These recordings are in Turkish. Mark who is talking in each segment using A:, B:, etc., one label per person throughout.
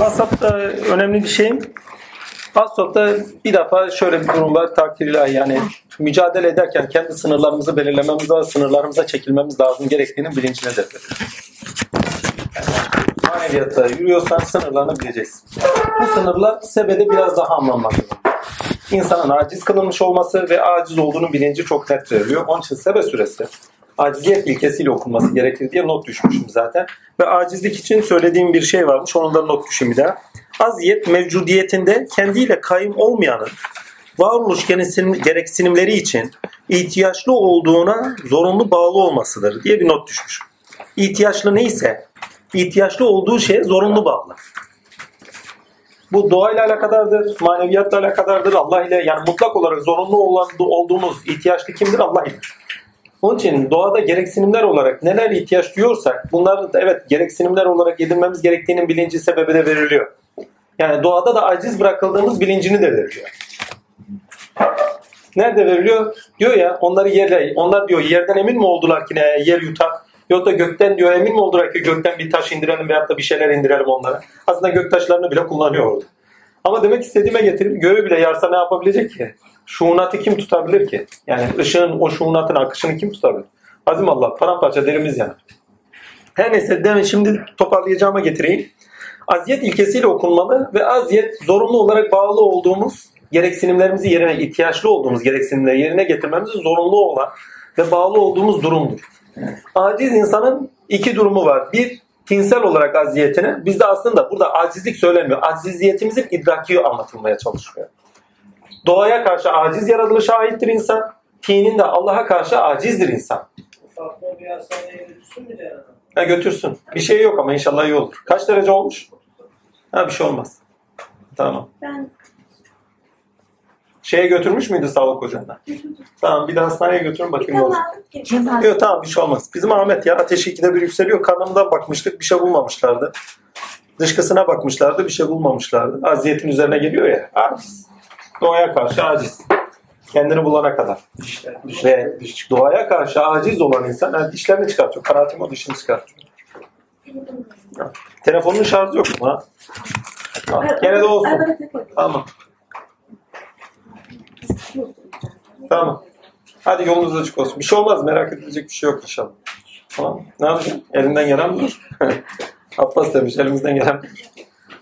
A: WhatsApp'ta önemli bir şey. WhatsApp'ta bir defa şöyle bir durum var takdir ilahi yani mücadele ederken kendi sınırlarımızı belirlememiz ve sınırlarımıza çekilmemiz lazım gerektiğinin bilincindedir. Yani maneviyatta yürüyorsan sınırlarını bileceksin. Bu sınırlar sebede biraz daha anlanmaktadır. İnsanın aciz kılınmış olması ve aciz olduğunu bilinci çok net veriliyor. Onun için sebe süresi aciziyet ilkesiyle okunması gerekir diye not düşmüşüm zaten. Ve acizlik için söylediğim bir şey varmış. Onun da not düşün bir daha. Aziyet mevcudiyetinde kendiyle kayım olmayanın varoluş gereksinimleri için ihtiyaçlı olduğuna zorunlu bağlı olmasıdır diye bir not düşmüş. İhtiyaçlı neyse ihtiyaçlı olduğu şeye zorunlu bağlı. Bu doğayla alakadardır, maneviyatla alakadardır, Allah ile yani mutlak olarak zorunlu olan olduğumuz ihtiyaçlı kimdir? Allah ile. Onun için doğada gereksinimler olarak neler ihtiyaç duyuyorsak bunların da evet gereksinimler olarak edinmemiz gerektiğinin bilinci sebebi de veriliyor. Yani doğada da aciz bırakıldığımız bilincini de veriliyor. Nerede veriliyor? Diyor ya onları yerle, onlar diyor yerden emin mi oldular ki ne yer yutar? Yok da gökten diyor emin mi oldular ki gökten bir taş indirelim veyahut da bir şeyler indirelim onlara. Aslında gök taşlarını bile kullanıyor orada. Ama demek istediğime getirip göğü bile yarsa ne yapabilecek ki? Şuunatı kim tutabilir ki? Yani ışığın o şuunatın akışını kim tutabilir? Azim Allah paramparça derimiz yanar. Her neyse demin şimdi toparlayacağıma getireyim. Aziyet ilkesiyle okunmalı ve aziyet zorunlu olarak bağlı olduğumuz gereksinimlerimizi yerine, ihtiyaçlı olduğumuz gereksinimleri yerine getirmemiz zorunlu olan ve bağlı olduğumuz durumdur. Aciz insanın iki durumu var. Bir, tinsel olarak aziyetine. Bizde aslında burada acizlik söylemiyor. Aciziyetimizin idraki anlatılmaya çalışıyor. Doğaya karşı aciz yaratılışa aittir insan. Tinin de Allah'a karşı acizdir insan.
B: Bir hastaneye götürsün mü de
A: Ha, götürsün. Bir şey yok ama inşallah iyi olur. Kaç derece olmuş? Ha bir şey olmaz. Tamam.
C: Ben
A: Şeye götürmüş müydü sağlık ocağına? Tamam bir de hastaneye götürün bakayım ne olacak. Yok tamam bir şey olmaz. Bizim Ahmet ya ateşi ikide bir yükseliyor. Karnımdan bakmıştık bir şey bulmamışlardı. Dışkısına bakmışlardı bir şey bulmamışlardı. Aziyetin üzerine geliyor ya. Aciz. Doğaya karşı aciz. Kendini bulana kadar.
B: dişler.
A: Ve doğaya karşı aciz olan insan yani dişlerini çıkartıyor. Karatim o dişini çıkartıyor. Telefonun şarjı yok mu ha? Ha, Gene de olsun. Tamam. Tamam. Hadi yolunuz açık olsun. Bir şey olmaz. Merak edilecek bir şey yok inşallah. Tamam. Ne yapacaksın? Elinden gelen budur. Abbas demiş elimizden gelen budur.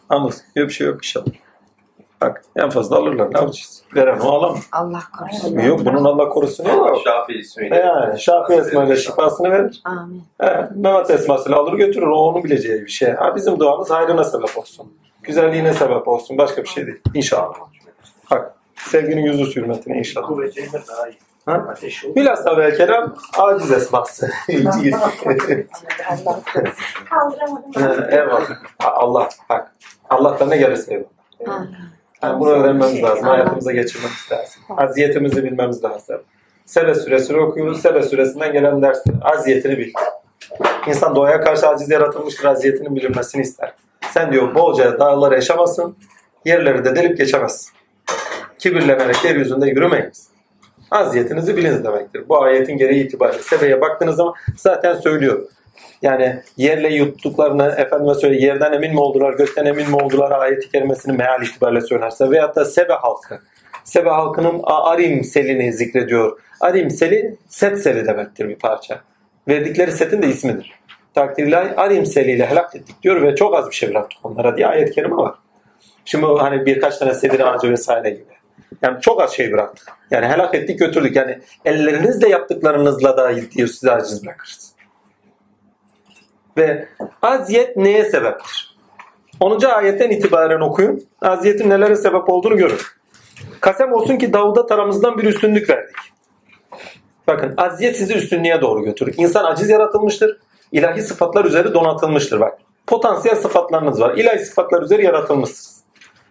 A: Anlasın. Yok bir şey yok inşallah. Bak en fazla alırlar. Ne yapacağız? Veren o alamaz.
D: Allah korusun.
A: Yok bunun Allah korusun yok.
E: Şafii ismiyle.
A: Yani Şafii esmayla şifasını verir.
D: Amin.
A: He, Mehmet esmasıyla alır götürür. O onun bileceği bir şey. Ha, bizim duamız hayrına sebep olsun. Güzelliğine sebep olsun. Başka bir şey değil. İnşallah. Bak sevginin yüzü hürmetine inşallah.
B: Kuvvetleri de daha iyi.
A: Ha? Bilhassa ve kelam aciz esması.
C: Kaldıramadım.
A: Eyvallah. Allah bak. Allah'tan ne gelirse eyvallah. Yani bunu öğrenmemiz lazım. Hayatımıza geçirmemiz lazım. Aziyetimizi bilmemiz lazım. Sebe suresini okuyoruz. Sebe suresinden gelen ders. Aziyetini bil. İnsan doğaya karşı aciz yaratılmıştır. Aziyetinin bilinmesini ister. Sen diyor bolca dağları yaşamasın. Yerleri de delip geçemezsin. Kibirlenerek yeryüzünde yürümeyiniz. Aziyetinizi biliniz demektir. Bu ayetin gereği itibariyle. Sebeye baktığınız zaman zaten söylüyor. Yani yerle yuttuklarını efendime söyle yerden emin mi oldular, gökten emin mi oldular ayeti kerimesini meal itibariyle söylerse veyahut da Sebe halkı. Sebe halkının Arim selini zikrediyor. Arim seli set seli demektir bir parça. Verdikleri setin de ismidir. Takdirler Arim seliyle helak ettik diyor ve çok az bir şey bıraktık onlara diye ayet-i kerime var. Şimdi hani birkaç tane sedir ağacı vesaire gibi. Yani çok az şey bıraktık. Yani helak ettik götürdük. Yani ellerinizle yaptıklarınızla da diyor size aciz bırakırız. Ve aziyet neye sebeptir? 10. ayetten itibaren okuyun. Aziyetin nelere sebep olduğunu görün. Kasem olsun ki Davud'a taramızdan bir üstünlük verdik. Bakın aziyet sizi üstünlüğe doğru götürür. İnsan aciz yaratılmıştır. İlahi sıfatlar üzeri donatılmıştır. Bak potansiyel sıfatlarınız var. İlahi sıfatlar üzeri yaratılmışsınız.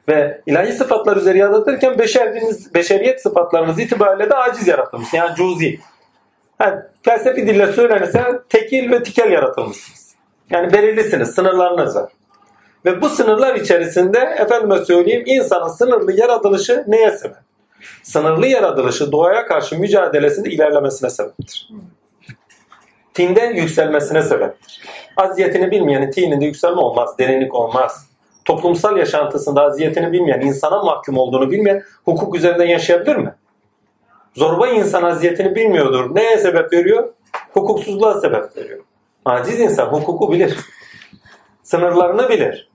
A: Ve ilahi sıfatlar üzeri yaratırken beşeriniz, beşeriyet sıfatlarınız itibariyle de aciz yaratılmış. Yani cuzi. Yani felsefi dille söylenirse tekil ve tikel yaratılmışsınız. Yani belirlisiniz, sınırlarınız var. Ve bu sınırlar içerisinde efendime söyleyeyim insanın sınırlı yaratılışı neye sebep? Sınırlı yaratılışı doğaya karşı mücadelesinde ilerlemesine sebeptir. Tinde yükselmesine sebeptir. Aziyetini bilmeyenin tininde yükselme olmaz, derinlik olmaz. toplumsal yaşantısında aziyetini bilmeyen, insana mahkum olduğunu bilmeyen hukuk üzerinden yaşayabilir mi? Zorba insan aziyetini bilmiyordur. Neye sebep veriyor? Hukuksuzluğa sebep veriyor. Aciz insan hukuku bilir. Sınırlarını bilir.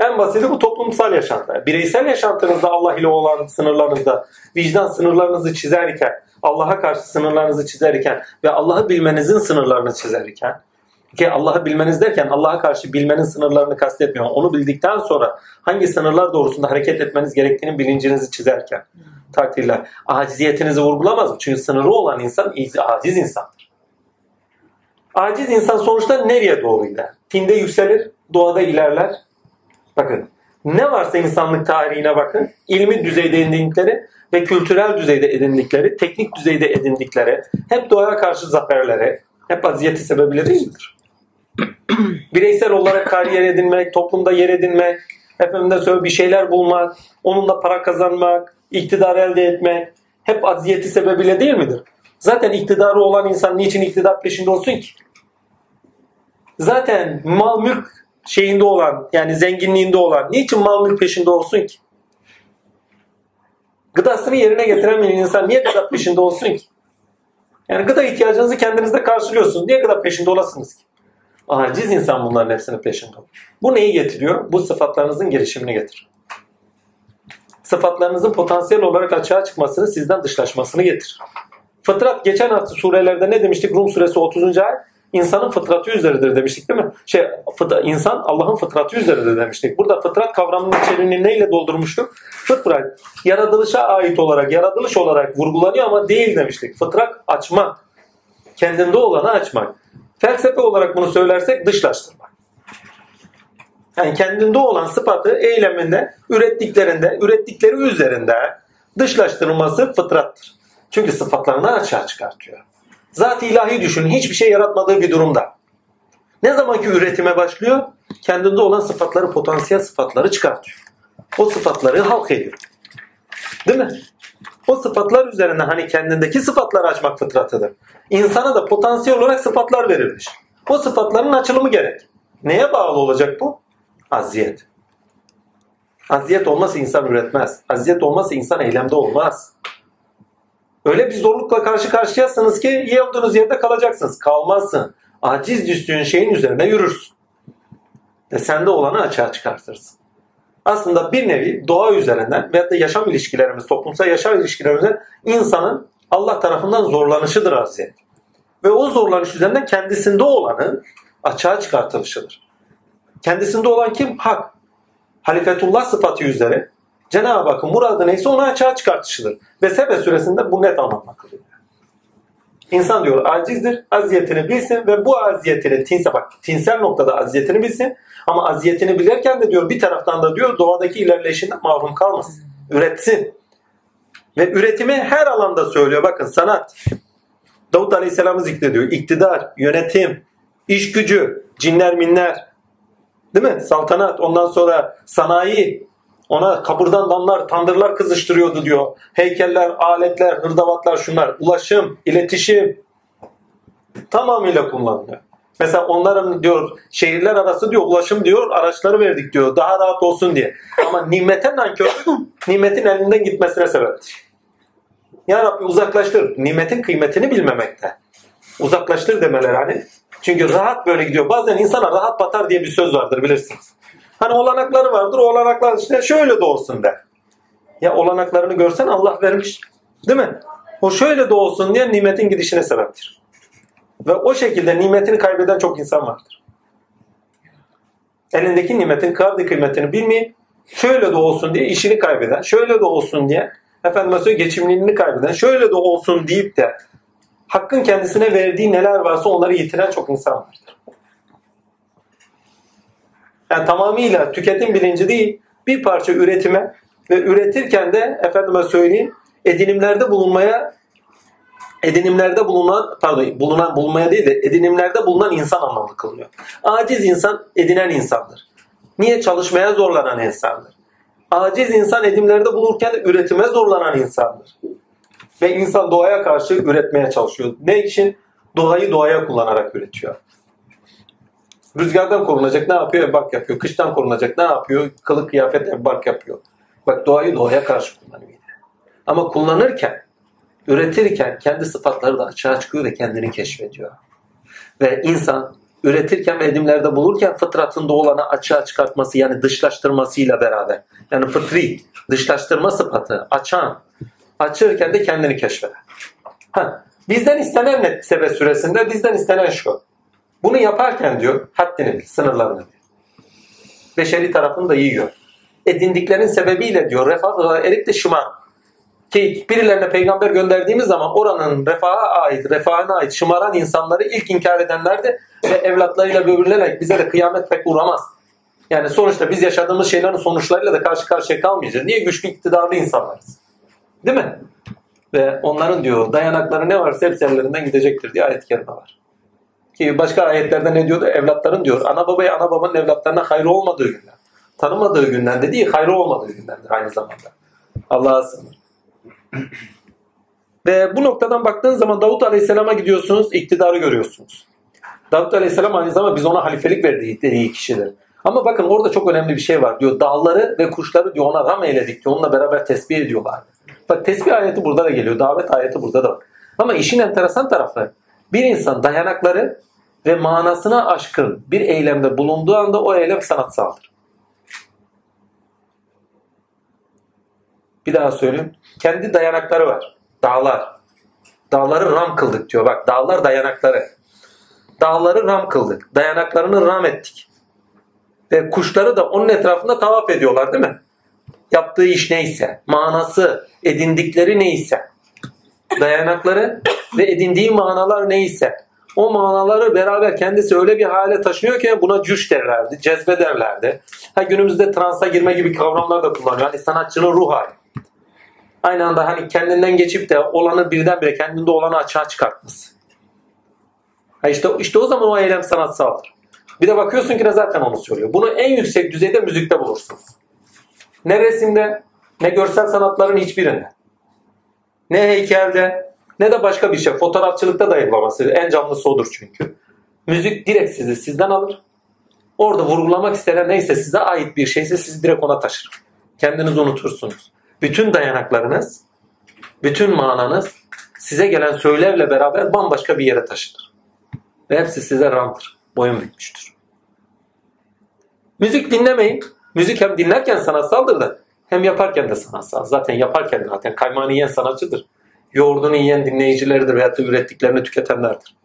A: En basiti bu toplumsal yaşantı. Bireysel yaşantınızda Allah ile olan sınırlarınızda, vicdan sınırlarınızı çizerken, Allah'a karşı sınırlarınızı çizerken ve Allah'ı bilmenizin sınırlarını çizerken, ki Allah'ı bilmeniz derken Allah'a karşı bilmenin sınırlarını kastetmiyorum. Onu bildikten sonra hangi sınırlar doğrusunda hareket etmeniz gerektiğinin bilincinizi çizerken takdirler. Aciziyetinizi vurgulamaz mı? Çünkü sınırı olan insan aciz insandır. Aciz insan sonuçta nereye doğru gider? Tinde yükselir, doğada ilerler. Bakın ne varsa insanlık tarihine bakın. ilmi düzeyde edindikleri ve kültürel düzeyde edindikleri, teknik düzeyde edindikleri, hep doğaya karşı zaferlere, hep aziyeti sebebiyle değil midir? Bireysel olarak kariyer edinmek, toplumda yer edinmek, efendim söyle bir şeyler bulmak, onunla para kazanmak, iktidar elde etmek hep aziyeti sebebiyle değil midir? Zaten iktidarı olan insan niçin iktidar peşinde olsun ki? Zaten mal mülk şeyinde olan yani zenginliğinde olan niçin mal mülk peşinde olsun ki? Gıdasını yerine getiremeyen insan niye gıda peşinde olsun ki? Yani gıda ihtiyacınızı kendinizde karşılıyorsunuz. Niye gıda peşinde olasınız ki? Aciz insan bunların hepsinin peşinde. Bu neyi getiriyor? Bu sıfatlarınızın gelişimini getirir. Sıfatlarınızın potansiyel olarak açığa çıkmasını, sizden dışlaşmasını getirir. Fıtrat geçen hafta surelerde ne demiştik? Rum suresi 30. ayet insanın fıtratı üzeridir demiştik değil mi? Şey, fıtra, insan Allah'ın fıtratı üzeridir demiştik. Burada fıtrat kavramının içeriğini neyle doldurmuştuk? Fıtrat yaratılışa ait olarak, yaratılış olarak vurgulanıyor ama değil demiştik. Fıtrat açmak. Kendinde olanı açmak. Felsefe olarak bunu söylersek dışlaştırmak. Yani kendinde olan sıfatı eyleminde, ürettiklerinde, ürettikleri üzerinde dışlaştırılması fıtrattır. Çünkü sıfatlarını açığa çıkartıyor. Zat ilahi düşünün hiçbir şey yaratmadığı bir durumda. Ne zamanki üretime başlıyor? Kendinde olan sıfatları, potansiyel sıfatları çıkartıyor. O sıfatları halk ediyor. Değil mi? O sıfatlar üzerine hani kendindeki sıfatları açmak fıtratıdır. İnsana da potansiyel olarak sıfatlar verilmiş. O sıfatların açılımı gerek. Neye bağlı olacak bu? Aziyet. Aziyet olmazsa insan üretmez. Aziyet olmazsa insan eylemde olmaz. Öyle bir zorlukla karşı karşıyasınız ki iyi olduğunuz yerde kalacaksınız. Kalmazsın. Aciz düştüğün şeyin üzerine yürürsün. Ve sende olanı açığa çıkartırsın. Aslında bir nevi doğa üzerinden veyahut da yaşam ilişkilerimiz, toplumsal yaşam ilişkilerimizde insanın Allah tarafından zorlanışıdır aziyet. Ve o zorlanış üzerinden kendisinde olanı açığa çıkartılışıdır. Kendisinde olan kim? Hak. Halifetullah sıfatı üzere Cenab-ı Hakk'ın muradı neyse onu açığa çıkartışıdır. Ve Sebe suresinde bu net anlamda kılıyor. İnsan diyor acizdir, aziyetini bilsin ve bu aziyetini tinse bak tinsel noktada aziyetini bilsin ama aziyetini bilirken de diyor bir taraftan da diyor doğadaki ilerleyişinden mahrum kalmasın. Üretsin. Ve üretimi her alanda söylüyor. Bakın sanat. Davut Aleyhisselam'ı zikrediyor. İktidar, yönetim, iş gücü, cinler minler. Değil mi? Saltanat. Ondan sonra sanayi. Ona kapırdan damlar, tandırlar kızıştırıyordu diyor. Heykeller, aletler, hırdavatlar şunlar. Ulaşım, iletişim. Tamamıyla kullanılıyor. Mesela onların diyor şehirler arası diyor ulaşım diyor araçları verdik diyor daha rahat olsun diye. Ama nimete nankörlük nimetin elinden gitmesine sebeptir. Ya Rabbi uzaklaştır. Nimetin kıymetini bilmemekte. Uzaklaştır demeler hani. Çünkü rahat böyle gidiyor. Bazen insana rahat batar diye bir söz vardır bilirsiniz. Hani olanakları vardır. O olanaklar işte şöyle de olsun der. Ya olanaklarını görsen Allah vermiş. Değil mi? O şöyle de olsun diye nimetin gidişine sebeptir. Ve o şekilde nimetini kaybeden çok insan vardır. Elindeki nimetin kadri kıymetini bilmeyip şöyle de olsun diye işini kaybeden, şöyle de olsun diye efendim mesela geçimliğini kaybeden, şöyle de olsun deyip de hakkın kendisine verdiği neler varsa onları yitiren çok insan vardır. Yani tamamıyla tüketim bilinci değil, bir parça üretime ve üretirken de efendime söyleyeyim edinimlerde bulunmaya edinimlerde bulunan pardon bulunan bulunmaya değil de edinimlerde bulunan insan anlamlı kılıyor. Aciz insan edinen insandır. Niye çalışmaya zorlanan insandır? Aciz insan edimlerde bulurken üretime zorlanan insandır. Ve insan doğaya karşı üretmeye çalışıyor. Ne için? Doğayı doğaya kullanarak üretiyor. Rüzgardan korunacak ne yapıyor? Ebbak yapıyor. Kıştan korunacak ne yapıyor? Kılık kıyafet ebbak yapıyor. Bak doğayı doğaya karşı kullanıyor. Ama kullanırken, üretirken kendi sıfatları da açığa çıkıyor ve kendini keşfediyor. Ve insan üretirken ve edimlerde bulurken fıtratında olanı açığa çıkartması yani dışlaştırmasıyla beraber. Yani fıtri dışlaştırma sıfatı açan, açırken de kendini keşfeder. Ha, bizden istenen ne sebe süresinde? Bizden istenen şu. Bunu yaparken diyor haddini bil, sınırlarını bil. Beşeri tarafını da iyi gör. Edindiklerin sebebiyle diyor refah ve erik de şıman. Ki birilerine peygamber gönderdiğimiz zaman oranın refaha ait, refahına ait şımaran insanları ilk inkar edenlerdi ve evlatlarıyla böbürlenerek bize de kıyamet pek uğramaz. Yani sonuçta biz yaşadığımız şeylerin sonuçlarıyla da karşı karşıya kalmayacağız. Niye güçlü iktidarlı insanlarız? Değil mi? Ve onların diyor dayanakları ne varsa hepsi ellerinden gidecektir diye ayet-i kerime var. Ki başka ayetlerde ne diyordu? Evlatların diyor. Ana babaya ana babanın evlatlarına hayrı olmadığı günden. Tanımadığı günden de değil, hayrı olmadığı gündendir aynı zamanda. Allah'a sığınır. Ve bu noktadan baktığın zaman Davut Aleyhisselam'a gidiyorsunuz, iktidarı görüyorsunuz. Davut Aleyhisselam aynı zamanda biz ona halifelik verdiği dediği kişidir. Ama bakın orada çok önemli bir şey var diyor. Dağları ve kuşları diyor ona ram eyledik diyor. Onunla beraber tesbih ediyorlar. Bak tesbih ayeti burada da geliyor. Davet ayeti burada da var. Ama işin enteresan tarafı bir insan dayanakları ve manasına aşkın bir eylemde bulunduğu anda o eylem sanatsaldır. Bir daha söyleyeyim. Kendi dayanakları var. Dağlar. Dağları ram kıldık diyor. Bak dağlar dayanakları. Dağları ram kıldık. Dayanaklarını ram ettik. Ve kuşları da onun etrafında tavaf ediyorlar değil mi? Yaptığı iş neyse, manası, edindikleri neyse, dayanakları ve edindiği manalar neyse, o manaları beraber kendisi öyle bir hale taşınıyor ki buna cüş derlerdi, cezbe derlerdi. Ha günümüzde transa girme gibi kavramlar da kullanıyor. Hani sanatçının ruh hali. Aynı anda hani kendinden geçip de olanı birdenbire kendinde olanı açığa çıkartması. Ha işte, işte o zaman o eylem sanatsaldır. Bir de bakıyorsun ki de zaten onu söylüyor. Bunu en yüksek düzeyde müzikte bulursunuz. Ne resimde, ne görsel sanatların hiçbirinde. Ne heykelde, ne de başka bir şey. Fotoğrafçılıkta da yapılamaz. En canlısı odur çünkü. Müzik direkt sizi sizden alır. Orada vurgulamak istenen neyse size ait bir şeyse sizi direkt ona taşır. Kendinizi unutursunuz. Bütün dayanaklarınız, bütün mananız size gelen söylevle beraber bambaşka bir yere taşınır. Ve hepsi size ramdır. Boyun bükmüştür. Müzik dinlemeyin. Müzik hem dinlerken sanatsaldır da hem yaparken de sanatsal. Zaten yaparken de zaten kaymağını yiyen sanatçıdır. Yoğurdunu yiyen dinleyicileridir veyahut da ürettiklerini tüketenlerdir.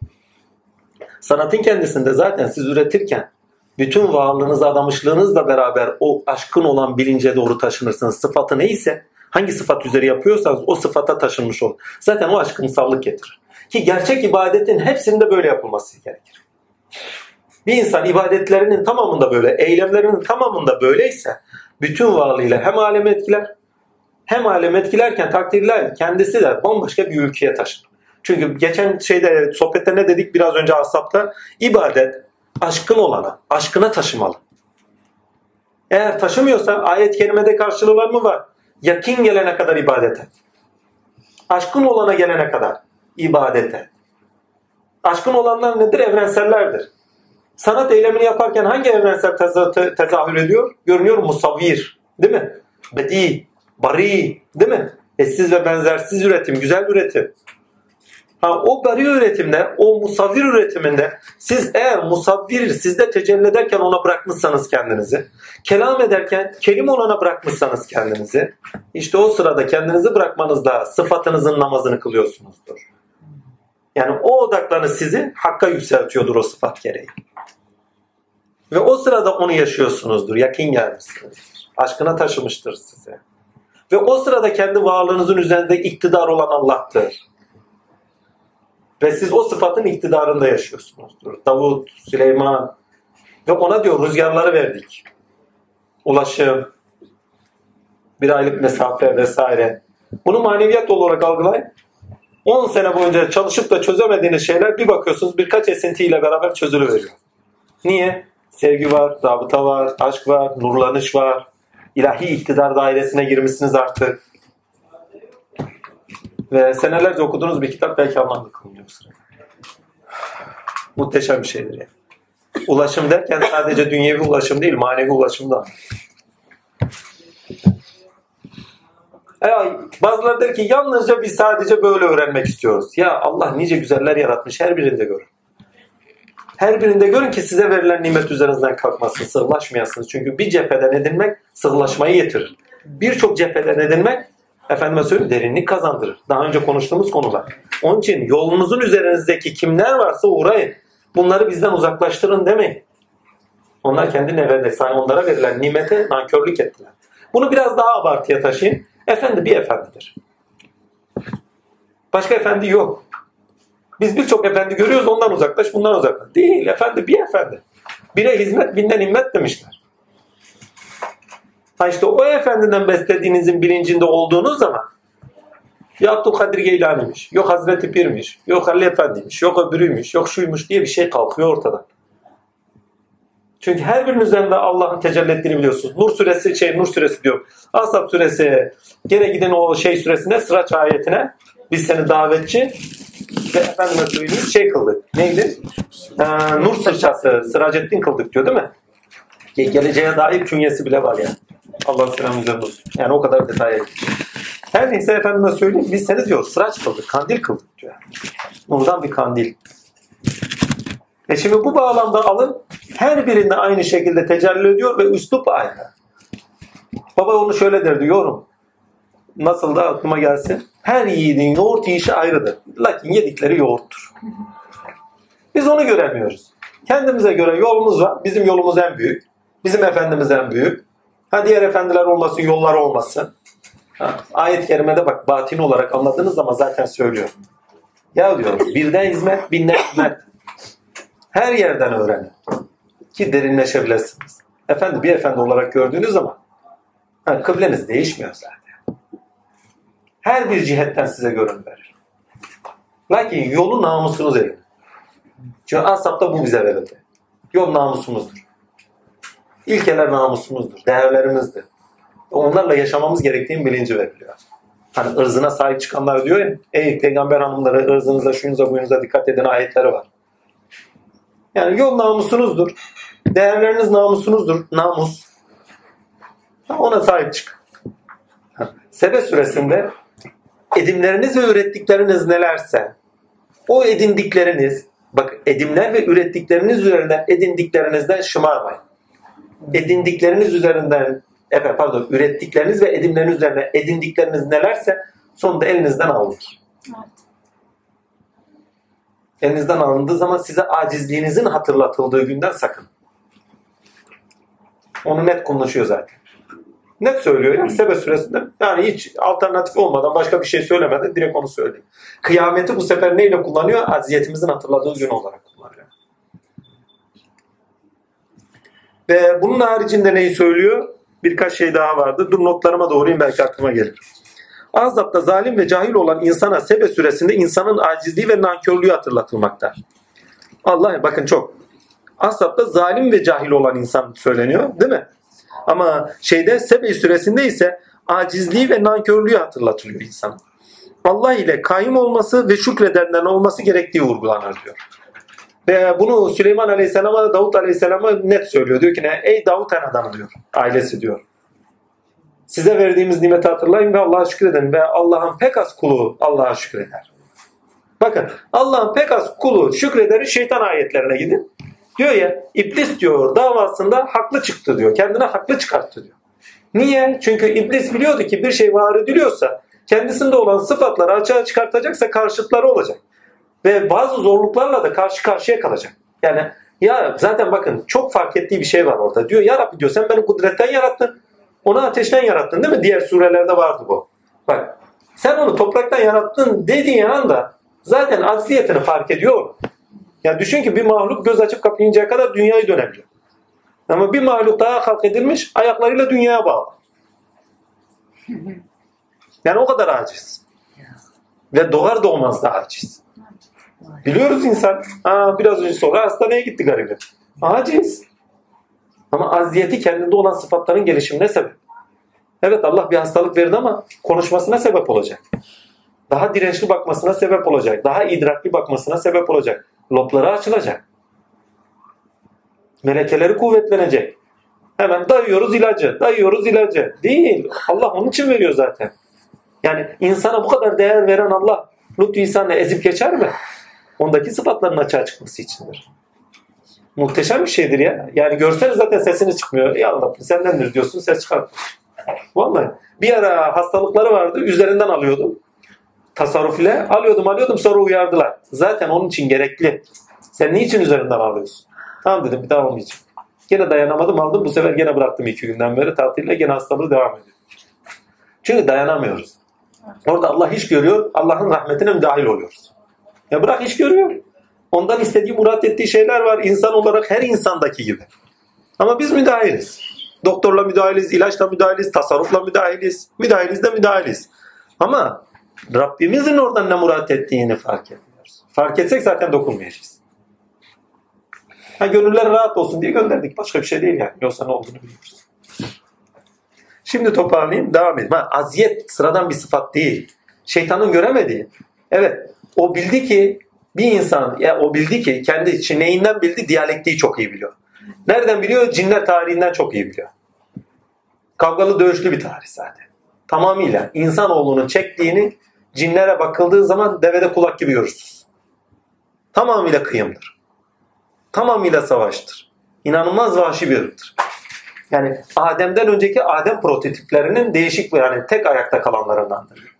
A: Sanatın kendisinde zaten siz üretirken bütün varlığınız, adamışlığınızla beraber o aşkın olan bilince doğru taşınırsınız. Sıfatı neyse, hangi sıfat üzeri yapıyorsanız o sıfata taşınmış olur. Zaten o aşkınsallık getirir. Ki gerçek ibadetin hepsinde böyle yapılması gerekir. Bir insan ibadetlerinin tamamında böyle, eylemlerinin tamamında böyleyse bütün varlığıyla hem alemi etkiler hem alemi etkilerken takdirler kendisi de bambaşka bir ülkeye taşır. Çünkü geçen şeyde sohbette ne dedik biraz önce asapta ibadet aşkın olana, aşkına taşımalı. Eğer taşımıyorsa ayet-i kerimede karşılığı var mı? Var. Yakin gelene kadar ibadet et. Aşkın olana gelene kadar ibadet et. Aşkın olanlar nedir? Evrensellerdir. Sanat eylemini yaparken hangi evrensel teza- te- tezahür ediyor? Görünüyor musavvir. Değil mi? Bedi, bari. Değil mi? Eşsiz ve benzersiz üretim, güzel üretim. Ha, o bari üretimde, o musavvir üretiminde siz eğer musavvir sizde tecelli ederken ona bırakmışsanız kendinizi, kelam ederken kelim olana bırakmışsanız kendinizi, işte o sırada kendinizi bırakmanızda sıfatınızın namazını kılıyorsunuzdur. Yani o odaklanı sizi hakka yükseltiyordur o sıfat gereği. Ve o sırada onu yaşıyorsunuzdur. Yakin gelmişsinizdir. Aşkına taşımıştır sizi. Ve o sırada kendi varlığınızın üzerinde iktidar olan Allah'tır. Ve siz o sıfatın iktidarında yaşıyorsunuzdur. Davut, Süleyman ve ona diyor rüzgarları verdik. Ulaşım, bir aylık mesafe vesaire. Bunu maneviyat olarak algılayın. 10 sene boyunca çalışıp da çözemediğiniz şeyler bir bakıyorsunuz birkaç esintiyle beraber çözülüveriyor. Niye? Sevgi var, rabıta var, aşk var, nurlanış var. İlahi iktidar dairesine girmişsiniz artık. Ve senelerce okuduğunuz bir kitap belki anlamlı kılınıyor bu sırada. Muhteşem bir şeydir yani. Ulaşım derken sadece dünyevi ulaşım değil, manevi ulaşım da. Ya, bazıları der ki yalnızca biz sadece böyle öğrenmek istiyoruz. Ya Allah nice güzeller yaratmış her birinde görün. Her birinde görün ki size verilen nimet üzerinizden kalkmasın, sığlaşmayasınız. Çünkü bir cepheden edinmek sığlaşmayı getirir. Birçok cepheden edinmek efendime söyleyeyim derinlik kazandırır. Daha önce konuştuğumuz konular. Onun için yolunuzun üzerinizdeki kimler varsa uğrayın. Bunları bizden uzaklaştırın demeyin. Onlar kendi neverine, onlara verilen nimete nankörlük ettiler. Bunu biraz daha abartıya taşıyın. Efendi bir efendidir. Başka efendi yok. Biz birçok efendi görüyoruz ondan uzaklaş bundan uzaklaş. Değil efendi bir efendi. Bire hizmet binden himmet demişler. Ha işte o efendiden beslediğinizin bilincinde olduğunuz zaman ya Abdülkadir Geylani'miş, yok Hazreti Pir'miş, yok Ali Efendi'ymiş, yok öbürüymüş, yok şuymuş diye bir şey kalkıyor ortadan. Çünkü her birinin üzerinde Allah'ın tecelli ettiğini biliyorsunuz. Nur suresi, şey Nur suresi diyor. Ashab suresi, gene giden o şey suresine, sıraç ayetine biz seni davetçi ve efendime söyleyeyim şey kıldık. Neydi? Ee, Nur sırçası, Sıracettin kıldık diyor değil mi? Ge- Geleceğe dair künyesi bile var yani. Allah selam üzerine olsun. Yani o kadar detaya. Her neyse efendime söyleyeyim biz seni diyor sıraç kıldık, kandil kıldık diyor. Nurdan bir kandil. E şimdi bu bağlamda alın her birinde aynı şekilde tecelli ediyor ve üslup aynı. Baba onu şöyle derdi yorum. Nasıl da aklıma gelsin. Her yiğidin yoğurt yiyişi ayrıdır. Lakin yedikleri yoğurttur. Biz onu göremiyoruz. Kendimize göre yolumuz var. Bizim yolumuz en büyük. Bizim efendimiz en büyük. Ha diğer efendiler olmasın, yollar olmasın. Ha, ayet-i kerimede bak batin olarak anladığınız zaman zaten söylüyor. Ya diyor birden hizmet, binden hizmet. Her yerden öğrenin. Ki derinleşebilirsiniz. Efendi bir efendi olarak gördüğünüz zaman ha, kıbleniz değişmiyor zaten. Her bir cihetten size görün verir. Lakin yolu namusunuz edin. Çünkü Asap'ta bu bize verildi. Yol namusumuzdur. İlkeler namusumuzdur. Değerlerimizdir. Onlarla yaşamamız gerektiğin bilinci veriliyor. Hani ırzına sahip çıkanlar diyor ya, ey peygamber hanımları ırzınıza, şuyunuza, buyunuza dikkat edin ayetleri var. Yani yol namusunuzdur. Değerleriniz namusunuzdur. Namus. Ona sahip çıkın. Sebe suresinde edimleriniz ve ürettikleriniz nelerse o edindikleriniz bak edimler ve ürettikleriniz üzerinden edindiklerinizden şımarmayın. Edindikleriniz üzerinden evet, pardon ürettikleriniz ve edimleriniz üzerine edindikleriniz nelerse sonunda elinizden aldık.
C: Evet.
A: Elinizden alındığı zaman size acizliğinizin hatırlatıldığı günden sakın. Onu net konuşuyor zaten. Net söylüyor yani Sebe suresinde. Yani hiç alternatif olmadan başka bir şey söylemeden direkt onu söylüyor. Kıyameti bu sefer neyle kullanıyor? Aziyetimizin hatırladığı gün olarak kullanıyor. Ve bunun haricinde neyi söylüyor? Birkaç şey daha vardı. Dur notlarıma doğrayayım belki aklıma gelir. Azap'ta zalim ve cahil olan insana Sebe suresinde insanın acizliği ve nankörlüğü hatırlatılmakta. Allah bakın çok. Azap'ta zalim ve cahil olan insan söyleniyor değil mi? Ama şeyde Sebe suresinde ise acizliği ve nankörlüğü hatırlatılıyor insan. Allah ile kaim olması ve şükredenlerin olması gerektiği vurgulanır diyor. Ve bunu Süleyman Aleyhisselam'a da Davut Aleyhisselam'a net söylüyor. Diyor ki ne? Ey Davut en adam diyor. Ailesi diyor. Size verdiğimiz nimeti hatırlayın ve Allah'a şükredin. Ve Allah'ın pek az kulu Allah'a şükreder. Bakın Allah'ın pek az kulu şükreder şeytan ayetlerine gidin. Diyor ya iblis diyor davasında haklı çıktı diyor. Kendine haklı çıkarttı diyor. Niye? Çünkü iblis biliyordu ki bir şey var ediliyorsa kendisinde olan sıfatları açığa çıkartacaksa karşıtları olacak. Ve bazı zorluklarla da karşı karşıya kalacak. Yani ya zaten bakın çok fark ettiği bir şey var orada. Diyor ya Rabbi diyor sen beni kudretten yarattın. Onu ateşten yarattın değil mi? Diğer surelerde vardı bu. Bak sen onu topraktan yarattın dediğin anda zaten acziyetini fark ediyor. Yani düşün ki bir mahluk göz açıp kapayıncaya kadar dünyayı dönebiliyor. Ama bir mahluk daha halk edilmiş ayaklarıyla dünyaya bağlı. Yani o kadar aciz. Ve doğar doğmaz da aciz. Biliyoruz insan. Aa, biraz önce sonra hastaneye gitti garibim. Aciz. Ama aziyeti kendinde olan sıfatların gelişimine sebep. Evet Allah bir hastalık verdi ama konuşmasına sebep olacak. Daha dirençli bakmasına sebep olacak. Daha idrakli bakmasına sebep olacak. Lobları açılacak. Melekeleri kuvvetlenecek. Hemen dayıyoruz ilacı, dayıyoruz ilacı. Değil. Allah onun için veriyor zaten. Yani insana bu kadar değer veren Allah lütfü insanla ezip geçer mi? Ondaki sıfatların açığa çıkması içindir. Muhteşem bir şeydir ya. Yani görseniz zaten sesiniz çıkmıyor. Ya Allah sendendir diyorsun ses çıkar. Vallahi bir ara hastalıkları vardı üzerinden alıyordum. Tasarruf ile alıyordum alıyordum sonra uyardılar. Zaten onun için gerekli. Sen niçin üzerinden alıyorsun? Tamam dedim bir daha olmayacak. Gene dayanamadım aldım bu sefer gene bıraktım iki günden beri tatille gene hastalığı devam ediyor. Çünkü dayanamıyoruz. Orada Allah iş görüyor Allah'ın rahmetine müdahil oluyoruz. Ya bırak iş görüyor. Ondan istediği murat ettiği şeyler var insan olarak her insandaki gibi. Ama biz müdahiliz. Doktorla müdahiliz, ilaçla müdahiliz, tasarrufla müdahiliz. Müdahiliz de müdahiliz. Ama Rabbimizin oradan ne murat ettiğini fark etmiyoruz. Fark etsek zaten dokunmayacağız. Ha, gönüller rahat olsun diye gönderdik. Başka bir şey değil yani. Yoksa ne olduğunu biliyoruz. Şimdi toparlayayım. Devam edeyim. Ha, aziyet sıradan bir sıfat değil. Şeytanın göremediği. Evet. O bildi ki bir insan ya o bildi ki kendi için neyinden bildi? Diyalektiği çok iyi biliyor. Nereden biliyor? Cinler tarihinden çok iyi biliyor. Kavgalı dövüşlü bir tarih zaten. Tamamıyla insanoğlunun çektiğini cinlere bakıldığı zaman devede kulak gibi görürsünüz. Tamamıyla kıyımdır. Tamamıyla savaştır. İnanılmaz vahşi bir ırktır. Yani Adem'den önceki Adem prototiplerinin değişik yani tek ayakta kalanlarındandır.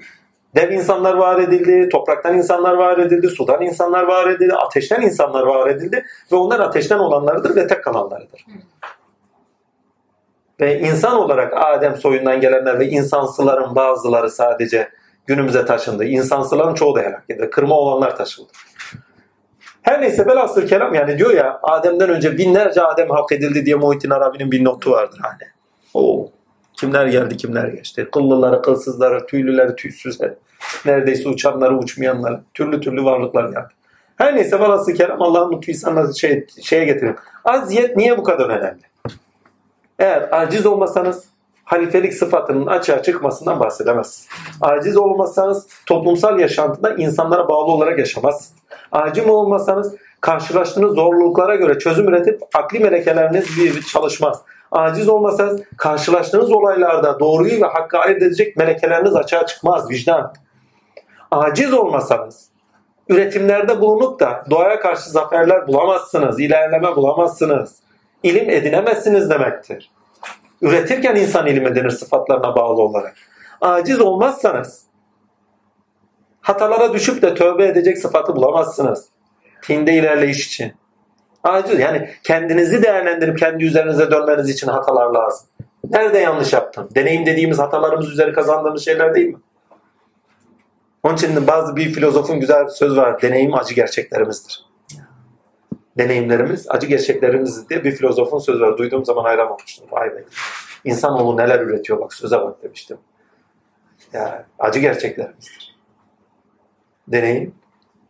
A: Dev insanlar var edildi, topraktan insanlar var edildi, sudan insanlar var edildi, ateşten insanlar var edildi ve onlar ateşten olanlarıdır ve tek kalanlarıdır. Ve insan olarak Adem soyundan gelenler ve insansıların bazıları sadece günümüze taşındı. İnsansıların çoğu da helak edildi. Kırma olanlar taşıldı. Her neyse velhasıl kelam yani diyor ya Adem'den önce binlerce Adem hak edildi diye Muhittin Arabi'nin bir notu vardır hani. O kimler geldi kimler geçti. Kıllıları, kılsızları, tüylüleri, tüysüzleri. Neredeyse uçanları, uçmayanları. Türlü türlü varlıklar geldi. Her neyse velhasıl kelam Allah'ın lütfu insanları şey, şeye getirin. Aziyet niye bu kadar önemli? Eğer aciz olmasanız halifelik sıfatının açığa çıkmasından bahsedemezsiniz. Aciz olmasanız toplumsal yaşantıda insanlara bağlı olarak yaşamazsınız. Acım olmasanız karşılaştığınız zorluklara göre çözüm üretip akli melekeleriniz bir çalışmaz. Aciz olmasanız karşılaştığınız olaylarda doğruyu ve hakkı ayırt edecek melekeleriniz açığa çıkmaz vicdan. Aciz olmasanız üretimlerde bulunup da doğaya karşı zaferler bulamazsınız, ilerleme bulamazsınız. İlim edinemezsiniz demektir. Üretirken insan ilim edinir sıfatlarına bağlı olarak. Aciz olmazsanız hatalara düşüp de tövbe edecek sıfatı bulamazsınız. Tinde ilerleyiş için. Aciz yani kendinizi değerlendirip kendi üzerinize dönmeniz için hatalar lazım. Nerede yanlış yaptım? Deneyim dediğimiz hatalarımız üzeri kazandığımız şeyler değil mi? Onun için bazı bir filozofun güzel bir söz var. Deneyim acı gerçeklerimizdir. Deneyimlerimiz acı gerçeklerimiz diye bir filozofun sözü var. Duyduğum zaman hayran olmuştum. Vay be. İnsanoğlu neler üretiyor bak söze bak demiştim. Ya acı gerçeklerimizdir. Deneyim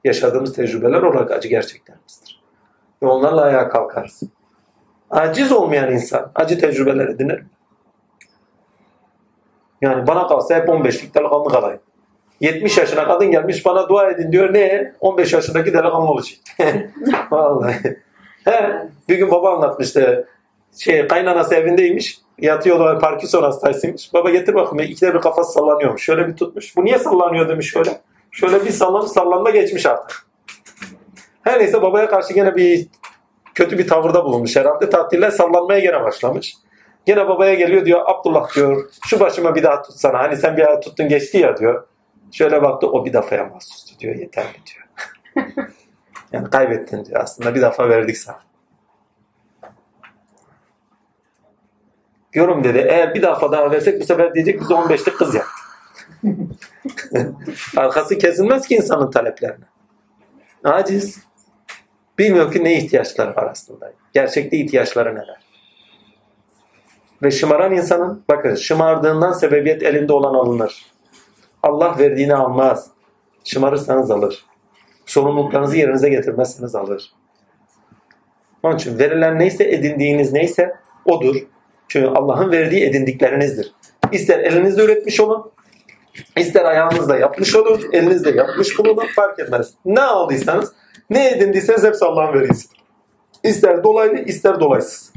A: yaşadığımız tecrübeler olarak acı gerçeklerimizdir. Ve onlarla ayağa kalkarız. Aciz olmayan insan acı tecrübeler edinir? Yani bana kalsa hep 15'lik delikanlı kalayım. 70 yaşına kadın gelmiş bana dua edin diyor. Ne? 15 yaşındaki delikanlı olacak. Vallahi. He, bir gün baba anlatmıştı. Şey, kaynanası evindeymiş. Yatıyorlar Parkinson hastasıymış. Baba getir bakayım. İkide bir kafası sallanıyormuş. Şöyle bir tutmuş. Bu niye sallanıyor demiş şöyle. Şöyle bir sallanıp sallanma geçmiş artık. Her neyse babaya karşı gene bir kötü bir tavırda bulunmuş herhalde. Tatiller sallanmaya gene başlamış. Gene babaya geliyor diyor Abdullah diyor şu başıma bir daha tutsana. Hani sen bir daha tuttun geçti ya diyor. Şöyle baktı o bir defaya mahsustu diyor yeterli diyor. yani kaybettin diyor aslında bir defa verdik sana. Diyorum dedi eğer bir defa daha versek bu sefer diyecek bize 15'lik kız yap. Arkası kesilmez ki insanın taleplerine. Aciz. Bilmiyor ki ne ihtiyaçları var aslında. Gerçekte ihtiyaçları neler. Ve şımaran insanın bakın şımardığından sebebiyet elinde olan alınır. Allah verdiğini almaz. Şımarırsanız alır. Sorumluluklarınızı yerinize getirmezseniz alır. Onun için verilen neyse edindiğiniz neyse odur. Çünkü Allah'ın verdiği edindiklerinizdir. İster elinizle üretmiş olun, ister ayağınızla yapmış olun, elinizle yapmış bulunun fark etmez. Ne aldıysanız, ne edindiyseniz hepsi Allah'ın vergisidir. İster dolaylı ister dolaysız.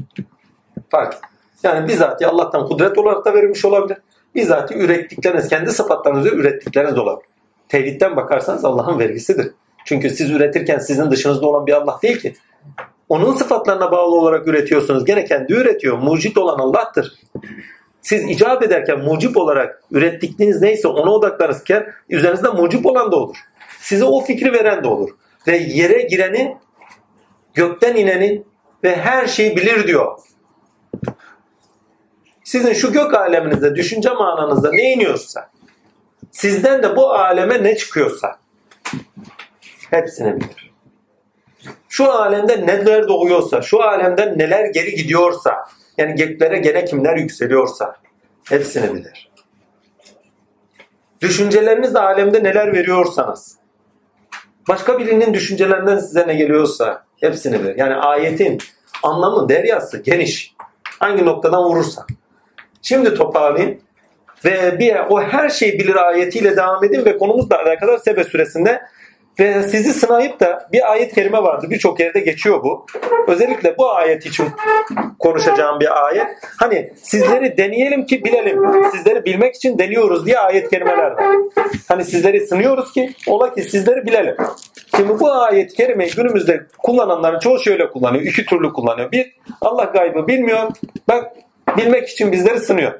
A: Fark. Yani bizatihi Allah'tan kudret olarak da verilmiş olabilir. Bizatihi ürettikleriniz, kendi sıfatlarınızı ürettikleriniz olabilir. Tevhidden bakarsanız Allah'ın vergisidir. Çünkü siz üretirken sizin dışınızda olan bir Allah değil ki. Onun sıfatlarına bağlı olarak üretiyorsunuz. Gene kendi üretiyor. Mucit olan Allah'tır. Siz icap ederken mucip olarak ürettikleriniz neyse ona odaklanırken üzerinizde mucip olan da olur. Size o fikri veren de olur. Ve yere gireni, gökten ineni ve her şeyi bilir diyor. Sizin şu gök aleminizde, düşünce mananızda ne iniyorsa, sizden de bu aleme ne çıkıyorsa hepsini bilir. Şu alemde neler doğuyorsa, şu alemden neler geri gidiyorsa, yani göklere gene kimler yükseliyorsa hepsini bilir. Düşüncelerinizle alemde neler veriyorsanız, başka birinin düşüncelerinden size ne geliyorsa hepsini bilir. Yani ayetin anlamı deryası geniş. Hangi noktadan vurursa. Şimdi toparlayayım. Ve bir o her şeyi bilir ayetiyle devam edin ve konumuzla alakalı Sebe suresinde ve sizi sınayıp da bir ayet kelime vardı. Birçok yerde geçiyor bu. Özellikle bu ayet için konuşacağım bir ayet. Hani sizleri deneyelim ki bilelim. Sizleri bilmek için deniyoruz diye ayet kelimeler var. Hani sizleri sınıyoruz ki ola ki sizleri bilelim. Şimdi bu ayet kelimeyi günümüzde kullananların çoğu şöyle kullanıyor. İki türlü kullanıyor. Bir, Allah gaybı bilmiyor. Bak bilmek için bizleri sınıyor.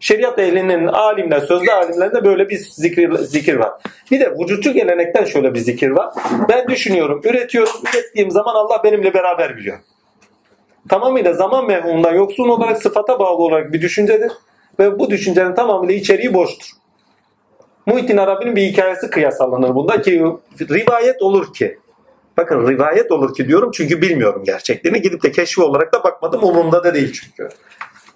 A: Şeriat ehlinin alimler, sözlü alimlerinde böyle bir zikir, zikir var. Bir de vücutçu gelenekten şöyle bir zikir var. Ben düşünüyorum, üretiyorum, ürettiğim zaman Allah benimle beraber biliyor. Tamamıyla zaman mevhumundan yoksun olarak sıfata bağlı olarak bir düşüncedir. Ve bu düşüncenin tamamıyla içeriği boştur. Muhittin Arabi'nin bir hikayesi kıyas alınır bunda ki rivayet olur ki. Bakın rivayet olur ki diyorum çünkü bilmiyorum gerçekliğini. Gidip de keşfi olarak da bakmadım umurumda da değil çünkü.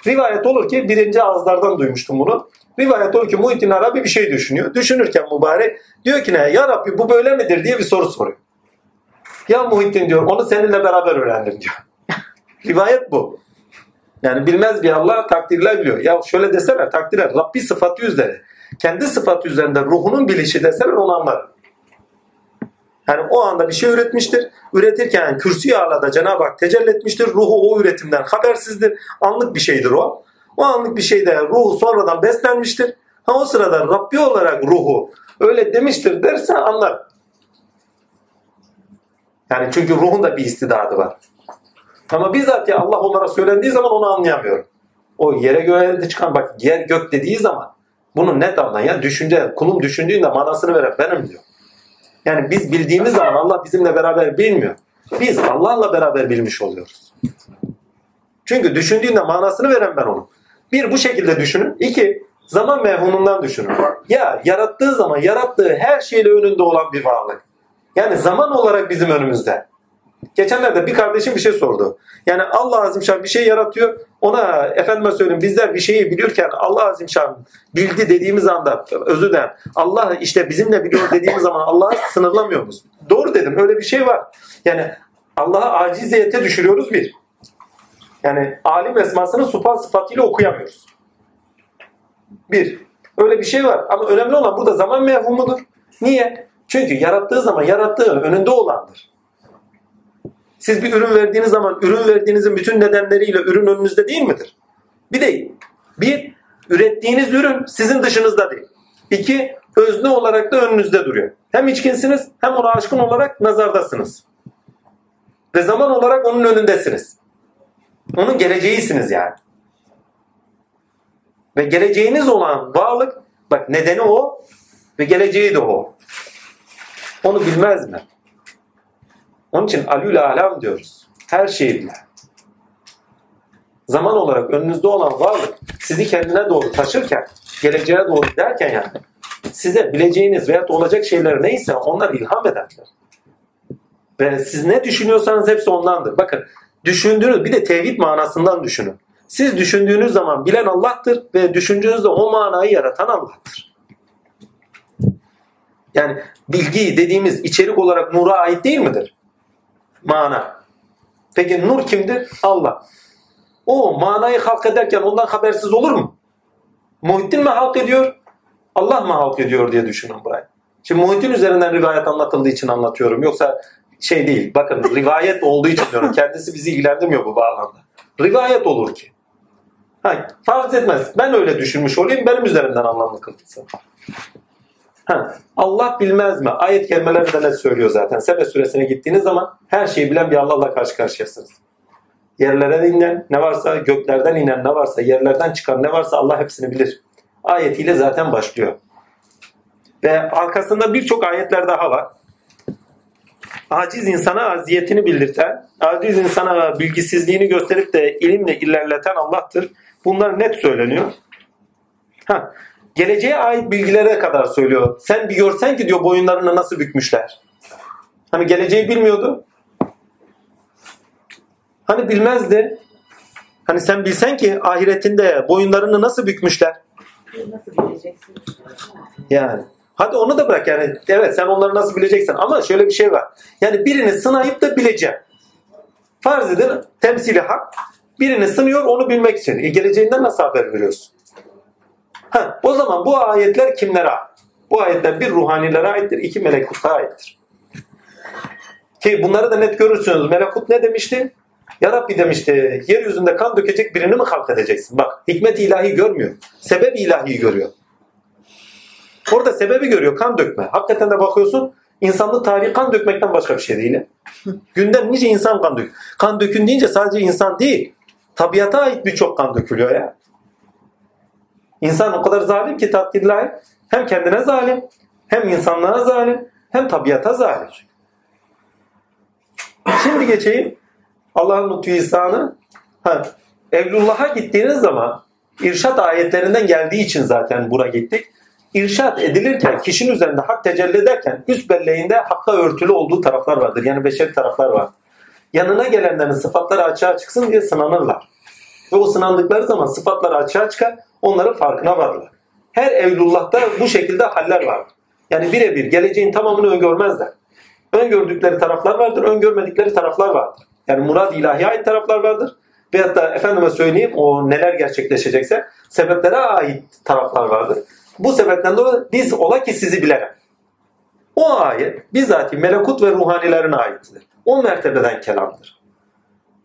A: Rivayet olur ki birinci ağızlardan duymuştum bunu. Rivayet olur ki Muhittin Arabi bir şey düşünüyor. Düşünürken mübarek diyor ki ne ya Rabbi bu böyle midir diye bir soru soruyor. Ya Muhittin diyor onu seninle beraber öğrendim diyor. Rivayet bu. Yani bilmez bir Allah takdirler biliyor. Ya şöyle desene takdirler Rabbi sıfatı üzere. Kendi sıfatı üzerinde ruhunun bilişi deseler onu anlar. Yani o anda bir şey üretmiştir. Üretirken kürsü alada Cenab-ı Hak tecelli etmiştir. Ruhu o üretimden habersizdir. Anlık bir şeydir o. O anlık bir şeyde ruhu sonradan beslenmiştir. Ha o sırada Rabbi olarak ruhu öyle demiştir derse anlar. Yani çünkü ruhun da bir istidadı var. Ama bizzat ya Allah onlara söylendiği zaman onu anlayamıyorum. O yere göğe de çıkan bak yer gök dediği zaman bunu net anla ya düşünce kulum düşündüğünde manasını veren benim diyor. Yani biz bildiğimiz zaman Allah bizimle beraber bilmiyor. Biz Allah'la beraber bilmiş oluyoruz. Çünkü düşündüğünde manasını veren ben onu. Bir bu şekilde düşünün. İki zaman mevhumundan düşünün. Ya yarattığı zaman yarattığı her şeyle önünde olan bir varlık. Yani zaman olarak bizim önümüzde. Geçenlerde bir kardeşim bir şey sordu. Yani Allah Azimşan bir şey yaratıyor. Ona efendime söyleyeyim bizler bir şeyi biliyorken Allah Azimşan bildi dediğimiz anda dilerim. Allah işte bizimle biliyor dediğimiz zaman Allah'ı sınırlamıyor muyuz? Doğru dedim öyle bir şey var. Yani Allah'a aciziyete düşürüyoruz bir. Yani alim esmasını supan sıfatıyla okuyamıyoruz. Bir. Öyle bir şey var. Ama önemli olan burada zaman mevhumudur. Niye? Çünkü yarattığı zaman yarattığı önünde olandır. Siz bir ürün verdiğiniz zaman ürün verdiğinizin bütün nedenleriyle ürün önünüzde değil midir? Bir değil. Bir, ürettiğiniz ürün sizin dışınızda değil. İki, özne olarak da önünüzde duruyor. Hem içkinsiniz hem ona aşkın olarak nazardasınız. Ve zaman olarak onun önündesiniz. Onun geleceğisiniz yani. Ve geleceğiniz olan varlık, bak nedeni o ve geleceği de o. Onu bilmez mi? Onun için alül alam diyoruz. Her şeyi bilen. Zaman olarak önünüzde olan varlık sizi kendine doğru taşırken, geleceğe doğru giderken yani size bileceğiniz veyahut olacak şeyler neyse onlar ilham ederler. Ve siz ne düşünüyorsanız hepsi ondandır. Bakın düşündüğünüz bir de tevhid manasından düşünün. Siz düşündüğünüz zaman bilen Allah'tır ve düşündüğünüzde o manayı yaratan Allah'tır. Yani bilgi dediğimiz içerik olarak nura ait değil midir? Mana. Peki nur kimdir? Allah. O manayı halk ederken ondan habersiz olur mu? Muhittin mi halk ediyor? Allah mı halk ediyor diye düşünün burayı. Şimdi Muhittin üzerinden rivayet anlatıldığı için anlatıyorum. Yoksa şey değil. Bakın rivayet olduğu için diyorum. Kendisi bizi ilgilendirmiyor bu bağlamda. Rivayet olur ki. Ha, farz etmez. Ben öyle düşünmüş olayım. Benim üzerimden anlamlı kılsın. Ha, Allah bilmez mi? Ayet kelimeleri de net söylüyor zaten. Sebe suresine gittiğiniz zaman her şeyi bilen bir Allah'la karşı karşıyasınız. Yerlere inen ne varsa, göklerden inen ne varsa, yerlerden çıkan ne varsa Allah hepsini bilir. Ayetiyle zaten başlıyor. Ve arkasında birçok ayetler daha var. Aciz insana aziyetini bildirten, aciz insana bilgisizliğini gösterip de ilimle ilerleten Allah'tır. Bunlar net söyleniyor. Ha, geleceğe ait bilgilere kadar söylüyor. Sen bir görsen ki diyor boyunlarını nasıl bükmüşler. Hani geleceği bilmiyordu. Hani bilmezdi. Hani sen bilsen ki ahiretinde boyunlarını nasıl bükmüşler.
C: Nasıl bileceksin?
A: Yani. Hadi onu da bırak yani. Evet sen onları nasıl bileceksin ama şöyle bir şey var. Yani birini sınayıp da bileceğim. Farz edin temsili hak. Birini sınıyor onu bilmek için. E, geleceğinden nasıl haber veriyorsun? Ha, o zaman bu ayetler kimlere? Bu ayetler bir ruhanilere aittir, iki melekuta aittir. Ki bunları da net görürsünüz. Melekut ne demişti? Ya Rabbi demişti, yeryüzünde kan dökecek birini mi halk edeceksin? Bak, hikmet ilahi görmüyor. Sebep ilahi görüyor. Orada sebebi görüyor, kan dökme. Hakikaten de bakıyorsun, insanlık tarihi kan dökmekten başka bir şey değil. Günden nice insan kan dök. Kan dökün deyince sadece insan değil, tabiata ait birçok kan dökülüyor ya. İnsan o kadar zalim ki takdirlahi hem kendine zalim, hem insanlığa zalim, hem tabiata zalim. Şimdi geçeyim Allah'ın lütfu ihsanı. Ha, Evlullah'a gittiğiniz zaman irşat ayetlerinden geldiği için zaten bura gittik. İrşat edilirken, kişinin üzerinde hak tecelli ederken üst belleğinde hakka örtülü olduğu taraflar vardır. Yani beşeri taraflar var. Yanına gelenlerin sıfatları açığa çıksın diye sınanırlar. Ve o sınandıkları zaman sıfatları açığa çıkar, onların farkına varırlar. Her evlullah'ta bu şekilde haller var. Yani birebir geleceğin tamamını öngörmezler. Öngördükleri taraflar vardır, öngörmedikleri taraflar vardır. Yani murad ilahiye ait taraflar vardır. Veyahut da efendime söyleyeyim o neler gerçekleşecekse sebeplere ait taraflar vardır. Bu sebepten dolayı biz ola ki sizi bilelim. O ayet bizzati melekut ve ruhanilerine aittir. O mertebeden kelamdır.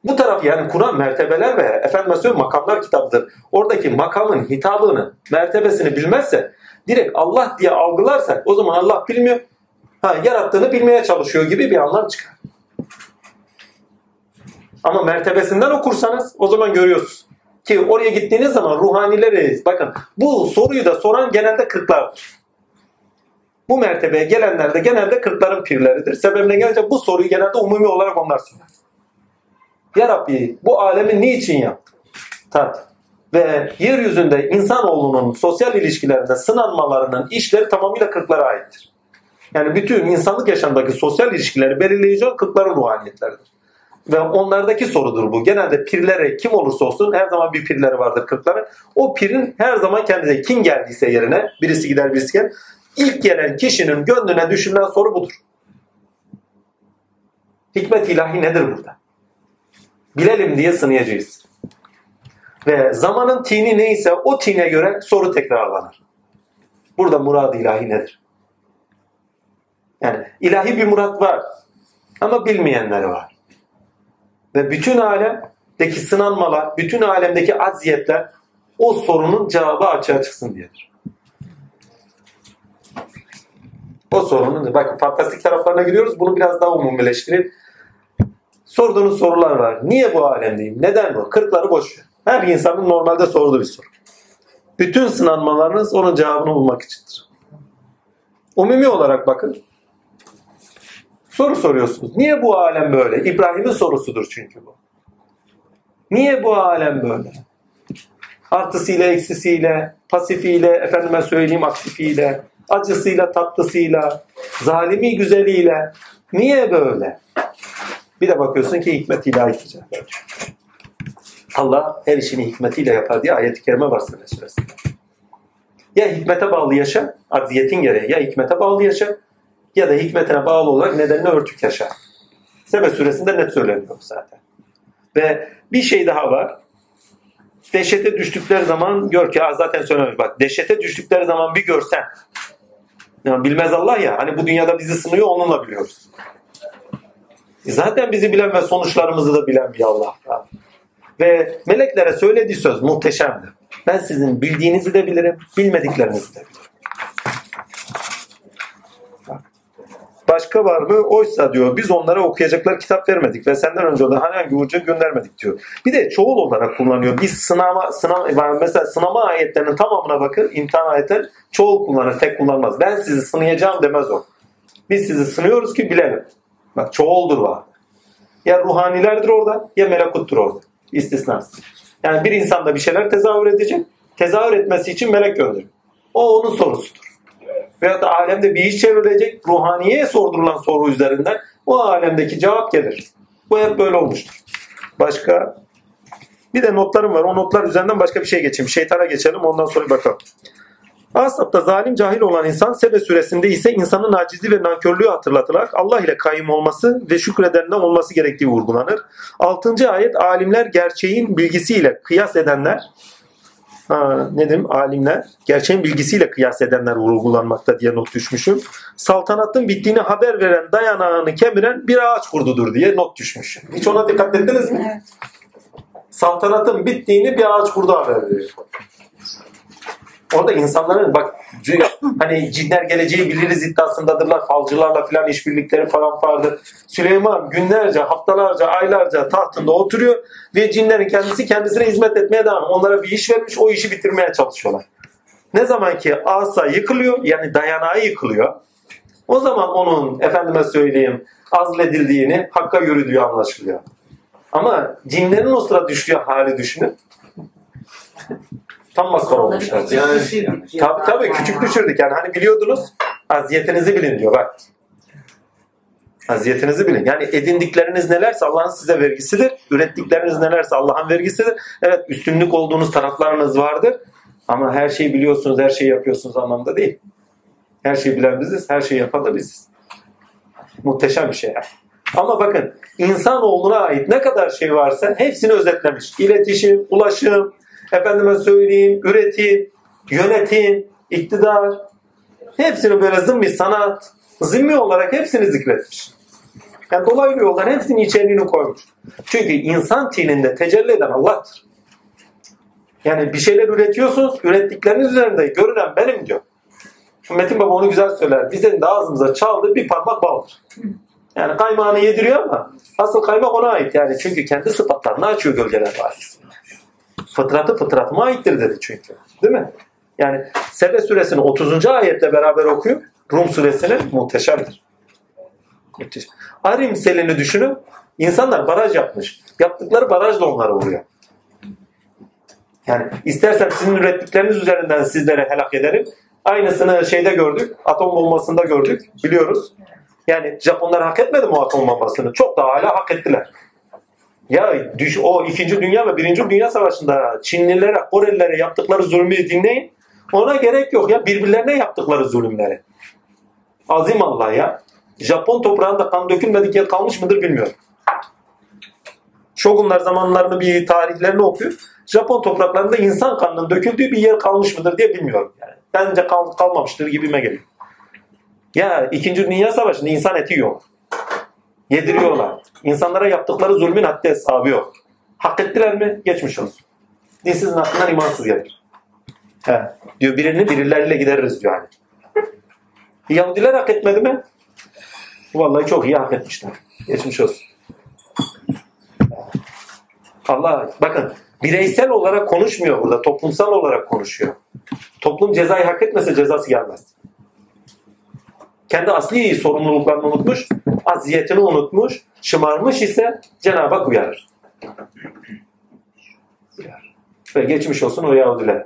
A: Bu taraf yani Kur'an mertebeler ve efendime söyleyeyim makamlar kitabıdır. Oradaki makamın hitabını, mertebesini bilmezse direkt Allah diye algılarsak o zaman Allah bilmiyor. Ha, yarattığını bilmeye çalışıyor gibi bir anlam çıkar. Ama mertebesinden okursanız o zaman görüyorsunuz. Ki oraya gittiğiniz zaman ruhanileri bakın bu soruyu da soran genelde kırklardır. Bu mertebeye gelenler de genelde kırkların pirleridir. Sebebine gelince bu soruyu genelde umumi olarak onlar sorar. Ya Rabbi bu alemi niçin yaptın? Tat. Ve yeryüzünde insanoğlunun sosyal ilişkilerinde sınanmalarının işleri tamamıyla kırklara aittir. Yani bütün insanlık yaşamındaki sosyal ilişkileri belirleyici olan kırkların ruhaniyetleridir. Ve onlardaki sorudur bu. Genelde pirlere kim olursa olsun her zaman bir pirleri vardır kırkların. O pirin her zaman kendine kim geldiyse yerine birisi gider birisi gelir. İlk gelen kişinin gönlüne düşünülen soru budur. Hikmet ilahi nedir burada? Bilelim diye sınayacağız. Ve zamanın tini neyse o tine göre soru tekrarlanır. Burada murad ilahi nedir? Yani ilahi bir murat var ama bilmeyenleri var. Ve bütün alemdeki sınanmalar, bütün alemdeki aziyetler o sorunun cevabı açığa çıksın diyedir. O sorunun, bakın fantastik taraflarına giriyoruz. Bunu biraz daha umumileştirip sorduğunuz sorular var. Niye bu alemdeyim? Neden bu? Kırkları boş ver. Her insanın normalde sorduğu bir soru. Bütün sınanmalarınız onun cevabını bulmak içindir. Umumi olarak bakın. Soru soruyorsunuz. Niye bu alem böyle? İbrahim'in sorusudur çünkü bu. Niye bu alem böyle? Artısıyla, eksisiyle, pasifiyle, efendime söyleyeyim aktifiyle, acısıyla, tatlısıyla, zalimi güzeliyle. Niye böyle? Bir de bakıyorsun ki hikmet ilahi icap Allah her işini hikmetiyle yapar diye ayet-i kerime var sana suresinde. Ya hikmete bağlı yaşa, aziyetin gereği ya hikmete bağlı yaşa ya da hikmetine bağlı olarak nedenine örtük yaşa. Sebe suresinde net söyleniyor zaten. Ve bir şey daha var. Dehşete düştükleri zaman gör ki zaten söylemiş bak dehşete düştükleri zaman bir görsen yani bilmez Allah ya hani bu dünyada bizi sınıyor onunla biliyoruz. Zaten bizi bilen ve sonuçlarımızı da bilen bir Allah. Ve meleklere söylediği söz muhteşemdir. Ben sizin bildiğinizi de bilirim, bilmediklerinizi de bilirim. Başka var mı? Oysa diyor biz onlara okuyacaklar kitap vermedik ve senden önce de herhangi ucu göndermedik diyor. Bir de çoğul olarak kullanıyor. Biz sınama, sınama mesela sınama ayetlerinin tamamına bakın imtihan ayetler çoğul kullanır, tek kullanmaz. Ben sizi sınayacağım demez o. Biz sizi sınıyoruz ki bilelim. Bak çoğuldur var. Ya ruhanilerdir orada ya melekuttur orada. İstisnasız. Yani bir insanda bir şeyler tezahür edecek. Tezahür etmesi için melek gönderir. O onun sorusudur. Veyahut da alemde bir iş çevrilecek. Ruhaniye sordurulan soru üzerinden o alemdeki cevap gelir. Bu hep böyle olmuştur. Başka? Bir de notlarım var. O notlar üzerinden başka bir şey geçeyim. Şeytana geçelim ondan sonra bakalım. Asap'ta zalim cahil olan insan Sebe suresinde ise insanın acizliği ve nankörlüğü hatırlatılarak Allah ile kayyum olması ve şükredenden olması gerektiği vurgulanır. 6. ayet alimler gerçeğin bilgisiyle kıyas edenler ha, ne dedim alimler gerçeğin bilgisiyle kıyas edenler vurgulanmakta diye not düşmüşüm. Saltanatın bittiğini haber veren dayanağını kemiren bir ağaç kurdudur diye not düşmüşüm. Hiç ona dikkat ettiniz mi? Saltanatın bittiğini bir ağaç kurdu haber veriyor. Orada insanların bak hani cinler geleceği biliriz iddiasındadırlar. Falcılarla filan işbirlikleri falan vardır. Süleyman günlerce, haftalarca, aylarca tahtında oturuyor ve cinlerin kendisi kendisine hizmet etmeye devam. Onlara bir iş vermiş, o işi bitirmeye çalışıyorlar. Ne zaman ki asa yıkılıyor, yani dayanağı yıkılıyor. O zaman onun efendime söyleyeyim azledildiğini, hakka yürüdüğü anlaşılıyor. Ama cinlerin o sıra düştüğü hali düşünün. Tam maskara olmuşlar.
C: Onları
A: Yani,
C: küçük düşürdük diyor
A: tabii tabii küçük düşürdük. Yani hani biliyordunuz aziyetinizi bilin diyor bak. Aziyetinizi bilin. Yani edindikleriniz nelerse Allah'ın size vergisidir. Ürettikleriniz nelerse Allah'ın vergisidir. Evet üstünlük olduğunuz taraflarınız vardır. Ama her şeyi biliyorsunuz, her şeyi yapıyorsunuz anlamda değil. Her şeyi bilen biziz, her şeyi yapan da biziz. Muhteşem bir şey. yani. Ama bakın insanoğluna ait ne kadar şey varsa hepsini özetlemiş. İletişim, ulaşım, efendime söyleyeyim, üretim, yönetim, iktidar. Hepsini böyle zımmi sanat, zimmi olarak hepsini zikretmiş. Yani dolaylı yoldan hepsinin içeriğini koymuş. Çünkü insan tininde tecelli eden Allah'tır. Yani bir şeyler üretiyorsunuz, ürettikleriniz üzerinde görünen benim diyor. Metin Baba onu güzel söyler. Bizim de ağzımıza çaldığı bir parmak baldır. Yani kaymağını yediriyor ama asıl kaymak ona ait yani. Çünkü kendi sıfatlarını açıyor gölgeler bahis. Fıtratı fıtratıma aittir dedi çünkü. Değil mi? Yani Sebe suresini 30. ayetle beraber okuyup Rum suresini muhteşemdir. Müthiş. Arim selini düşünün. İnsanlar baraj yapmış. Yaptıkları baraj da onlara vuruyor. Yani istersen sizin ürettikleriniz üzerinden sizlere helak ederim. Aynısını şeyde gördük. Atom bombasında gördük. Biliyoruz. Yani Japonlar hak etmedi mi atom bombasını? Çok daha hala hak ettiler. Ya düş, o 2. Dünya ve 1. Dünya Savaşı'nda Çinlilere, Korelilere yaptıkları zulmü dinleyin. Ona gerek yok ya. Birbirlerine yaptıkları zulümleri. Azim Allah ya. Japon toprağında kan dökülmedik yer kalmış mıdır bilmiyorum. Shogunlar zamanlarını bir tarihlerini okuyup Japon topraklarında insan kanının döküldüğü bir yer kalmış mıdır diye bilmiyorum. Yani. Bence kal, kalmamıştır gibime geliyor. Ya 2. Dünya Savaşı'nda insan eti yok. Yediriyorlar. İnsanlara yaptıkları zulmün haddi hesabı yok. Hak ettiler mi? Geçmiş olsun. Dinsizin aklından imansız gelir. He. Diyor birini birileriyle gideriz diyor yani. Yahudiler hak etmedi mi? Vallahi çok iyi hak etmişler. Geçmiş olsun. Allah bakın bireysel olarak konuşmuyor burada. Toplumsal olarak konuşuyor. Toplum cezayı hak etmese cezası gelmez. Kendi asli sorumluluklarını unutmuş, aziyetini unutmuş, şımarmış ise Cenab-ı Hak uyarır. Uyarır. Ve geçmiş olsun o Yahudiler.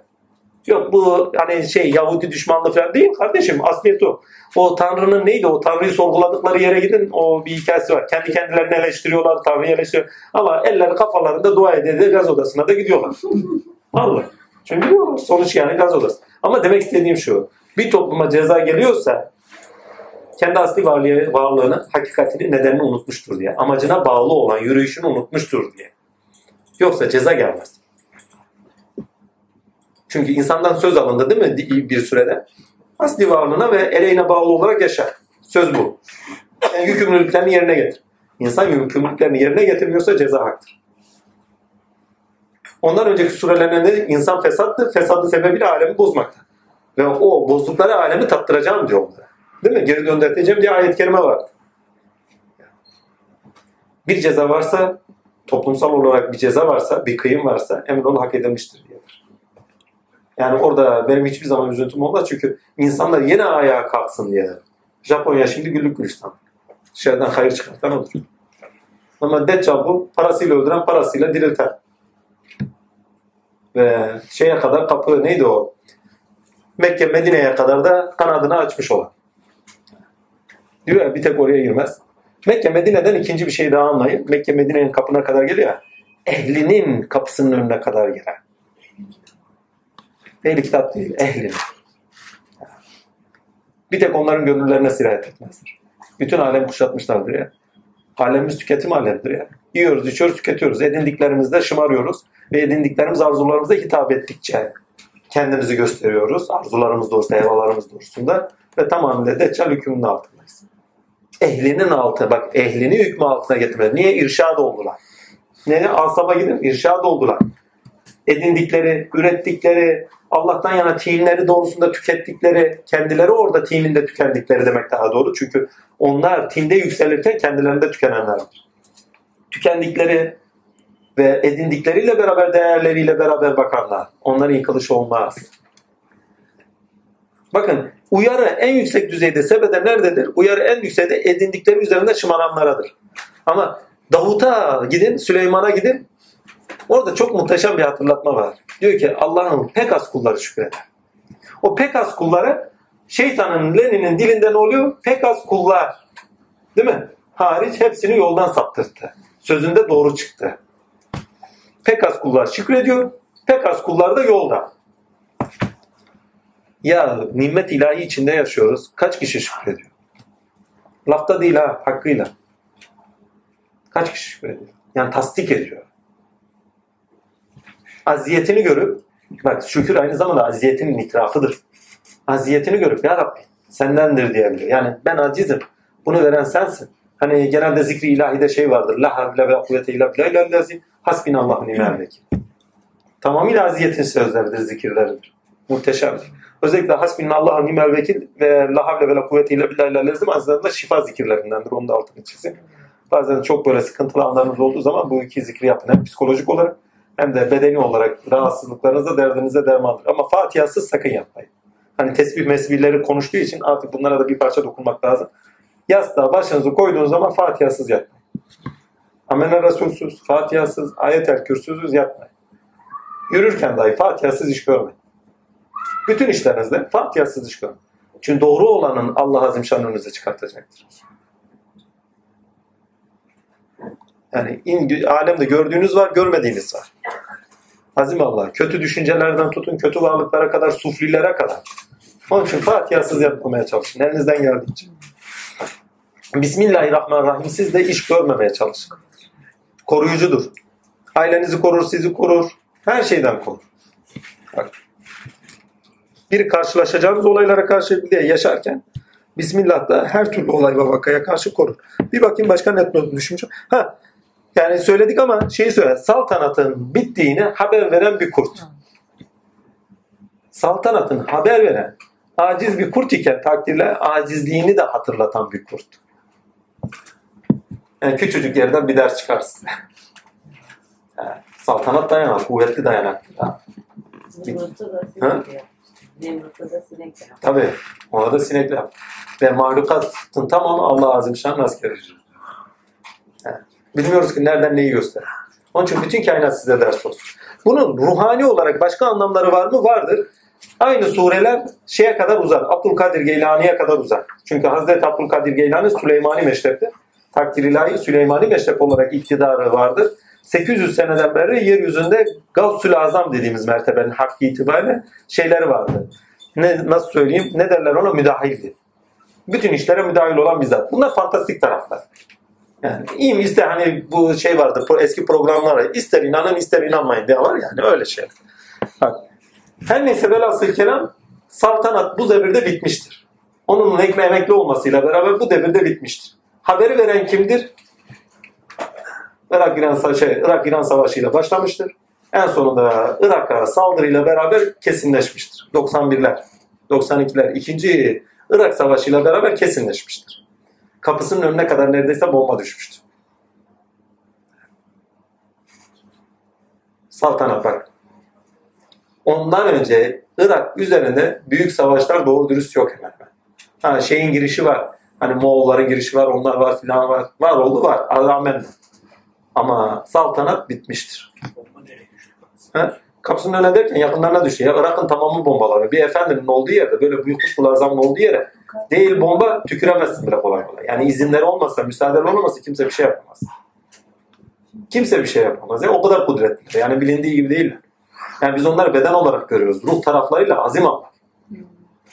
A: Yok bu hani şey Yahudi düşmanlığı falan değil kardeşim. Asliyet o. O Tanrı'nın neydi? O Tanrı'yı sorguladıkları yere gidin. O bir hikayesi var. Kendi kendilerini eleştiriyorlar. Tanrı'yı eleştiriyor. Ama elleri kafalarında dua ede de gaz odasına da gidiyorlar. Vallahi. Çünkü biliyorlar. Sonuç yani gaz odası. Ama demek istediğim şu. Bir topluma ceza geliyorsa kendi asli varlığı, varlığını, hakikatini, nedenini unutmuştur diye. Amacına bağlı olan yürüyüşünü unutmuştur diye. Yoksa ceza gelmez. Çünkü insandan söz alındı değil mi bir sürede? Asli varlığına ve ereğine bağlı olarak yaşar. Söz bu. Yani yükümlülüklerini yerine getir. İnsan yükümlülüklerini yerine getirmiyorsa ceza haktır. Ondan önceki surelerde insan fesattı. Fesadı sebebiyle alemi bozmakta. Ve o bozdukları alemi tattıracağım diyor onlara. Değil mi? Geri döndürteceğim diye ayet-i kerime vardı. Bir ceza varsa, toplumsal olarak bir ceza varsa, bir kıyım varsa emin ol hak edilmiştir diyorlar. Yani orada benim hiçbir zaman üzüntüm olmaz çünkü insanlar yine ayağa kalksın diye. Japonya şimdi güllük gülistan. Dışarıdan hayır çıkartan olur. Ama Deccal bu parasıyla öldüren parasıyla dirilten. Ve şeye kadar kapı neydi o? Mekke Medine'ye kadar da kanadını açmış olan. Diyor ya bir tek oraya girmez. Mekke Medine'den ikinci bir şey daha anlayın. Mekke Medine'nin kapına kadar geliyor ya. Ehlinin kapısının önüne kadar girer. Ehli kitap değil, ehlinin. Bir tek onların gönüllerine sirayet etmezdir. Bütün alem kuşatmışlardır ya. Alemimiz tüketim alemidir ya. Yiyoruz, içiyoruz, tüketiyoruz. Edindiklerimizde şımarıyoruz. Ve edindiklerimiz arzularımıza hitap ettikçe kendimizi gösteriyoruz. Arzularımız doğrusunda, hevalarımız doğrusunda. Ve tamamıyla deccal hükmünün altındayız. Ehlinin altı, bak ehlini hükmü altına getirmedi. Niye? İrşad oldular. Ne? Asaba gidin, irşad oldular. Edindikleri, ürettikleri, Allah'tan yana tinleri doğrusunda tükettikleri, kendileri orada tininde tükendikleri demek daha doğru. Çünkü onlar tinde yükselirken kendilerinde tükenenlerdir. Tükendikleri ve edindikleriyle beraber değerleriyle beraber bakanlar. Onların yıkılışı olmaz. Bakın uyarı en yüksek düzeyde sebede nerededir? Uyarı en yüksekte edindikleri üzerinde şımaranlaradır. Ama Davut'a gidin, Süleyman'a gidin. Orada çok muhteşem bir hatırlatma var. Diyor ki Allah'ın pek az kulları şükreder. O pek az kulları şeytanın Lenin'in dilinden oluyor? Pek az kullar. Değil mi? Hariç hepsini yoldan saptırdı. Sözünde doğru çıktı. Pek az kullar şükrediyor. Pek az kullar da yolda. Ya nimet ilahi içinde yaşıyoruz. Kaç kişi şükrediyor? Lafta değil ha, hakkıyla. Kaç kişi şükrediyor? Yani tasdik ediyor. Aziyetini görüp, bak şükür aynı zamanda aziyetinin itirafıdır. Aziyetini görüp ya Rabbi sendendir diyebiliyor. Yani ben acizim. Bunu veren sensin. Hani genelde zikri ilahide şey vardır. La havle ve kuvvete illa billahi hasbinallahu ni'mel vekil. Tamamıyla aziyetin sözleridir, zikirleridir. Muhteşemdir. Özellikle hasbinallahu nimel vekil ve la havle ve la kuvvete illa billahi lazım aslında şifa zikirlerindendir. Onu da altını çizeyim. Bazen çok böyle sıkıntılı anlarınız olduğu zaman bu iki zikri yapın. Hem psikolojik olarak hem de bedeni olarak rahatsızlıklarınıza, derdinize dermandır. Ama Fatiha'sız sakın yapmayın. Hani tesbih mesbihleri konuştuğu için artık bunlara da bir parça dokunmak lazım. Yastığa başınızı koyduğunuz zaman Fatiha'sız yatmayın. Amene Resulsüz, Fatiha'sız, ayet-el kürsüsüz yatmayın. Yürürken dahi Fatiha'sız iş görmeyin. Bütün işlerinizde Fatiha'sız iş görmeyin. Çünkü doğru olanın Allah azim şan önünüze çıkartacaktır. Yani in, alemde gördüğünüz var, görmediğiniz var. Azim Allah. Kötü düşüncelerden tutun, kötü varlıklara kadar, sufrilere kadar. Onun için Fatiha'sız yapmamaya çalışın. Elinizden geldiğince. Bismillahirrahmanirrahim. Siz de iş görmemeye çalışın. Koruyucudur. Ailenizi korur, sizi korur. Her şeyden korur. Bak. Bir karşılaşacağınız olaylara karşı bir de yaşarken Bismillah da her türlü olay ve vakaya karşı korur. Bir bakayım başka net not düşünmüşüm. Ha, yani söyledik ama şeyi söyle. Saltanatın bittiğini haber veren bir kurt. Saltanatın haber veren aciz bir kurt iken takdirle acizliğini de hatırlatan bir kurt. Yani küçücük yerden bir ders çıkarsın. Saltanat dayanak, kuvvetli dayanak.
C: Da
A: Ha?
C: Nemrut'ta da sinek yapmış.
A: Tabii. Ona da sinekle yap. Ve mahlukatın tamamı Allah Azimşan'ın askeridir. Yani bilmiyoruz ki nereden neyi gösterir. Onun için bütün kainat size ders olsun. Bunun ruhani olarak başka anlamları var mı? Vardır. Aynı sureler şeye kadar uzar. Abdülkadir Geylani'ye kadar uzar. Çünkü Hazreti Abdülkadir Geylani Süleymani meşrepte. Takdir ilahi Süleymani meşrep olarak iktidarı vardır. 800 seneden beri yeryüzünde Gavsül Azam dediğimiz mertebenin hakkı itibariyle şeyleri vardı. Ne, nasıl söyleyeyim? Ne derler ona? Müdahildi. Bütün işlere müdahil olan bir zat. Bunlar fantastik taraflar. Yani iyi mi hani bu şey vardı eski programlar ister inanın ister inanmayın diye var yani öyle şey. Bak. Her neyse velhasıl kelam saltanat bu devirde bitmiştir. Onun emekli olmasıyla beraber bu devirde bitmiştir. Haberi veren kimdir? Irak İran şey, Irak İran Savaşı ile başlamıştır. En sonunda Irak'a saldırıyla beraber kesinleşmiştir. 91'ler, 92'ler, ikinci Irak Savaşı ile beraber kesinleşmiştir. Kapısının önüne kadar neredeyse bomba düşmüştü. Saltanat bak. Ondan önce Irak üzerinde büyük savaşlar doğru dürüst yok hemen hemen. Ha, şeyin girişi var. Hani Moğolların girişi var, onlar var filan var. Var oldu var. Rağmen. Ama saltanat bitmiştir. Ha? Kapısının önüne derken yakınlarına düşüyor. Ya Irak'ın tamamı bombaları. Bir efendinin olduğu yerde böyle büyük kutbular zaman olduğu yere değil bomba tüküremezsin bile kolay kolay. Yani izinleri olmasa, müsaadeleri olmasa kimse bir şey yapamaz. Kimse bir şey yapamaz. Ya, o kadar kudretli. Yani bilindiği gibi değil. Yani biz onları beden olarak görüyoruz. Ruh taraflarıyla azim Allah.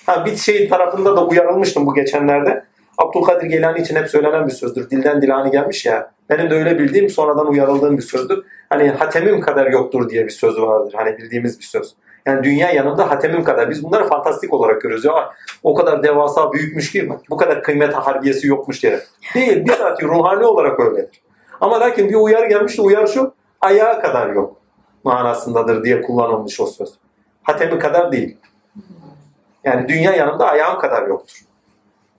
A: Ha bir şey tarafında da uyarılmıştım bu geçenlerde. Abdülkadir Geylani için hep söylenen bir sözdür. Dilden dilani gelmiş ya. Benim de öyle bildiğim sonradan uyarıldığım bir sözdür. Hani hatemim kadar yoktur diye bir söz vardır. Hani bildiğimiz bir söz. Yani dünya yanında hatemim kadar. Biz bunları fantastik olarak görüyoruz. Ya o kadar devasa büyükmüş ki bu kadar kıymet harbiyesi yokmuş diye. Değil. Bizzat ruhani olarak öyledir. Ama lakin bir uyarı gelmişti. Uyarı şu. Ayağa kadar yok manasındadır diye kullanılmış o söz. Hatemi kadar değil. Yani dünya yanında ayağım kadar yoktur.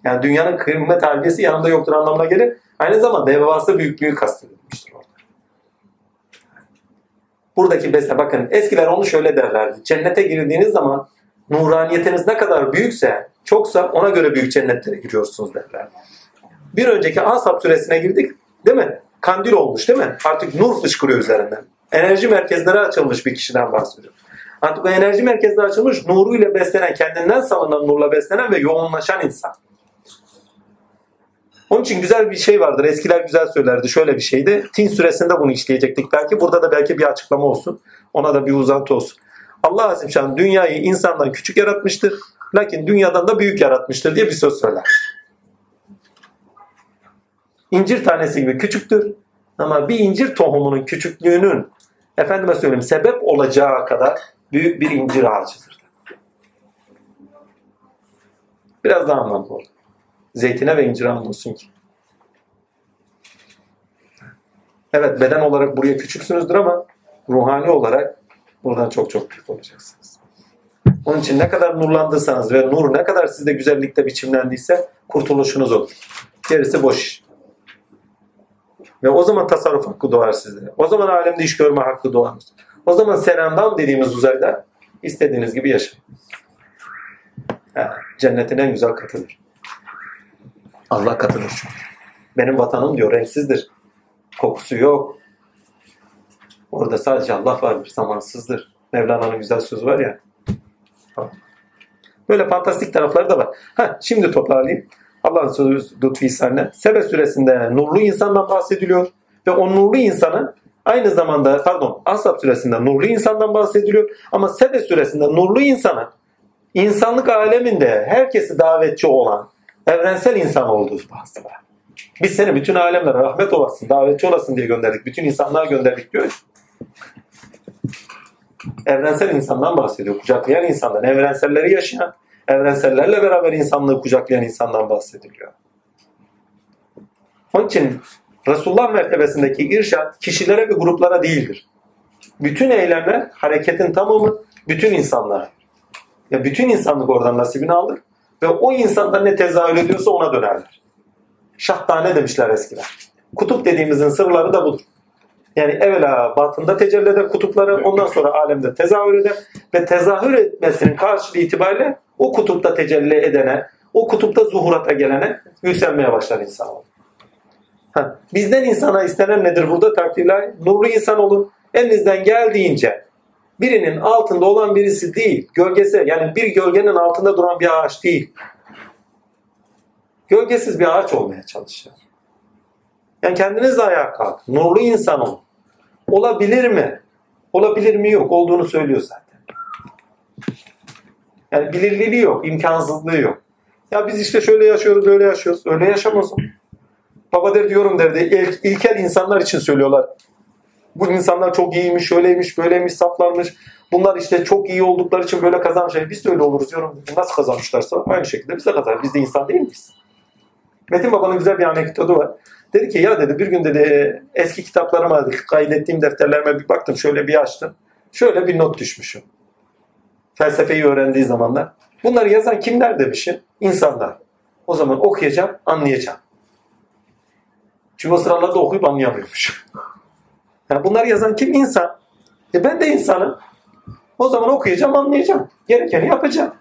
A: Yani dünyanın kıymet harbiyesi yanında yoktur anlamına gelir. Aynı zamanda devasa büyüklüğü kastedilmiştir orada. Buradaki beste bakın eskiler onu şöyle derlerdi. Cennete girdiğiniz zaman nuraniyetiniz ne kadar büyükse, çoksa ona göre büyük cennetlere giriyorsunuz derlerdi. Bir önceki Ashab süresine girdik değil mi? Kandil olmuş değil mi? Artık nur fışkırıyor üzerinden. Enerji merkezleri açılmış bir kişiden bahsediyor. Artık o enerji merkezleri açılmış, nuruyla beslenen, kendinden salınan nurla beslenen ve yoğunlaşan insan. Onun için güzel bir şey vardır. Eskiler güzel söylerdi. Şöyle bir şeydi. Tin süresinde bunu işleyecektik belki. Burada da belki bir açıklama olsun. Ona da bir uzantı olsun. Allah Azimşan dünyayı insandan küçük yaratmıştır. Lakin dünyadan da büyük yaratmıştır diye bir söz söyler. İncir tanesi gibi küçüktür. Ama bir incir tohumunun küçüklüğünün efendime söyleyeyim sebep olacağı kadar büyük bir incir ağacıdır. Biraz daha anlamlı oldu. Zeytine ve incire olsun ki. Evet beden olarak buraya küçüksünüzdür ama ruhani olarak buradan çok çok büyük olacaksınız. Onun için ne kadar nurlandıysanız ve nur ne kadar sizde güzellikte biçimlendiyse kurtuluşunuz olur. Gerisi boş. Ve o zaman tasarruf hakkı doğar sizde. O zaman alemde iş görme hakkı doğar. O zaman serendam dediğimiz uzayda istediğiniz gibi yaşayın. Ha, cennetin en güzel katıdır. Allah katıdır çünkü. Benim vatanım diyor renksizdir. Kokusu yok. Orada sadece Allah vardır. Zamansızdır. Mevlana'nın güzel sözü var ya. Böyle fantastik tarafları da var. Ha, şimdi toparlayayım. Allah'ın sözü lütfu ihsanına. Sebe suresinde nurlu insandan bahsediliyor. Ve o nurlu insanın aynı zamanda pardon Ashab suresinde nurlu insandan bahsediliyor. Ama Sebe suresinde nurlu insanın insanlık aleminde herkesi davetçi olan evrensel insan olduğu bahsi var. Biz seni bütün alemlere rahmet olasın, davetçi olasın diye gönderdik. Bütün insanlığa gönderdik diyor. Evrensel insandan bahsediyor. Kucaklayan insandan, evrenselleri yaşayan, evrensellerle beraber insanlığı kucaklayan insandan bahsediliyor. Onun için Resulullah mertebesindeki irşat kişilere ve gruplara değildir. Bütün eylemler hareketin tamamı bütün insanlara. Ya bütün insanlık oradan nasibini alır ve o insanda ne tezahür ediyorsa ona dönerler. Şahtane demişler eskiler. Kutup dediğimizin sırları da budur. Yani evvela batında tecelli eder kutupları ondan sonra alemde tezahür eder ve tezahür etmesinin karşılığı itibariyle o kutupta tecelli edene, o kutupta zuhurata gelene yükselmeye başlar insan olur. Ha, bizden insana istenen nedir burada takdirler? Nurlu insan olun. Elinizden geldiğince birinin altında olan birisi değil. Gölgesi yani bir gölgenin altında duran bir ağaç değil. Gölgesiz bir ağaç olmaya çalışın. Yani kendiniz de ayağa kalk. Nurlu insan olun. Olabilir mi? Olabilir mi yok. Olduğunu söylüyor zaten. Yani bilirliliği yok. imkansızlığı yok. Ya biz işte şöyle yaşıyoruz, böyle yaşıyoruz. Öyle yaşamaz. Baba der diyorum derdi. İlk, ilkel insanlar için söylüyorlar. Bu insanlar çok iyiymiş, şöyleymiş, böyleymiş, saflarmış. Bunlar işte çok iyi oldukları için böyle kazanmış. Yani biz de öyle oluruz diyorum. Nasıl kazanmışlarsa aynı şekilde biz de kazanırız. Biz de insan değil miyiz? Metin Baba'nın güzel bir anekdotu var. Dedi ki ya dedi bir gün dedi eski kitaplarıma kaydettiğim defterlerime bir baktım şöyle bir açtım. Şöyle bir not düşmüşüm. Felsefeyi öğrendiği zamanlar. Bunları yazan kimler demişim? İnsanlar. O zaman okuyacağım, anlayacağım. Çünkü o sıralarda okuyup anlayamıyormuş. Yani bunları yazan kim? İnsan. E ben de insanım. O zaman okuyacağım, anlayacağım. Gerekeni yapacağım.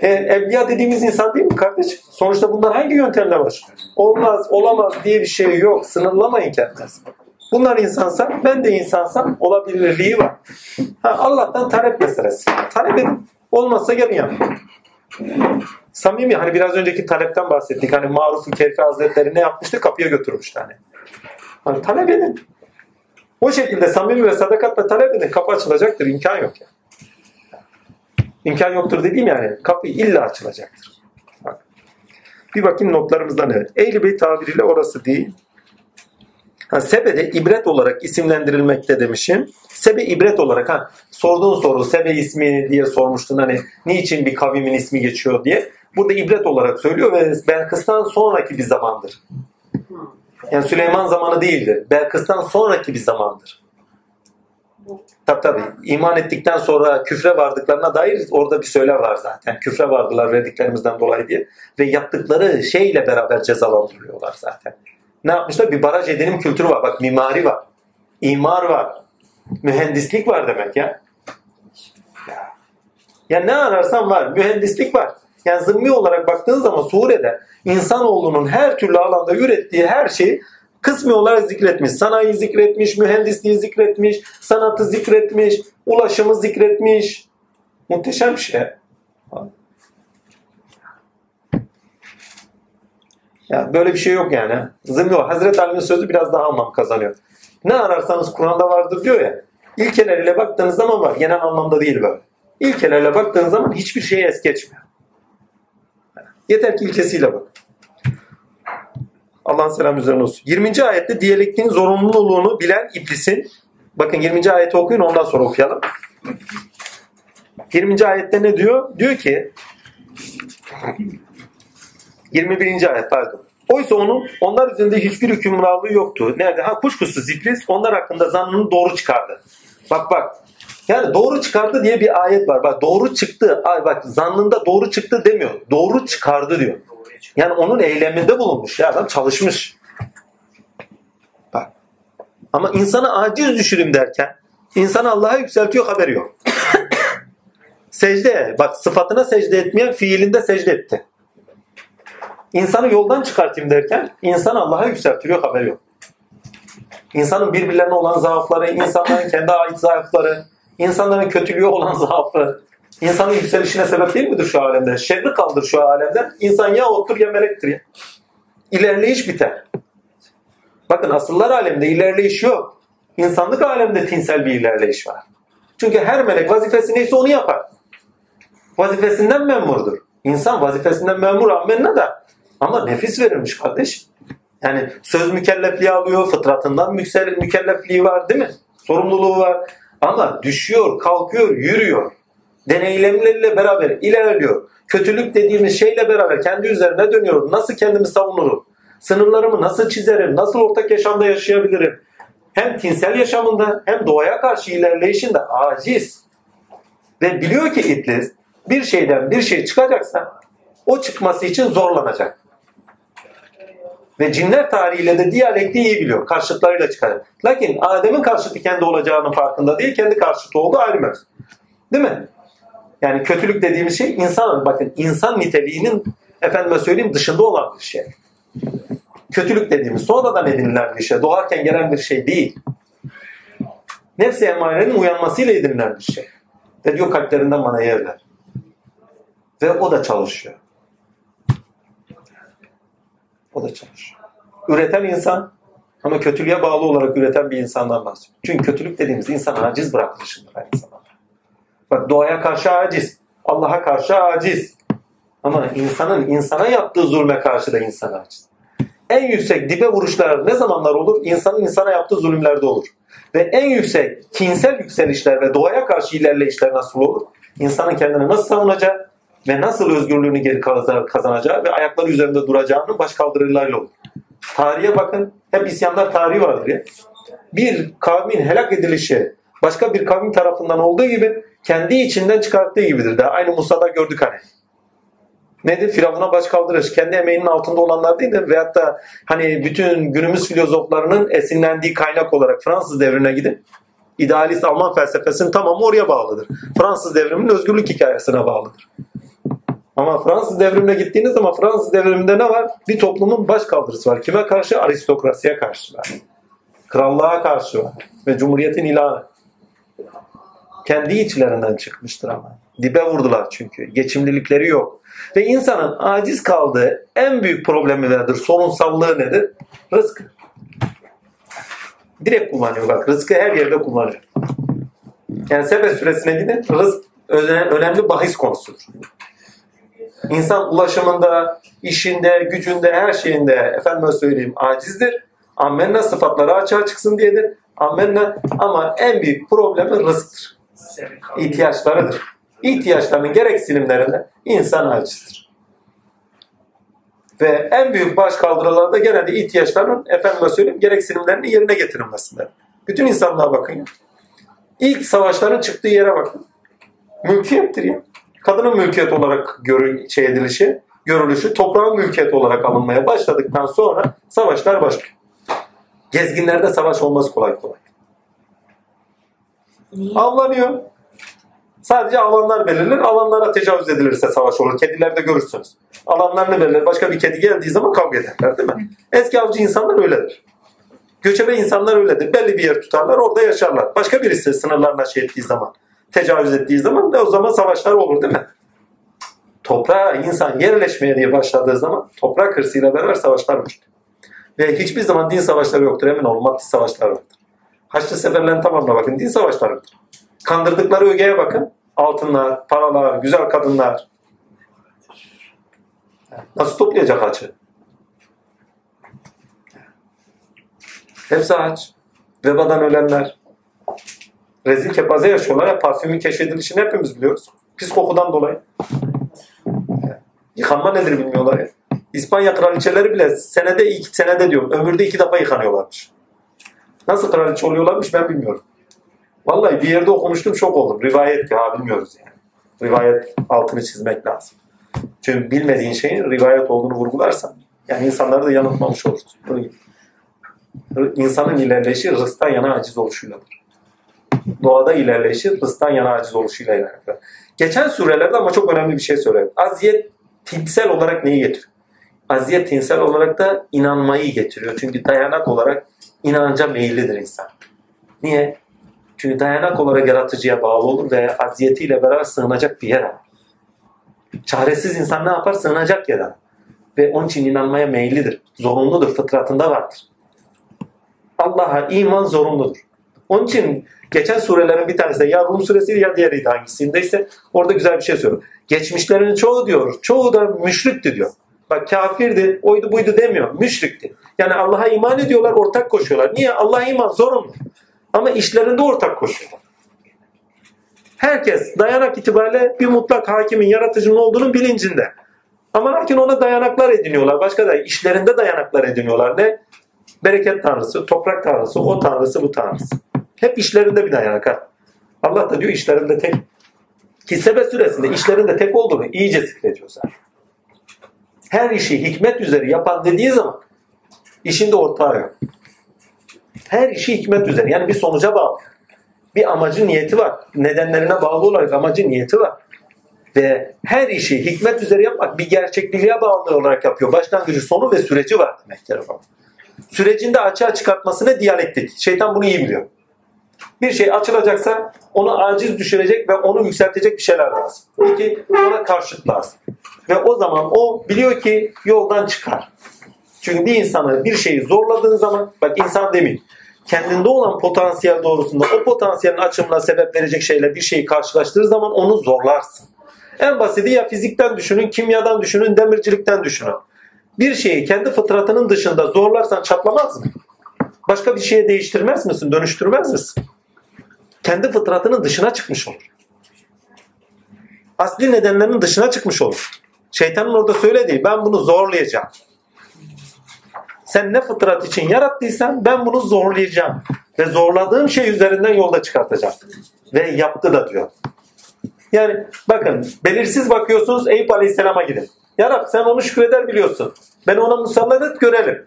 A: E, evliya dediğimiz insan değil mi kardeş? Sonuçta bunlar hangi yöntemle var? Olmaz, olamaz diye bir şey yok. Sınırlamayın kendinizi. Bunlar insansa, ben de insansam olabilirliği var. Ha, Allah'tan talep meselesi. Talep edin. Olmazsa gelin yapın. Samimi hani biraz önceki talepten bahsettik. Hani Maruf-u Kerfi Hazretleri ne yapmıştı? Kapıya götürmüştü hani. Hani talep edin. O şekilde samimi ve sadakatla talep. Kapı açılacaktır. İmkan yok yani. İmkan yoktur dediğim yani. Kapı illa açılacaktır. Bak. Bir bakayım notlarımızda ne? Ehl-i Beyt tabiriyle orası değil. Ha, Sebe de ibret olarak isimlendirilmekte demişim. Sebe ibret olarak ha sorduğun soru Sebe ismi diye sormuştun hani niçin bir kavimin ismi geçiyor diye. Burada ibret olarak söylüyor ve Belkıs'tan sonraki bir zamandır. Yani Süleyman zamanı değildir. Belkıs'tan sonraki bir zamandır. Tabi tabi. İman ettikten sonra küfre vardıklarına dair orada bir söyle var zaten. Küfre vardılar verdiklerimizden dolayı diye. Ve yaptıkları şeyle beraber cezalandırılıyorlar zaten. Ne yapmışlar? Bir baraj edinim kültürü var. Bak mimari var. imar var. Mühendislik var demek. Ya, ya ne ararsan var. Mühendislik var. Yani zımmi olarak baktığın zaman Suriye'de insanoğlunun her türlü alanda ürettiği her şeyi kısmi olarak zikretmiş. Sanayi zikretmiş, mühendisliği zikretmiş, sanatı zikretmiş, ulaşımı zikretmiş. Muhteşem bir şey. Ya böyle bir şey yok yani. Zımmi o. Hazreti Ali'nin sözü biraz daha anlam kazanıyor. Ne ararsanız Kur'an'da vardır diyor ya. İlkeleriyle baktığınız zaman var. Genel anlamda değil böyle. İlkelerle baktığınız zaman hiçbir şeyi es geçmiyor. Yeter ki ilkesiyle bak. Allah'ın selamı üzerine olsun. 20. ayette diyalektiğin zorunluluğunu bilen iblisin bakın 20. ayeti okuyun ondan sonra okuyalım. 20. ayette ne diyor? Diyor ki 21. ayet pardon. Oysa onun onlar üzerinde hiçbir hükümranlığı yoktu. Nerede? Ha kuşkusuz iblis onlar hakkında zannını doğru çıkardı. Bak bak. Yani doğru çıkardı diye bir ayet var. Bak doğru çıktı. Ay bak zannında doğru çıktı demiyor. Doğru çıkardı diyor. Yani onun eyleminde bulunmuş. Ya adam çalışmış. Bak. Ama insana aciz düşürüm derken insanı Allah'a yükseltiyor haberi yok. secde. Bak sıfatına secde etmeyen fiilinde secde etti. İnsanı yoldan çıkartayım derken insan Allah'a yükseltiliyor haberi yok. İnsanın birbirlerine olan zaafları, insanların kendi ait zaafları, insanların kötülüğü olan zaafı, insanın yükselişine sebep değil midir şu alemde? Şerri kaldır şu alemden. İnsan ya otur ya melektir ya. İlerleyiş biter. Bakın asıllar alemde ilerleyiş yok. İnsanlık alemde tinsel bir ilerleyiş var. Çünkü her melek vazifesi neyse onu yapar. Vazifesinden memurdur. İnsan vazifesinden memur ammenna da ama nefis verilmiş kardeş. Yani söz mükellefliği alıyor, fıtratından mükellefliği var değil mi? Sorumluluğu var. Ama düşüyor, kalkıyor, yürüyor. Deneylemleriyle beraber ilerliyor. Kötülük dediğimiz şeyle beraber kendi üzerine dönüyor. Nasıl kendimi savunurum? Sınırlarımı nasıl çizerim? Nasıl ortak yaşamda yaşayabilirim? Hem tinsel yaşamında hem doğaya karşı ilerleyişinde aciz. Ve biliyor ki iblis bir şeyden bir şey çıkacaksa o çıkması için zorlanacak. Ve cinler tarihiyle de diyalektiği iyi biliyor. Karşıtlarıyla çıkar. Lakin Adem'in karşıtı kendi olacağının farkında değil. Kendi karşıtı olduğu ayrı mevzu. Değil mi? Yani kötülük dediğimiz şey insan, bakın insan niteliğinin efendime söyleyeyim dışında olan bir şey. Kötülük dediğimiz sonradan edinilen bir şey. Doğarken gelen bir şey değil. Nefsi emarenin uyanmasıyla edinilen bir şey. Ve diyor kalplerinden bana yerler. Ve o da çalışıyor. O da çalışıyor. Üreten insan ama kötülüğe bağlı olarak üreten bir insandan bahsediyor. Çünkü kötülük dediğimiz insan aciz bırakılışıdır aynı zamanda. Bak doğaya karşı aciz, Allah'a karşı aciz. Ama insanın insana yaptığı zulme karşı da insan aciz. En yüksek dibe vuruşlar ne zamanlar olur? İnsanın insana yaptığı zulümlerde olur. Ve en yüksek kinsel yükselişler ve doğaya karşı ilerleyişler nasıl olur? İnsanın kendini nasıl savunacağı ve nasıl özgürlüğünü geri kazanacağı ve ayakları üzerinde duracağının baş kaldırılarıyla olur. Tarihe bakın. Hep isyanlar tarihi vardır ya. Bir kavmin helak edilişi başka bir kavmin tarafından olduğu gibi kendi içinden çıkarttığı gibidir. Daha aynı Musa'da gördük hani. Nedir? Firavun'a baş kaldırış. Kendi emeğinin altında olanlar değil de veyahut da hani bütün günümüz filozoflarının esinlendiği kaynak olarak Fransız devrine gidin. İdealist Alman felsefesinin tamamı oraya bağlıdır. Fransız devriminin özgürlük hikayesine bağlıdır. Ama Fransız devrimine gittiğiniz zaman Fransız devriminde ne var? Bir toplumun baş kaldırısı var. Kime karşı? Aristokrasiye karşı var. Krallığa karşı var. Ve cumhuriyetin ilanı. Kendi içlerinden çıkmıştır ama. Dibe vurdular çünkü. Geçimlilikleri yok. Ve insanın aciz kaldığı en büyük problemi nedir? Sorunsallığı nedir? Rızkı. Direkt kullanıyor bak. Rızkı her yerde kullanıyor. Yani Sebe süresine gidin. Rızk öne- önemli bahis konusudur. İnsan ulaşımında, işinde, gücünde, her şeyinde efendime söyleyeyim acizdir. Ammenna sıfatları açığa çıksın diyedir. Ammenna ama en büyük problemi rızktır. İhtiyaçlarıdır. İhtiyaçlarının gereksinimlerinde insan acizdir. Ve en büyük baş kaldırılar da genelde ihtiyaçlarının efendime söyleyeyim gereksinimlerinin yerine getirilmesinden. Bütün insanlığa bakın ya. İlk savaşların çıktığı yere bakın. Mülkiyettir ya. Kadının mülkiyet olarak görü, şey edilişi, görülüşü toprağın mülkiyet olarak alınmaya başladıktan sonra savaşlar başlıyor. Gezginlerde savaş olmaz kolay kolay.
C: Niye?
A: Avlanıyor. Sadece alanlar belirlenir. Alanlara tecavüz edilirse savaş olur. Kedilerde görürsünüz. Alanlarını belirler. Başka bir kedi geldiği zaman kavga ederler değil mi? Eski avcı insanlar öyledir. Göçebe insanlar öyledir. Belli bir yer tutarlar. Orada yaşarlar. Başka birisi sınırlarına şey ettiği zaman, tecavüz ettiği zaman da o zaman savaşlar olur değil mi? Toprağa insan yerleşmeye diye başladığı zaman toprak hırsıyla beraber savaşlar başlıyor. Ve hiçbir zaman din savaşları yoktur. Emin olun maddi savaşlar vardır. Haçlı seferlerin tamamına bakın. Din savaşlarıdır. Kandırdıkları ögeye bakın. Altınlar, paralar, güzel kadınlar. Nasıl toplayacak açı? Hepsi aç. Vebadan ölenler. Rezil kepaze yaşıyorlar. Ya, parfümün keşfedilişini hepimiz biliyoruz. Pis kokudan dolayı. Yıkanma nedir bilmiyorlar ya. İspanya kraliçeleri bile senede iki senede diyorum ömürde iki defa yıkanıyorlarmış. Nasıl kraliçe oluyorlarmış ben bilmiyorum. Vallahi bir yerde okumuştum şok oldum. Rivayet ya bilmiyoruz yani. Rivayet altını çizmek lazım. Çünkü bilmediğin şeyin rivayet olduğunu vurgularsan yani insanları da yanıltmamış olursun. İnsanın ilerleyişi rızktan yana aciz oluşuyladır. Doğada ilerleyişi rızktan yana aciz oluşuyla ilerler. Geçen surelerde ama çok önemli bir şey söyleyeyim. Aziyet tinsel olarak neyi getiriyor? Aziyet tinsel olarak da inanmayı getiriyor. Çünkü dayanak olarak inanca meyillidir insan. Niye? Çünkü dayanak olarak yaratıcıya bağlı olur ve aziyetiyle beraber sığınacak bir yer arar. Çaresiz insan ne yapar? Sığınacak yer arar. Ve onun için inanmaya meyillidir. Zorunludur, fıtratında vardır. Allah'a iman zorunludur. Onun için geçen surelerin bir tanesi de ya Rum suresi ya diğeriydi hangisindeyse orada güzel bir şey söylüyor. Geçmişlerin çoğu diyor, çoğu da müşrikti diyor. Bak kafirdi, oydu buydu demiyor, müşrikti. Yani Allah'a iman ediyorlar, ortak koşuyorlar. Niye? Allah'a iman zorunlu. Ama işlerinde ortak koşuyorlar. Herkes dayanak itibariyle bir mutlak hakimin, yaratıcının olduğunun bilincinde. Ama lakin ona dayanaklar ediniyorlar. Başka da işlerinde dayanaklar ediniyorlar. Ne? Bereket tanrısı, toprak tanrısı, o tanrısı, bu tanrısı. Hep işlerinde bir. Ha. Allah da diyor işlerinde tek. Ki Sebe süresinde işlerinde tek olduğunu iyice zikrediyor zaten. Her işi hikmet üzere yapan dediği zaman işinde ortağı yok. Her işi hikmet üzere. Yani bir sonuca bağlı. Bir amacı niyeti var. Nedenlerine bağlı olarak amacı niyeti var. Ve her işi hikmet üzere yapmak bir gerçekliğe bağlı olarak yapıyor. Başlangıcı, sonu ve süreci var demektir. Sürecinde açığa çıkartmasına diyalektik. Şeytan bunu iyi biliyor. Bir şey açılacaksa onu aciz düşürecek ve onu yükseltecek bir şeyler lazım. İki, ona karşıt lazım. Ve o zaman o biliyor ki yoldan çıkar. Çünkü bir insanı bir şeyi zorladığın zaman, bak insan demeyin, kendinde olan potansiyel doğrusunda o potansiyelin açımına sebep verecek şeyle bir şeyi karşılaştığı zaman onu zorlarsın. En basiti ya fizikten düşünün, kimyadan düşünün, demircilikten düşünün. Bir şeyi kendi fıtratının dışında zorlarsan çatlamaz mı? Başka bir şeye değiştirmez misin, dönüştürmez misin? Kendi fıtratının dışına çıkmış olur. Asli nedenlerinin dışına çıkmış olur. Şeytanın orada söylediği ben bunu zorlayacağım. Sen ne fıtrat için yarattıysan ben bunu zorlayacağım. Ve zorladığım şey üzerinden yolda çıkartacağım. Ve yaptı da diyor. Yani bakın belirsiz bakıyorsunuz Eyüp Aleyhisselam'a gidin. Ya Rab sen onu şükreder biliyorsun. Ben ona musallat et görelim.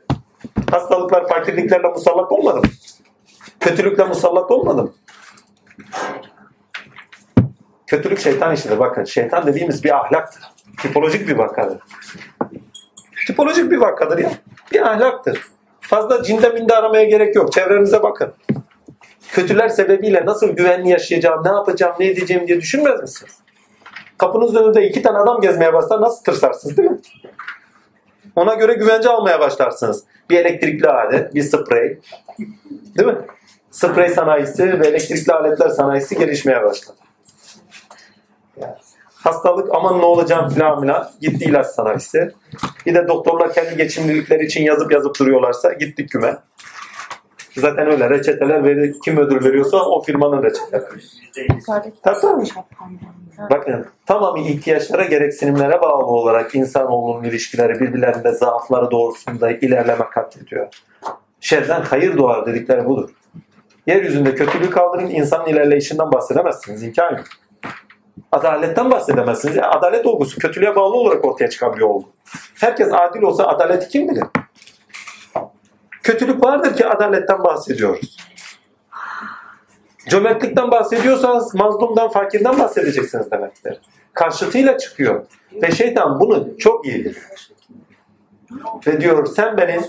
A: Hastalıklar, fakirliklerle musallat olmadım. Kötülükle musallat olmadım. Kötülük şeytan işidir. Bakın şeytan dediğimiz bir ahlaktır. Tipolojik bir vakadır. Tipolojik bir vakadır ya. Bir ahlaktır. Fazla cinde minde aramaya gerek yok. Çevrenize bakın. Kötüler sebebiyle nasıl güvenli yaşayacağım, ne yapacağım, ne edeceğim diye düşünmez misiniz? Kapınızın önünde iki tane adam gezmeye başlar nasıl tırsarsınız değil mi? Ona göre güvence almaya başlarsınız. Bir elektrikli alet, bir sprey. Değil mi? Sprey sanayisi ve elektrikli aletler sanayisi gelişmeye başladı. Hastalık aman ne olacağım filan filan gitti ilaç sanayisi. Bir de doktorlar kendi geçimlilikleri için yazıp yazıp duruyorlarsa gittik küme. Zaten öyle reçeteler verir, kim ödül veriyorsa o firmanın reçeteleri. Tabii. Bakın tamamı ihtiyaçlara gereksinimlere bağlı olarak insanoğlunun ilişkileri birbirlerinde zaafları doğrusunda ilerleme kat ediyor. Şerden hayır doğar dedikleri budur. Yeryüzünde kötülüğü kaldırın insanın ilerleyişinden bahsedemezsiniz. İmkan yok. Adaletten bahsedemezsiniz. Adalet olgusu kötülüğe bağlı olarak ortaya çıkan bir olgu. Herkes adil olsa adaleti kim bilir? Kötülük vardır ki adaletten bahsediyoruz. Cömertlikten bahsediyorsanız mazlumdan, fakirden bahsedeceksiniz demektir. Karşıtıyla çıkıyor. Ve şeytan bunu çok iyi biliyor. Ve diyor sen beni,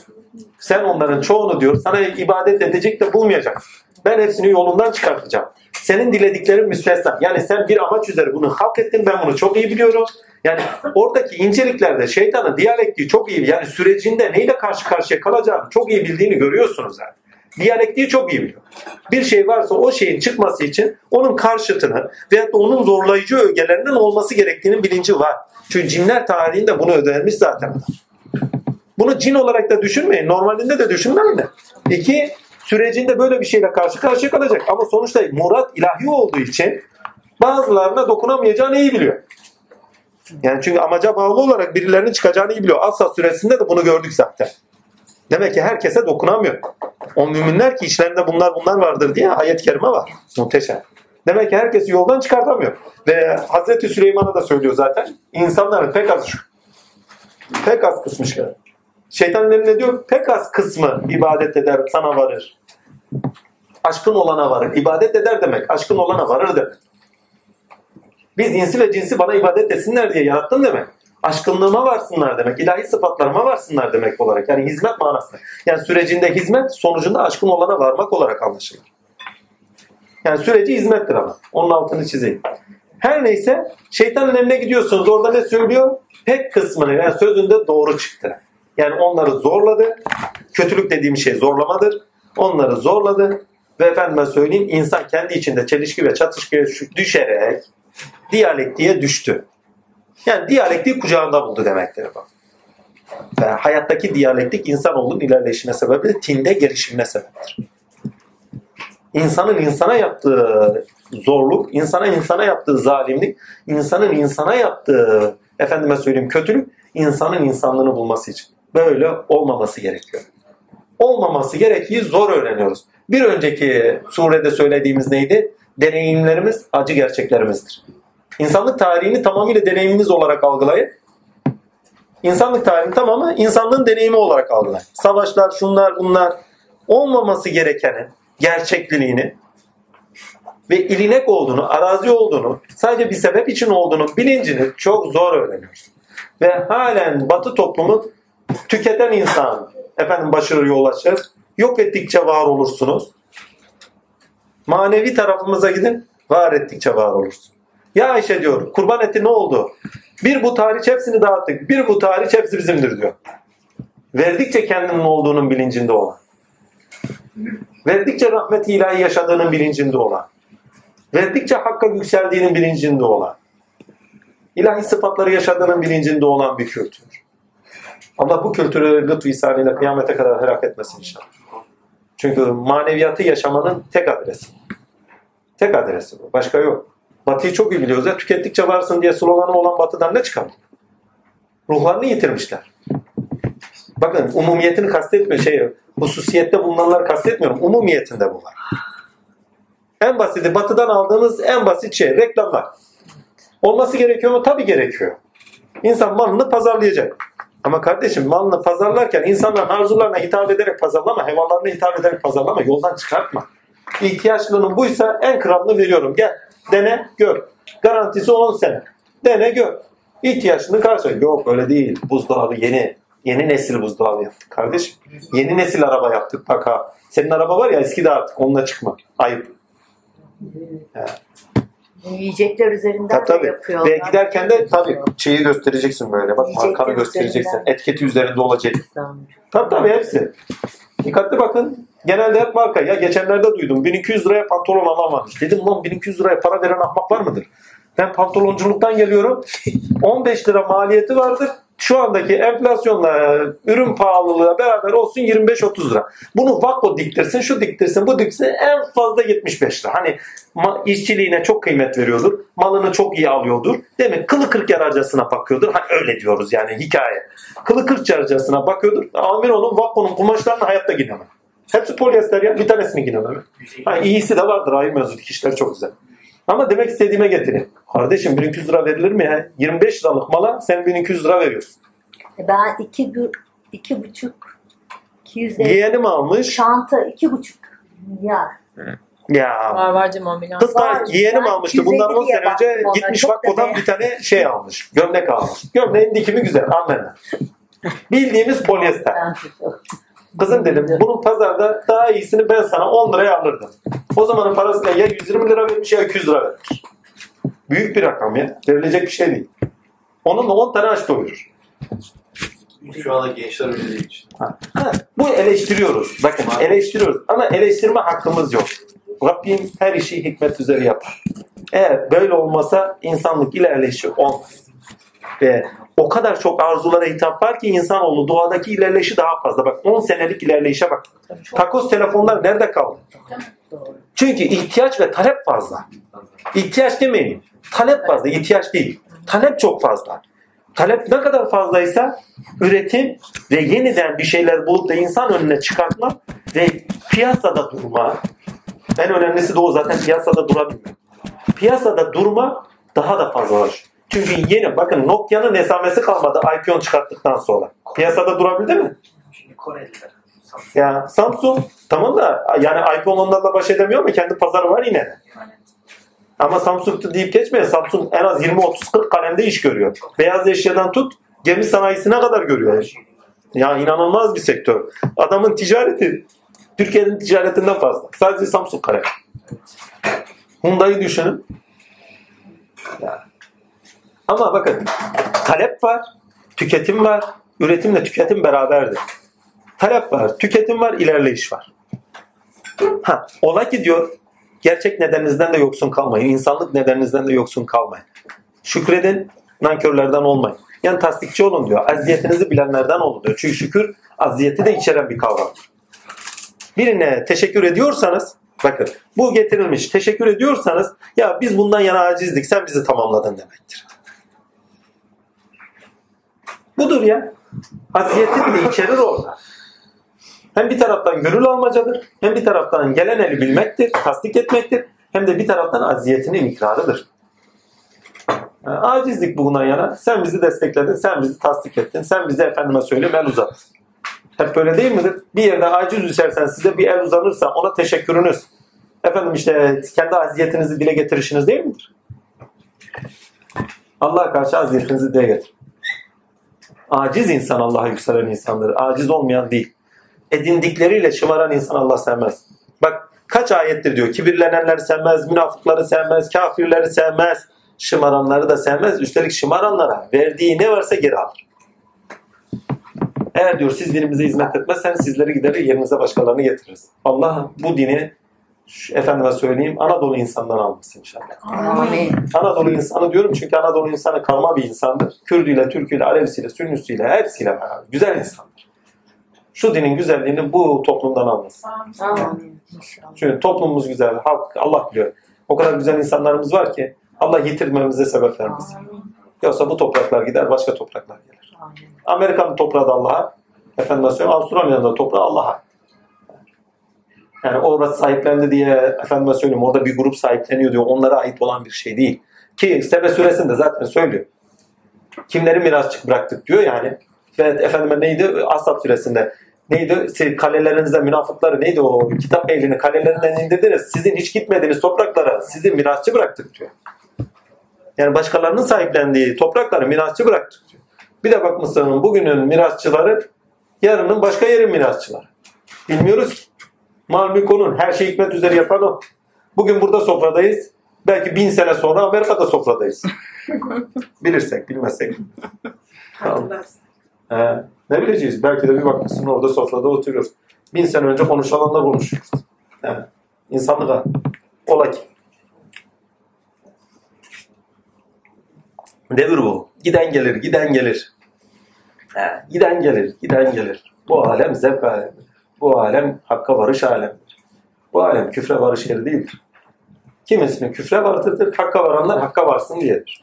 A: sen onların çoğunu diyor sana ibadet edecek de bulmayacaksın. Ben hepsini yolundan çıkartacağım. Senin dilediklerin müstesna. Yani sen bir amaç üzere bunu hak ettin ben bunu çok iyi biliyorum. Yani oradaki inceliklerde şeytanın diyalektiği çok iyi. Yani sürecinde neyle karşı karşıya kalacağını çok iyi bildiğini görüyorsunuz yani. Diyalektiği çok iyi biliyor. Bir şey varsa o şeyin çıkması için onun karşıtını veyahut da onun zorlayıcı ögelerinin olması gerektiğinin bilinci var. Çünkü cinler tarihinde bunu ödenmiş zaten. Bunu cin olarak da düşünmeyin. Normalinde de düşünmeyin de. İki, sürecinde böyle bir şeyle karşı karşıya kalacak. Ama sonuçta murat ilahi olduğu için bazılarına dokunamayacağını iyi biliyor. Yani çünkü amaca bağlı olarak birilerinin çıkacağını iyi biliyor. Asla süresinde de bunu gördük zaten. Demek ki herkese dokunamıyor. O müminler ki içlerinde bunlar bunlar vardır diye ayet-i kerime var. Muhteşem. Demek ki herkesi yoldan çıkartamıyor. Ve Hazreti Süleyman'a da söylüyor zaten. İnsanların pek az pek az kısmı şey. Şeytanın eline diyor pek az kısmı ibadet eder sana varır. Aşkın olana varır. İbadet eder demek. Aşkın olana varır demek. Biz insi ve cinsi bana ibadet etsinler diye yarattın demek. Aşkınlığıma varsınlar demek. ilahi sıfatlarıma varsınlar demek olarak. Yani hizmet manasında. Yani sürecinde hizmet sonucunda aşkın olana varmak olarak anlaşılır. Yani süreci hizmettir ama. Onun altını çizeyim. Her neyse şeytanın eline gidiyorsunuz. Orada ne söylüyor? Pek kısmını yani sözünde doğru çıktı. Yani onları zorladı. Kötülük dediğim şey zorlamadır. Onları zorladı. Ve efendime söyleyeyim insan kendi içinde çelişki ve çatışkıya düşerek diyalektiğe düştü. Yani diyalektiği kucağında buldu demektir bu. Ve hayattaki diyalektik insanoğlunun ilerleyişine sebebi tinde gelişimine sebeptir. İnsanın insana yaptığı zorluk, insana insana yaptığı zalimlik, insanın insana yaptığı efendime söyleyeyim kötülük, insanın insanlığını bulması için. Böyle olmaması gerekiyor. Olmaması gerektiği zor öğreniyoruz. Bir önceki surede söylediğimiz neydi? Deneyimlerimiz acı gerçeklerimizdir. İnsanlık tarihini tamamıyla deneyiminiz olarak algılayın. İnsanlık tarihinin tamamı insanlığın deneyimi olarak algılayın. Savaşlar, şunlar, bunlar olmaması gerekenin gerçekliğini ve ilinek olduğunu, arazi olduğunu, sadece bir sebep için olduğunu bilincini çok zor öğreniyoruz. Ve halen Batı toplumu tüketen insan efendim başarıya ulaşır. Yok ettikçe var olursunuz. Manevi tarafımıza gidin, var ettikçe var olursun. Ya Ayşe diyor, kurban eti ne oldu? Bir bu tarih hepsini dağıttık, bir bu tarih hepsi bizimdir diyor. Verdikçe kendinin olduğunun bilincinde olan. Verdikçe rahmet ilahi yaşadığının bilincinde olan. Verdikçe hakka yükseldiğinin bilincinde olan. İlahi sıfatları yaşadığının bilincinde olan bir kültür. Allah bu kültürü lütfu ihsanıyla kıyamete kadar helak etmesin inşallah. Çünkü maneviyatı yaşamanın tek adresi. Tek adresi bu. Başka yok. Batı'yı çok iyi biliyoruz. Ya, tükettikçe varsın diye sloganı olan Batı'dan ne çıkardı? Ruhlarını yitirmişler. Bakın umumiyetini kastetmiyor şey, hususiyette bulunanlar kastetmiyorum. Umumiyetinde bu var. En basiti batıdan aldığımız en basit şey reklamlar. Olması gerekiyor mu? Tabii gerekiyor. İnsan malını pazarlayacak. Ama kardeşim malını pazarlarken insanların arzularına hitap ederek pazarlama, hevalarına hitap ederek pazarlama, yoldan çıkartma. İhtiyaçlının buysa en kralını veriyorum. Gel, dene, gör. Garantisi 10 sene. Dene, gör. İhtiyaçını karşıla. Yok öyle değil. Buzdolabı yeni. Yeni nesil buzdolabı yaptık kardeşim. Yeni nesil araba yaptık bak ha. Senin araba var ya eski de artık onunla çıkma. Ayıp.
D: Yiyecekler üzerinden
A: Tabii tabii.
D: yapıyorlar.
A: Ve giderken de tabii şeyi göstereceksin böyle. Bak
D: Yiyecekler
A: markanı göstereceksin.
D: üzerinden.
A: Etiketi üzerinde olacak. Tabii tabii hepsi. Dikkatli bakın. Genelde hep marka. Ya geçenlerde duydum. 1200 liraya pantolon alamamış. Dedim lan 1200 liraya para veren ahmak var mıdır? Ben pantolonculuktan geliyorum. 15 lira maliyeti vardır. Şu andaki enflasyonla, ürün pahalılığıyla beraber olsun 25-30 lira. Bunu Vakko diktirsin, şu diktirsin, bu diktirsin en fazla 75 lira. Hani işçiliğine çok kıymet veriyordur. Malını çok iyi alıyordur. Değil mi? Kılı kırk yararcasına bakıyordur. Hani öyle diyoruz yani hikaye. Kılı kırk yararcasına bakıyordur. Amir onun Vakko'nun kumaşlarını hayatta giyemem. Hepsi polyester ya. Bir tanesini giyemem. Ha, iyisi de vardır. Mevzu dikişler çok güzel. Ama demek istediğime getireyim. Kardeşim 1200 lira verilir mi ya? 25 liralık mala sen 1200 lira veriyorsun.
D: Ben iki, iki buçuk, iki yüz elli
A: Yeğenim almış.
D: çanta iki buçuk milyar.
A: Ya.
E: Var var Milan.
A: Kız da
D: Var.
A: yeğenim
D: Ben
A: almıştı. Bundan 10
D: 250
A: sene önce gitmiş Vakko'dan bir tane şey almış. Gömlek almış. Gömleğin dikimi güzel. Anlayın. Bildiğimiz polyester. Kızım dedim bunun pazarda daha iyisini ben sana 10 liraya alırdım. O zamanın parasıyla ya 120 lira vermiş ya 200 lira vermiş. Büyük bir rakam ya. Verilecek bir şey değil. Onunla 10 tane aç doyurur.
B: Şu anda gençler öyle değil işte.
A: Ha, bu eleştiriyoruz. Bakın eleştiriyoruz ama eleştirme hakkımız yok. Rabbim her işi hikmet üzere yapar. Eğer böyle olmasa insanlık ilerleyişi olmaz. Ve o kadar çok arzulara hitap var ki insanoğlu doğadaki ilerleyişi daha fazla. Bak 10 senelik ilerleyişe bak. Takos telefonlar nerede kaldı? Çünkü ihtiyaç ve talep fazla. İhtiyaç demeyin. Talep fazla, ihtiyaç değil. Talep çok fazla. Talep ne kadar fazlaysa üretim ve yeniden bir şeyler bulup da insan önüne çıkartma ve piyasada durma. En önemlisi de o zaten piyasada durabilmek. Piyasada durma daha da fazlalaşıyor. Çünkü yeni bakın Nokia'nın esamesi kalmadı iPhone çıkarttıktan sonra. Piyasada durabildi mi?
B: Şimdi Koreliler.
A: Ya Samsung tamam da yani iPhone onlarla baş edemiyor ama kendi pazarı var yine de. Ama Samsung deyip geçmeyin. Samsung en az 20-30-40 kalemde iş görüyor. Beyaz eşyadan tut gemi sanayisine kadar görüyor. Ya inanılmaz bir sektör. Adamın ticareti Türkiye'nin ticaretinden fazla. Sadece Samsung kalem. Hyundai'yi düşünün. Ama bakın talep var, tüketim var, üretimle tüketim beraberdir. Talep var, tüketim var, ilerleyiş var. Ha, ola ki diyor gerçek nedeninizden de yoksun kalmayın. insanlık nedeninizden de yoksun kalmayın. Şükredin, nankörlerden olmayın. Yani tasdikçi olun diyor. Aziyetinizi bilenlerden olun diyor. Çünkü şükür aziyeti de içeren bir kavramdır. Birine teşekkür ediyorsanız bakın bu getirilmiş teşekkür ediyorsanız ya biz bundan yana acizdik sen bizi tamamladın demektir. Budur ya. Aziyetin de içerir orada. Hem bir taraftan gönül almacadır, hem bir taraftan gelen eli bilmektir, tasdik etmektir, hem de bir taraftan aziyetinin ikrarıdır. Yani acizlik bundan yana. Sen bizi destekledin, sen bizi tasdik ettin, sen bize efendime söyle el uzat. Hep böyle değil midir? Bir yerde aciz düşersen size bir el uzanırsa ona teşekkürünüz. Efendim işte kendi aziyetinizi dile getirişiniz değil midir? Allah'a karşı aziyetinizi dile getir. Aciz insan Allah'a yükselen insandır. Aciz olmayan değil. Edindikleriyle şımaran insan Allah sevmez. Bak kaç ayettir diyor. Kibirlenenleri sevmez, münafıkları sevmez, kafirleri sevmez, şımaranları da sevmez. Üstelik şımaranlara verdiği ne varsa geri alır. Eğer diyor siz dinimize hizmet etmezseniz sizleri giderir yerinize başkalarını getiririz. Allah bu dini şu- efendime söyleyeyim Anadolu insandan almasın inşallah.
D: Amin.
A: Anadolu insanı diyorum çünkü Anadolu insanı karma bir insandır. Kürdüyle, Türküyle, Alevisiyle, Sünnüsüyle hepsiyle beraber. Güzel insandır. Şu dinin güzelliğini bu toplumdan.
D: Amin. İnşallah.
A: Çünkü toplumumuz güzel, halk Allah biliyor. O kadar güzel insanlarımız var ki Allah yitirmemize sebep vermesin. Yoksa bu topraklar gider, başka topraklar gelir.
D: Amin.
A: Amerika'nın toprağı da Allah'a, Efendim söyleyeyim Avustralya'nın da toprağı Allah'a. Yani orası sahiplendi diye efendime söyleyeyim orada bir grup sahipleniyor diyor. Onlara ait olan bir şey değil. Ki Sebe suresinde zaten söylüyor. Kimleri mirasçık bıraktık diyor yani. Ve efendime neydi? Ashab suresinde. Neydi? Siz kalelerinizde münafıkları neydi o kitap ehlini kalelerinden indirdiniz. Sizin hiç gitmediğiniz topraklara sizi mirasçı bıraktık diyor. Yani başkalarının sahiplendiği toprakları mirasçı bıraktık diyor. Bir de bakmışsın bugünün mirasçıları yarının başka yerin mirasçıları. Bilmiyoruz ki. Mal mülk onun. Her şey hikmet üzere yapan o. Bugün burada sofradayız. Belki bin sene sonra Amerika'da sofradayız. Bilirsek, bilmezsek. Tamam. He, ne bileceğiz? Belki de bir bakmışsın orada sofrada oturuyoruz. Bin sene önce konuşulanla konuşuyoruz. He. İnsanlığa. Ola ki. Devir bu. Giden gelir, giden gelir. He, giden gelir, giden gelir. Bu alem zevk alemidir. Bu alem hakka varış alemidir. Bu alem küfre varış yeri değildir. Kimisinin küfre vardır, hakka varanlar hakka varsın diyedir.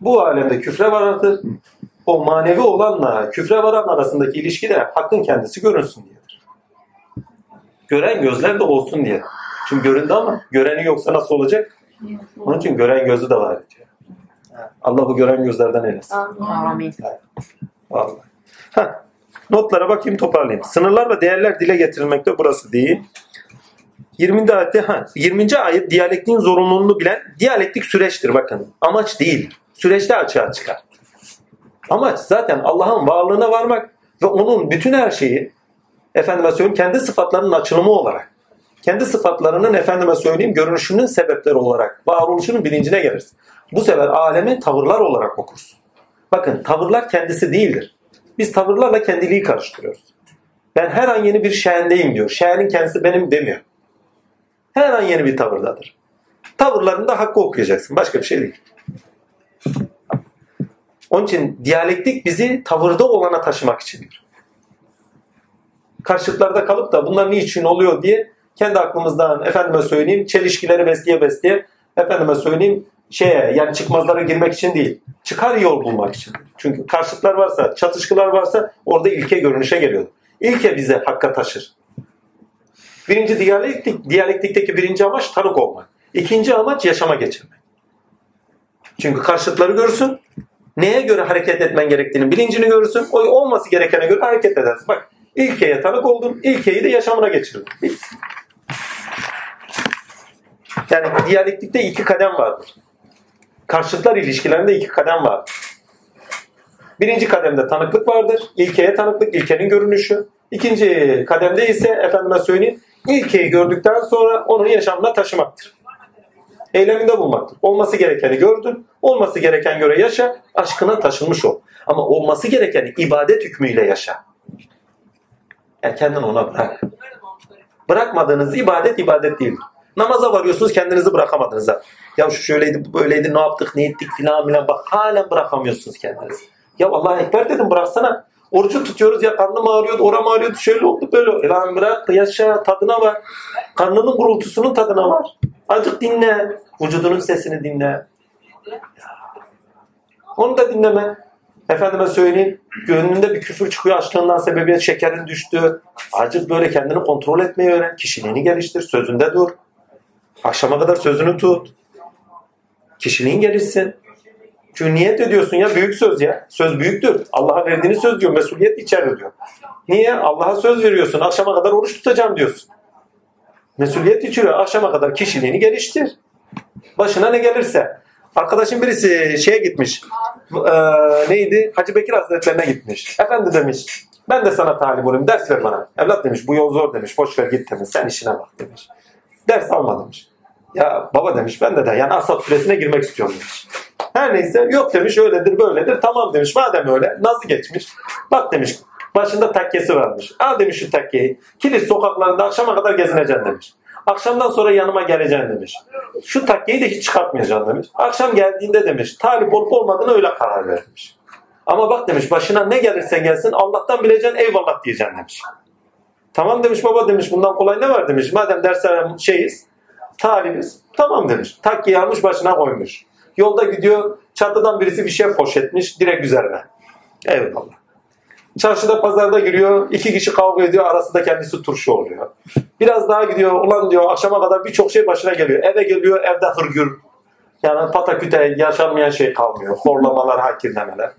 A: Bu alemde küfre vardır, o manevi olanla küfre varan arasındaki ilişki de hakkın kendisi görünsün diyedir. Gören gözler de olsun diye. Şimdi göründü ama göreni yoksa nasıl olacak? Onun için gören gözü de var diyor. Allah bu gören gözlerden eylesin.
C: Amin.
A: Vallahi. Heh. Notlara bakayım toparlayayım. Sınırlar ve değerler dile getirilmekte burası değil. 20. ayette ha, 20. ayet diyalektiğin zorunluluğunu bilen diyalektik süreçtir bakın. Amaç değil. Süreçte açığa çıkar. Amaç zaten Allah'ın varlığına varmak ve onun bütün her şeyi efendime söyleyeyim kendi sıfatlarının açılımı olarak kendi sıfatlarının efendime söyleyeyim görünüşünün sebepleri olarak varoluşunun bilincine gelirsin. Bu sefer alemi tavırlar olarak okursun. Bakın tavırlar kendisi değildir. Biz tavırlarla kendiliği karıştırıyoruz. Ben her an yeni bir şehendeyim diyor. Şehenin kendisi benim demiyor. Her an yeni bir tavırdadır. Tavırlarında hakkı okuyacaksın. Başka bir şey değil. Onun için diyalektik bizi tavırda olana taşımak içindir. Karşıtlarda kalıp da bunlar niçin oluyor diye kendi aklımızdan efendime söyleyeyim çelişkileri besleye besleye efendime söyleyeyim şeye yani çıkmazlara girmek için değil. Çıkar yol bulmak için. Çünkü karşıtlar varsa, çatışkılar varsa orada ilke görünüşe geliyor. İlke bize hakka taşır. Birinci diyalektik, diyalektikteki birinci amaç tanık olmak. İkinci amaç yaşama geçirmek. Çünkü karşıtları görsün, neye göre hareket etmen gerektiğini bilincini görürsün, o olması gerekene göre hareket edersin. Bak ilkeye tanık oldun, ilkeyi de yaşamına geçirdin. Yani diyalektikte iki kadem vardır. Karşıtlar ilişkilerinde iki kadem vardır. Birinci kademde tanıklık vardır. İlkeye tanıklık, ilkenin görünüşü. İkinci kademde ise efendime söyleyeyim, ilkeyi gördükten sonra onun yaşamına taşımaktır. Eyleminde bulmaktır. Olması gerekeni gördün, olması gereken göre yaşa, aşkına taşınmış ol. Ama olması gerekeni ibadet hükmüyle yaşa. Yani kendini ona bırak. Bırakmadığınız ibadet ibadet değildir. Namaza varıyorsunuz kendinizi bırakamadınız ha. Ya şu şöyleydi bu böyleydi ne yaptık ne ettik filan filan bak halen bırakamıyorsunuz kendinizi. Ya Allah ekber dedim bıraksana. Orucu tutuyoruz ya karnım ağrıyordu oram ağrıyordu şöyle oldu böyle lan bırak yaşa tadına var. Karnının gurultusunun tadına var. Azıcık dinle. Vücudunun sesini dinle. Onu da dinleme. Efendime söyleyeyim. Gönlünde bir küfür çıkıyor açlığından sebebiyet şekerin düştü. Azıcık böyle kendini kontrol etmeyi öğren. Kişiliğini geliştir. Sözünde dur. Akşama kadar sözünü tut. Kişiliğin gelişsin. Çünkü niyet ediyorsun ya büyük söz ya. Söz büyüktür. Allah'a verdiğini söz diyor. Mesuliyet içerir diyor. Niye? Allah'a söz veriyorsun. Akşama kadar oruç tutacağım diyorsun. Mesuliyet içeriyor. Akşama kadar kişiliğini geliştir. Başına ne gelirse. Arkadaşım birisi şeye gitmiş. Ee, neydi? Hacı Bekir Hazretlerine gitmiş. Efendi demiş. Ben de sana talip olayım. Ders ver bana. Evlat demiş bu yol zor demiş. Boş ver git demiş. Sen işine bak demiş. Ders alma demiş. Ya baba demiş ben de de yani Asap süresine girmek istiyorum demiş. Her neyse yok demiş öyledir böyledir tamam demiş madem öyle nasıl geçmiş bak demiş başında takkesi varmış. Al demiş şu takkeyi. Kilit sokaklarında akşama kadar gezineceksin demiş. Akşamdan sonra yanıma geleceksin demiş. Şu takkeyi de hiç çıkartmayacaksın demiş. Akşam geldiğinde demiş talip olup olmadığını öyle karar vermiş. Ama bak demiş başına ne gelirse gelsin Allah'tan bileceksin eyvallah diyeceksin demiş. Tamam demiş baba demiş bundan kolay ne var demiş. Madem derslere şeyiz talibiz tamam demiş. Takkeyi almış başına koymuş. Yolda gidiyor çatıdan birisi bir şey poşetmiş direkt üzerine. Eyvallah. Çarşıda pazarda giriyor. iki kişi kavga ediyor. Arasında kendisi turşu oluyor. Biraz daha gidiyor. Ulan diyor akşama kadar birçok şey başına geliyor. Eve geliyor. Evde hırgür. Yani pataküte yaşanmayan şey kalmıyor. Horlamalar, hakirlemeler.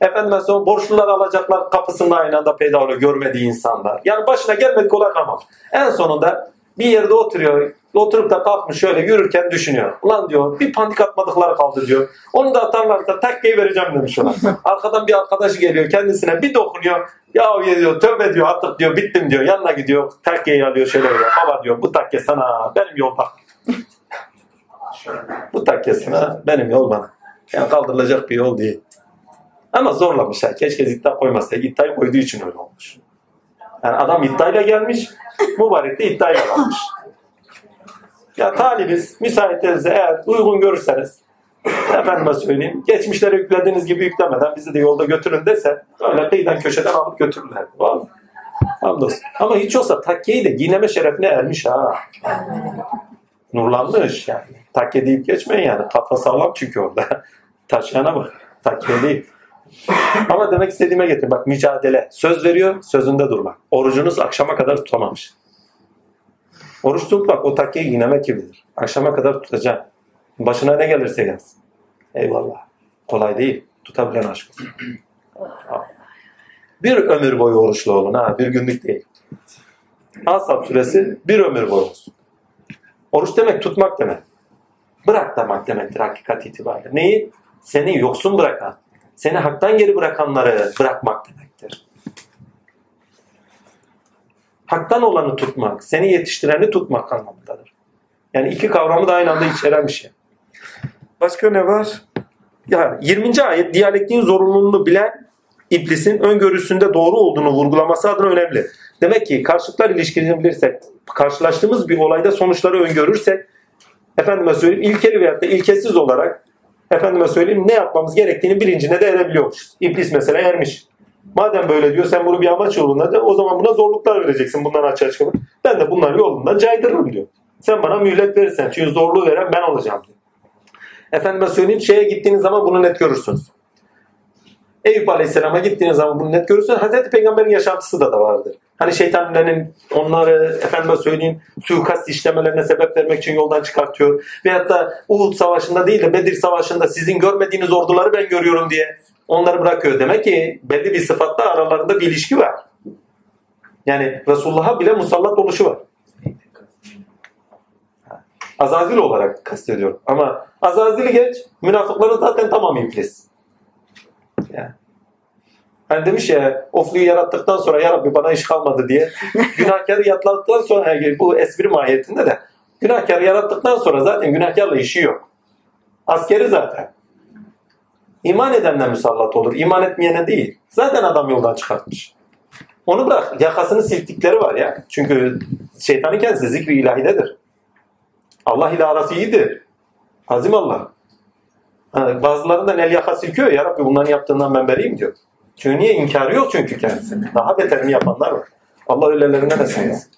A: Efendim sonra borçlular alacaklar kapısında aynı anda peyda oluyor görmediği insanlar. Yani başına gelmedik olay kalmaz. En sonunda bir yerde oturuyor. Oturup da kalkmış şöyle yürürken düşünüyor. Ulan diyor bir pandik atmadıkları kaldı diyor. Onu da atarlarsa takkeyi vereceğim demiş ona. Arkadan bir arkadaşı geliyor kendisine bir dokunuyor. Ya diyor tövbe diyor artık diyor bittim diyor. Yanına gidiyor takkeyi alıyor şöyle diyor. Baba diyor bu takke sana benim yol bak. bu takke sana benim yol bana. Yani kaldırılacak bir yol değil. Ama zorlamış ha. Keşke iddia koymasa. İddiayı koyduğu için öyle olmuş. Yani adam iddiayla gelmiş, mübarek de iddiayla kalmış. Ya talibiz, müsaitlerinize eğer uygun görürseniz efendime söyleyeyim, geçmişlere yüklediğiniz gibi yüklemeden bizi de yolda götürün dese öyle kıyıdan köşeden alıp götürürler. Vallahi. Hamdolsun. Ama hiç olsa takkeyi de giyineme şerefine ermiş ha. Nurlanmış yani. Takke deyip geçmeyin yani. Kafa sağlam çünkü orada. Taşıyana bak. Takke değil. Ama demek istediğime getir. Bak mücadele. Söz veriyor, sözünde durmak. Orucunuz akşama kadar tutamamış. Oruç tutmak o takkeyi ginemek gibidir. Akşama kadar tutacaksın. Başına ne gelirse gelsin. Eyvallah. Kolay değil. Tutabilen aşk olsun. Bir ömür boyu oruçlu olun ha. Bir günlük değil. Asap süresi bir ömür boyu olsun. Oruç demek tutmak demek. Bırak demek demektir hakikat itibariyle. Neyi? Seni yoksun bırakan, seni haktan geri bırakanları bırakmak demektir. Haktan olanı tutmak, seni yetiştireni tutmak anlamındadır. Yani iki kavramı da aynı anda içeren bir şey. Başka ne var? Ya 20. ayet diyalektiğin zorunluluğunu bilen iblisin öngörüsünde doğru olduğunu vurgulaması adına önemli. Demek ki karşılıklar ilişkisini bilirsek, karşılaştığımız bir olayda sonuçları öngörürsek, efendime söyleyeyim ilkeli veyahut da ilkesiz olarak efendime söyleyeyim ne yapmamız gerektiğini bilincine de erebiliyormuşuz. İblis mesela ermiş. Madem böyle diyor sen bunu bir amaç yolunda de o zaman buna zorluklar vereceksin bundan açığa çıkıp. Ben de bunların yolundan caydırırım diyor. Sen bana mühlet verirsen çünkü zorluğu veren ben olacağım diyor. Efendime söyleyeyim şeye gittiğiniz zaman bunu net görürsünüz. Eyüp Aleyhisselam'a gittiğiniz zaman bunu net görürsünüz. Hazreti Peygamber'in yaşantısı da da vardır. Hani şeytanların onları efendime söyleyeyim suikast işlemelerine sebep vermek için yoldan çıkartıyor. Veyahut da Uhud Savaşı'nda değil de Bedir Savaşı'nda sizin görmediğiniz orduları ben görüyorum diye onları bırakıyor. Demek ki belli bir sıfatla aralarında bir ilişki var. Yani Resulullah'a bile musallat oluşu var. Azazil olarak kastediyorum. Ama Azazil'i geç, münafıkların zaten tamamı iblis. Yani. Hani demiş ya ofluyu yarattıktan sonra ya Rabbi bana iş kalmadı diye günahkarı yatlattıktan sonra yani bu espri mahiyetinde de günahkarı yarattıktan sonra zaten günahkarla işi yok. Askeri zaten. İman edenle musallat olur. İman etmeyene değil. Zaten adam yoldan çıkartmış. Onu bırak. Yakasını siltikleri var ya. Çünkü şeytanın kendisi zikri ilahidedir. Allah ile arası iyidir. Azim Allah. Ha, bazılarından el yaka silkiyor. Ya Rabbi bunların yaptığından ben beriyim diyor. Çünkü niye? inkarı yok çünkü kendisi. Daha beterini yapanlar var. Allah öylelerinden de sayılsın.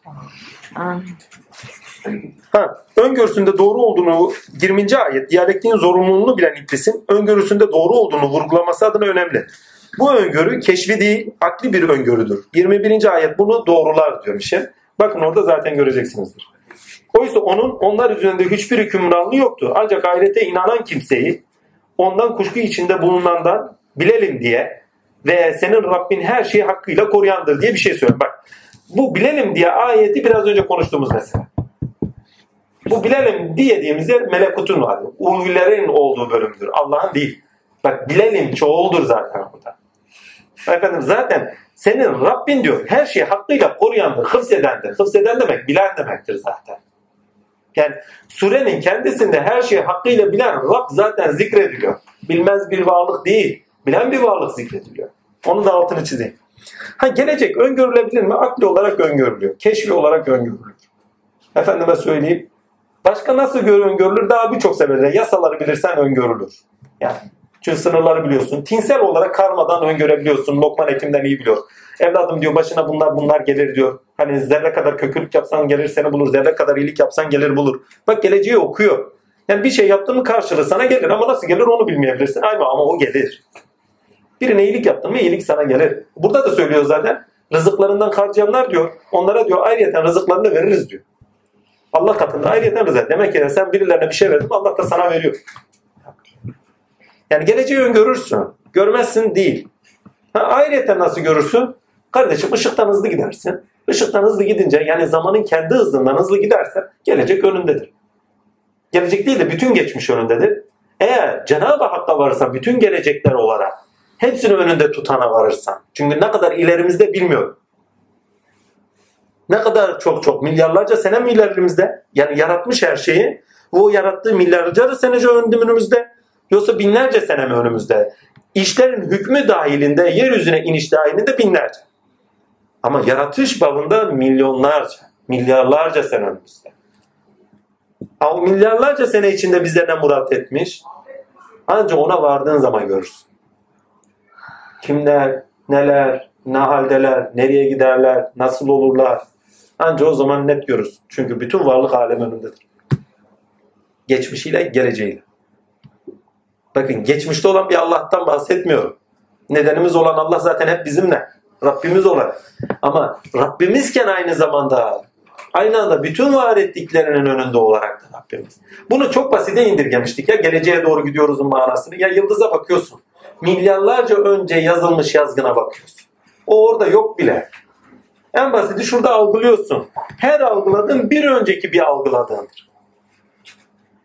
A: Ha, öngörüsünde doğru olduğunu 20. ayet diyalektiğin zorunluluğunu bilen iblisin öngörüsünde doğru olduğunu vurgulaması adına önemli. Bu öngörü keşfi değil, akli bir öngörüdür. 21. ayet bunu doğrular diyor Mişel. Bakın orada zaten göreceksinizdir. Oysa onun onlar üzerinde hiçbir hükümranlığı yoktu. Ancak ahirete inanan kimseyi ondan kuşku içinde bulunandan bilelim diye ve senin Rabbin her şeyi hakkıyla koruyandır diye bir şey söylüyor. Bak bu bilelim diye ayeti biraz önce konuştuğumuz mesela. Bu bilelim diyediğimiz yer melekutun var. Ulvilerin olduğu bölümdür. Allah'ın değil. Bak bilelim çoğuldur zaten burada. Efendim zaten senin Rabbin diyor her şeyi hakkıyla koruyandır, hıfzedendir. Hıfzeden demek bilen demektir zaten. Yani surenin kendisinde her şeyi hakkıyla bilen Rab zaten zikrediliyor. Bilmez bir varlık değil. Bilen bir varlık zikrediliyor. Onun da altını çizeyim. Ha gelecek öngörülebilir mi? Akli olarak öngörülüyor. Keşfi olarak öngörülür. Efendime söyleyeyim. Başka nasıl gör öngörülür? Daha birçok sebeple. Yasaları bilirsen öngörülür. Yani çünkü sınırları biliyorsun. Tinsel olarak karmadan öngörebiliyorsun. Lokman Hekim'den iyi biliyor. Evladım diyor başına bunlar bunlar gelir diyor. Hani zerre kadar kötülük yapsan gelir seni bulur. Zerre kadar iyilik yapsan gelir bulur. Bak geleceği okuyor. Yani bir şey yaptın mı karşılığı sana gelir ama nasıl gelir onu bilmeyebilirsin. Aynen ama o gelir. Birine iyilik yaptın mı iyilik sana gelir. Burada da söylüyor zaten. Rızıklarından harcayanlar diyor. Onlara diyor ayrıyeten rızıklarını veririz diyor. Allah katında ayrıyeten rızık. Demek ki sen birilerine bir şey verdin Allah da sana veriyor. Yani geleceği öngörürsün. Görmezsin değil. Ha, ayrıyeten nasıl görürsün? Kardeşim ışıktan hızlı gidersin. Işıktan hızlı gidince yani zamanın kendi hızından hızlı gidersen gelecek önündedir. Gelecek değil de bütün geçmiş önündedir. Eğer Cenab-ı Hakk'a varırsan bütün gelecekler olarak hepsini önünde tutana varırsan. Çünkü ne kadar ilerimizde bilmiyorum. Ne kadar çok çok milyarlarca sene mi ilerimizde? Yani yaratmış her şeyi. O yarattığı milyarlarca senece önümüzde. Yoksa binlerce sene mi önümüzde? İşlerin hükmü dahilinde, yeryüzüne iniş dahilinde binlerce. Ama yaratış babında milyonlarca, milyarlarca sene önümüzde. O milyarlarca sene içinde bize ne murat etmiş? Ancak ona vardığın zaman görürsün. Kimler, neler, ne haldeler, nereye giderler, nasıl olurlar. Ancak o zaman net görürsün. Çünkü bütün varlık alem önündedir. Geçmişiyle, geleceğiyle. Bakın geçmişte olan bir Allah'tan bahsetmiyorum. Nedenimiz olan Allah zaten hep bizimle. Rabbimiz olan. Ama Rabbimizken aynı zamanda aynı anda bütün var ettiklerinin önünde olarak da Rabbimiz. Bunu çok basite indirgemiştik ya. Geleceğe doğru gidiyoruzun manasını. Ya yıldıza bakıyorsun. Milyarlarca önce yazılmış yazgına bakıyorsun. O orada yok bile. En basiti şurada algılıyorsun. Her algıladığın bir önceki bir algıladığındır.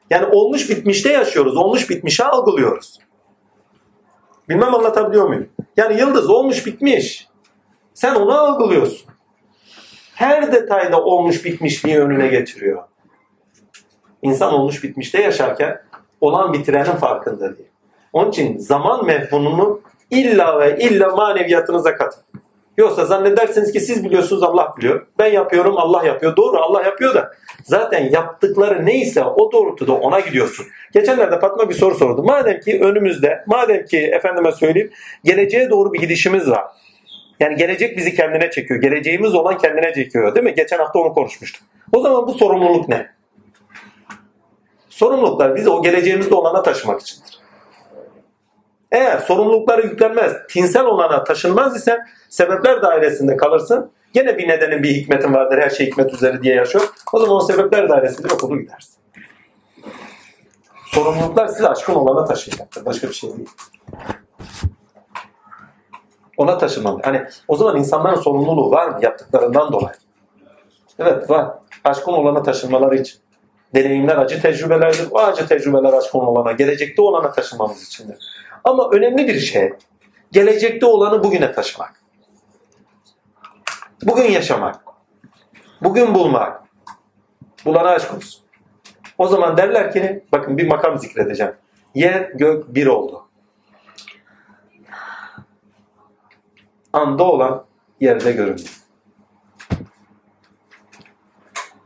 A: Yani olmuş bitmişte yaşıyoruz. Olmuş bitmişe algılıyoruz. Bilmem anlatabiliyor muyum? Yani yıldız olmuş bitmiş. Sen onu algılıyorsun. Her detayda olmuş bitmişliği önüne getiriyor. İnsan olmuş bitmişte yaşarken olan bitirenin farkında değil. Onun için zaman mefhumunu illa ve illa maneviyatınıza katın. Yoksa zannedersiniz ki siz biliyorsunuz Allah biliyor. Ben yapıyorum Allah yapıyor. Doğru Allah yapıyor da zaten yaptıkları neyse o doğrultuda ona gidiyorsun. Geçenlerde Fatma bir soru sordu. Madem ki önümüzde, madem ki efendime söyleyeyim geleceğe doğru bir gidişimiz var. Yani gelecek bizi kendine çekiyor. Geleceğimiz olan kendine çekiyor değil mi? Geçen hafta onu konuşmuştuk. O zaman bu sorumluluk ne? Sorumluluklar bizi o geleceğimizde olana taşımak içindir. Eğer sorumlulukları yüklenmez, tinsel olana taşınmaz ise sebepler dairesinde kalırsın. Gene bir nedenin bir hikmetin vardır. Her şey hikmet üzeri diye yaşıyor. O zaman o sebepler dairesinde yok olur gidersin. Sorumluluklar sizi aşkın olana taşıyacaktır. Başka bir şey değil. Ona taşımalı. Hani o zaman insanların sorumluluğu var mı yaptıklarından dolayı? Evet var. Aşkın olana taşınmaları için. Deneyimler acı tecrübelerdir. O acı tecrübeler aşkın olana, gelecekte olana taşımamız içindir. Ama önemli bir şey, gelecekte olanı bugüne taşımak. Bugün yaşamak. Bugün bulmak. Bulana aşk olsun. O zaman derler ki, bakın bir makam zikredeceğim. Yer, gök bir oldu. Anda olan yerde göründü.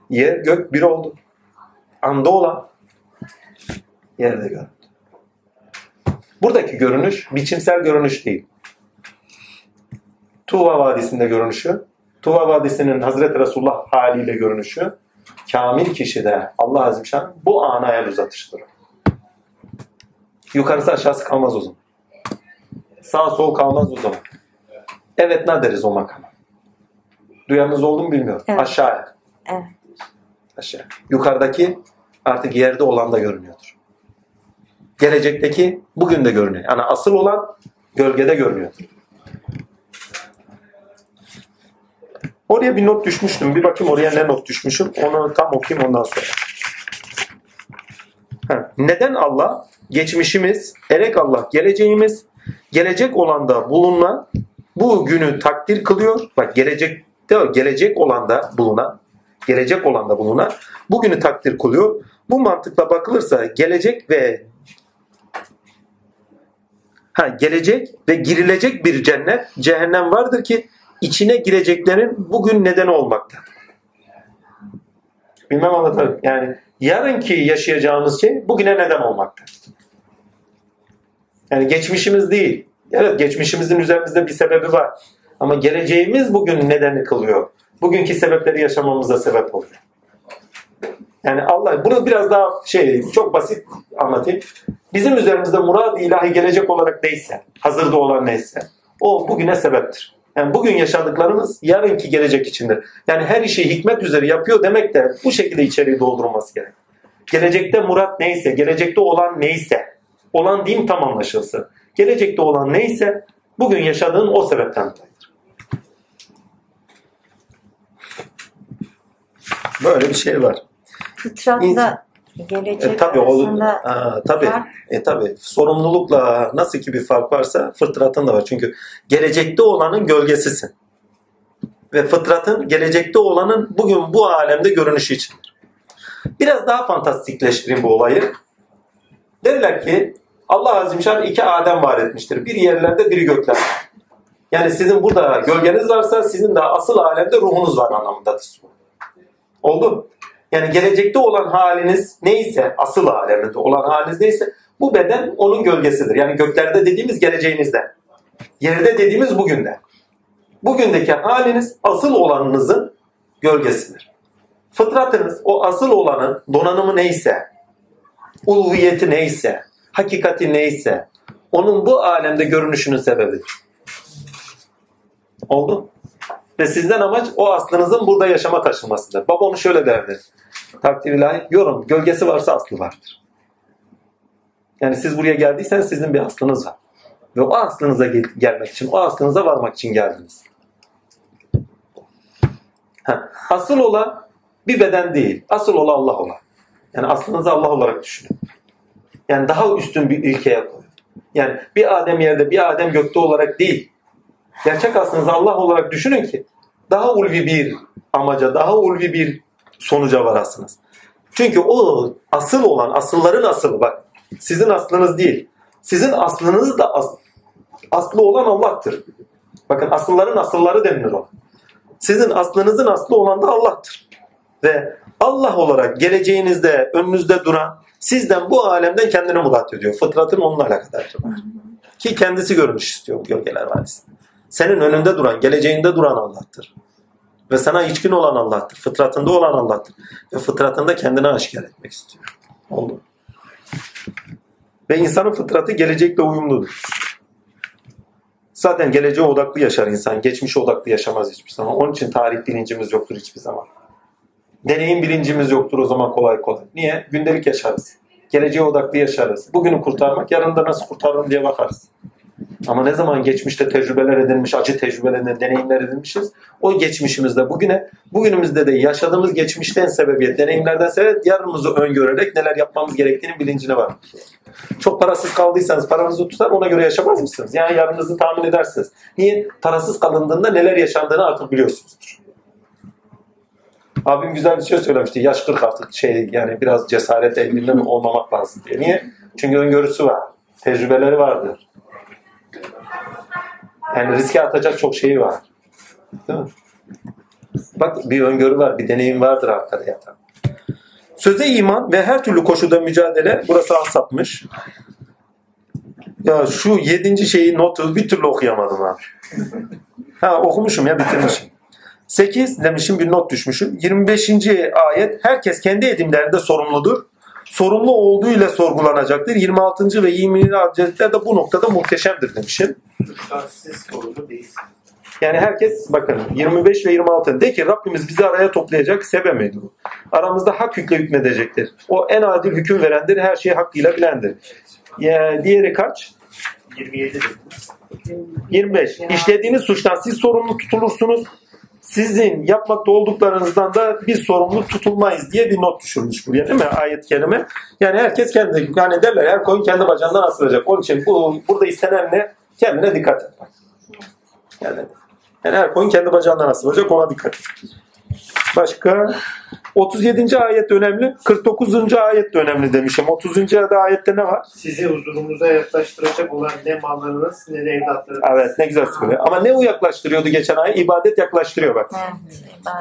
A: Yer, gök bir oldu. Anda olan yerde göründü. Buradaki görünüş biçimsel görünüş değil. Tuva Vadisi'nde görünüşü, Tuva Vadisi'nin Hazreti Resulullah haliyle görünüşü, kamil kişide Allah Azimşan bu ana el uzatıştır. Yukarısı aşağısı kalmaz o zaman. Sağ sol kalmaz o zaman. Evet ne deriz o makama? Duyanınız oldu mu bilmiyorum.
D: Evet.
A: Aşağıya.
D: Evet.
A: Aşağı. Yukarıdaki artık yerde olan da görünüyordur. Gelecekteki bugün de görünüyor. Yani asıl olan gölgede görünüyordur. Oraya bir not düşmüştüm. Bir bakayım oraya ne not düşmüşüm. Onu tam okuyayım ondan sonra. Ha, Neden Allah? Geçmişimiz, erek Allah geleceğimiz, gelecek olanda bulunan bu günü takdir kılıyor. Bak gelecekte gelecek olanda bulunan, gelecek olanda bulunan bugünü takdir kılıyor. Bu mantıkla bakılırsa gelecek ve ha, gelecek ve girilecek bir cennet, cehennem vardır ki içine gireceklerin bugün nedeni olmakta. Bilmem anlatalım. Yani yarınki yaşayacağımız şey bugüne neden olmakta. Yani geçmişimiz değil. Evet geçmişimizin üzerimizde bir sebebi var. Ama geleceğimiz bugün nedeni kılıyor. Bugünkü sebepleri yaşamamıza sebep oluyor. Yani Allah bunu biraz daha şey çok basit anlatayım. Bizim üzerimizde murad ilahi gelecek olarak neyse, hazırda olan neyse, o bugüne sebeptir. Yani bugün yaşadıklarımız yarınki gelecek içindir. Yani her işi hikmet üzere yapıyor demek de bu şekilde içeriği doldurulması gerek. Gelecekte murat neyse, gelecekte olan neyse, olan diyeyim tam anlaşılsın. Gelecekte olan neyse, bugün yaşadığın o sebepten dolayıdır. Böyle bir şey var.
D: Fıtratla gelecek
A: E, tabii o
D: arasında
A: Aa, tabii.
D: fark-
A: E, tabii. Sorumlulukla nasıl ki bir fark varsa fıtratın da var. Çünkü gelecekte olanın gölgesisin. Ve fıtratın gelecekte olanın bugün bu alemde görünüşü içindir. Biraz daha fantastikleştireyim bu olayı. Derler ki Allah Azimşan iki Adem var etmiştir. Biri yerlerde biri göklerde. Yani sizin burada gölgeniz varsa sizin de asıl alemde ruhunuz var anlamındadır. Oldu. Yani gelecekte olan haliniz neyse, asıl aleminde olan haliniz neyse bu beden onun gölgesidir. Yani göklerde dediğimiz geleceğinizde. Yerde dediğimiz bugünde. Bugündeki haliniz asıl olanınızın gölgesidir. Fıtratınız o asıl olanın donanımı neyse, ulviyeti neyse, hakikati neyse onun bu alemde görünüşünün sebebidir. Oldu? Ve sizden amaç o aslınızın burada yaşama taşınmasıdır. Baba onu şöyle derdi. Takdir ilahi. Yorum. Gölgesi varsa aslı vardır. Yani siz buraya geldiyseniz sizin bir aslınız var. Ve o aslınıza gel- gelmek için, o aslınıza varmak için geldiniz. Ha, asıl olan bir beden değil. Asıl olan Allah olan. Yani aslınızı Allah olarak düşünün. Yani daha üstün bir ilkeye koyun. Yani bir Adem yerde, bir Adem gökte olarak değil. Gerçek aslınızı Allah olarak düşünün ki daha ulvi bir amaca, daha ulvi bir sonuca varasınız. Çünkü o asıl olan, asılların asılı bak. Sizin aslınız değil. Sizin aslınız da as- aslı olan Allah'tır. Bakın asılların asılları denilir o. Sizin aslınızın aslı olan da Allah'tır. Ve Allah olarak geleceğinizde, önünüzde duran, sizden bu alemden kendini murat ediyor. Fıtratın onunla alakadardır. Ki kendisi görünüş istiyor bu gölgeler vadisi. Senin önünde duran, geleceğinde duran Allah'tır. Ve sana içkin olan Allah'tır. Fıtratında olan Allah'tır. Ve fıtratında kendini aşikar etmek istiyor. Oldu. Ve insanın fıtratı gelecekle uyumludur. Zaten geleceğe odaklı yaşar insan. Geçmişe odaklı yaşamaz hiçbir zaman. Onun için tarih bilincimiz yoktur hiçbir zaman. Deneyim bilincimiz yoktur o zaman kolay kolay. Niye? Gündelik yaşarız. Geleceğe odaklı yaşarız. Bugünü kurtarmak, yarın da nasıl kurtarırım diye bakarız. Ama ne zaman geçmişte tecrübeler edilmiş, acı tecrübeler, deneyimler edinmişiz. O geçmişimizde bugüne, bugünümüzde de yaşadığımız geçmişten sebebiyet, deneyimlerden sebep yarınımızı öngörerek neler yapmamız gerektiğinin bilincine var. Çok parasız kaldıysanız paranızı tutar ona göre yaşamaz mısınız? Yani yarınınızı tahmin edersiniz. Niye? Parasız kalındığında neler yaşandığını artık biliyorsunuzdur. Abim güzel bir şey söylemişti. Yaş 40 artık şey yani biraz cesaret elinde olmamak lazım diye. Niye? Çünkü öngörüsü var. Tecrübeleri vardır. Yani riske atacak çok şeyi var. Değil mi? Bak bir öngörü var, bir deneyim vardır arkada yatan. Söze iman ve her türlü koşulda mücadele burası asapmış. Ya şu yedinci şeyi notu bir türlü okuyamadım abi. Ha okumuşum ya bitirmişim. 8 demişim bir not düşmüşüm. 25. ayet herkes kendi edimlerinde sorumludur. Sorumlu olduğuyla sorgulanacaktır. 26. ve 27. ayetler de bu noktada muhteşemdir demişim.
B: Şanssız sorumlu değilsin.
A: Yani herkes bakın 25 ve 26 de ki Rabbimiz bizi araya toplayacak sebemiydi bu. Aramızda hak hükle hükmedecektir. O en adil hüküm verendir, her şeyi hakkıyla bilendir. Ya, diğeri kaç?
B: 27 dedim.
A: 25. İşlediğiniz suçtan siz sorumlu tutulursunuz. Sizin yapmakta olduklarınızdan da biz sorumlu tutulmayız diye bir not düşürmüş buraya değil mi? Ayet kelime. Yani herkes kendi, yani derler her koyun kendi bacağından asılacak. Onun için bu, burada istenen ne? Kendine dikkat et. Yani, yani her koyun kendi bacağından asılacak ona dikkat et. Başka? 37. ayet önemli. 49. ayet de önemli demişim. 30. da ayette ne var?
B: Sizi huzurumuza yaklaştıracak olan ne mallarınız ne de evlatlarınız.
A: Evet ne güzel söylüyor. Ama ne o yaklaştırıyordu geçen ay? İbadet yaklaştırıyor bak.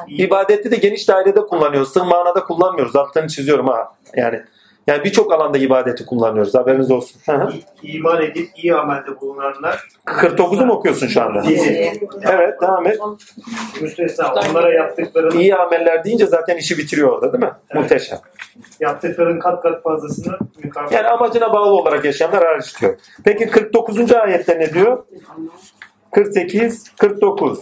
A: İbadeti de geniş dairede kullanıyoruz. Sığ manada kullanmıyoruz. Altını çiziyorum ha. Yani Yani birçok alanda ibadeti kullanıyoruz. Haberiniz olsun.
B: İman edip iyi amelde bulunanlar
A: 49'u mu okuyorsun şu anda?
B: Yedi.
A: Evet devam et.
B: müstesna onlara yaptıklarını
A: İyi ameller deyince zaten işi bitiriyor orada değil mi?
B: Evet.
A: Muhteşem.
B: yaptıkların kat kat fazlasını mükafat.
A: Yani amacına bağlı olarak yaşayanlar hariç diyor. Peki 49. ayette ne diyor? 48, 49.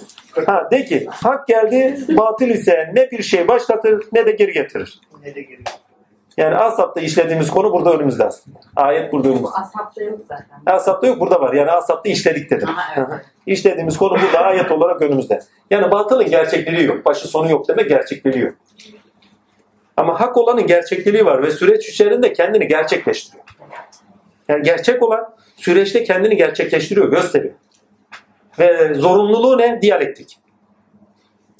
A: Ha, de ki hak geldi batıl ise ne bir şey başlatır ne de geri getirir.
B: ne de geliyor.
A: Yani Asap'ta işlediğimiz konu burada önümüzde aslında. Ayet burada önümüzde.
C: Asapta yok zaten.
A: Asap'ta yok burada var. Yani Asap'ta işledik dedim.
C: Aha, evet.
A: İşlediğimiz konu burada ayet olarak önümüzde. Yani batılın gerçekliği yok. Başı sonu yok demek gerçekliği yok. Ama hak olanın gerçekliği var ve süreç içerisinde kendini gerçekleştiriyor. Yani gerçek olan süreçte kendini gerçekleştiriyor, gösteriyor. Ve zorunluluğu ne? Diyalektik.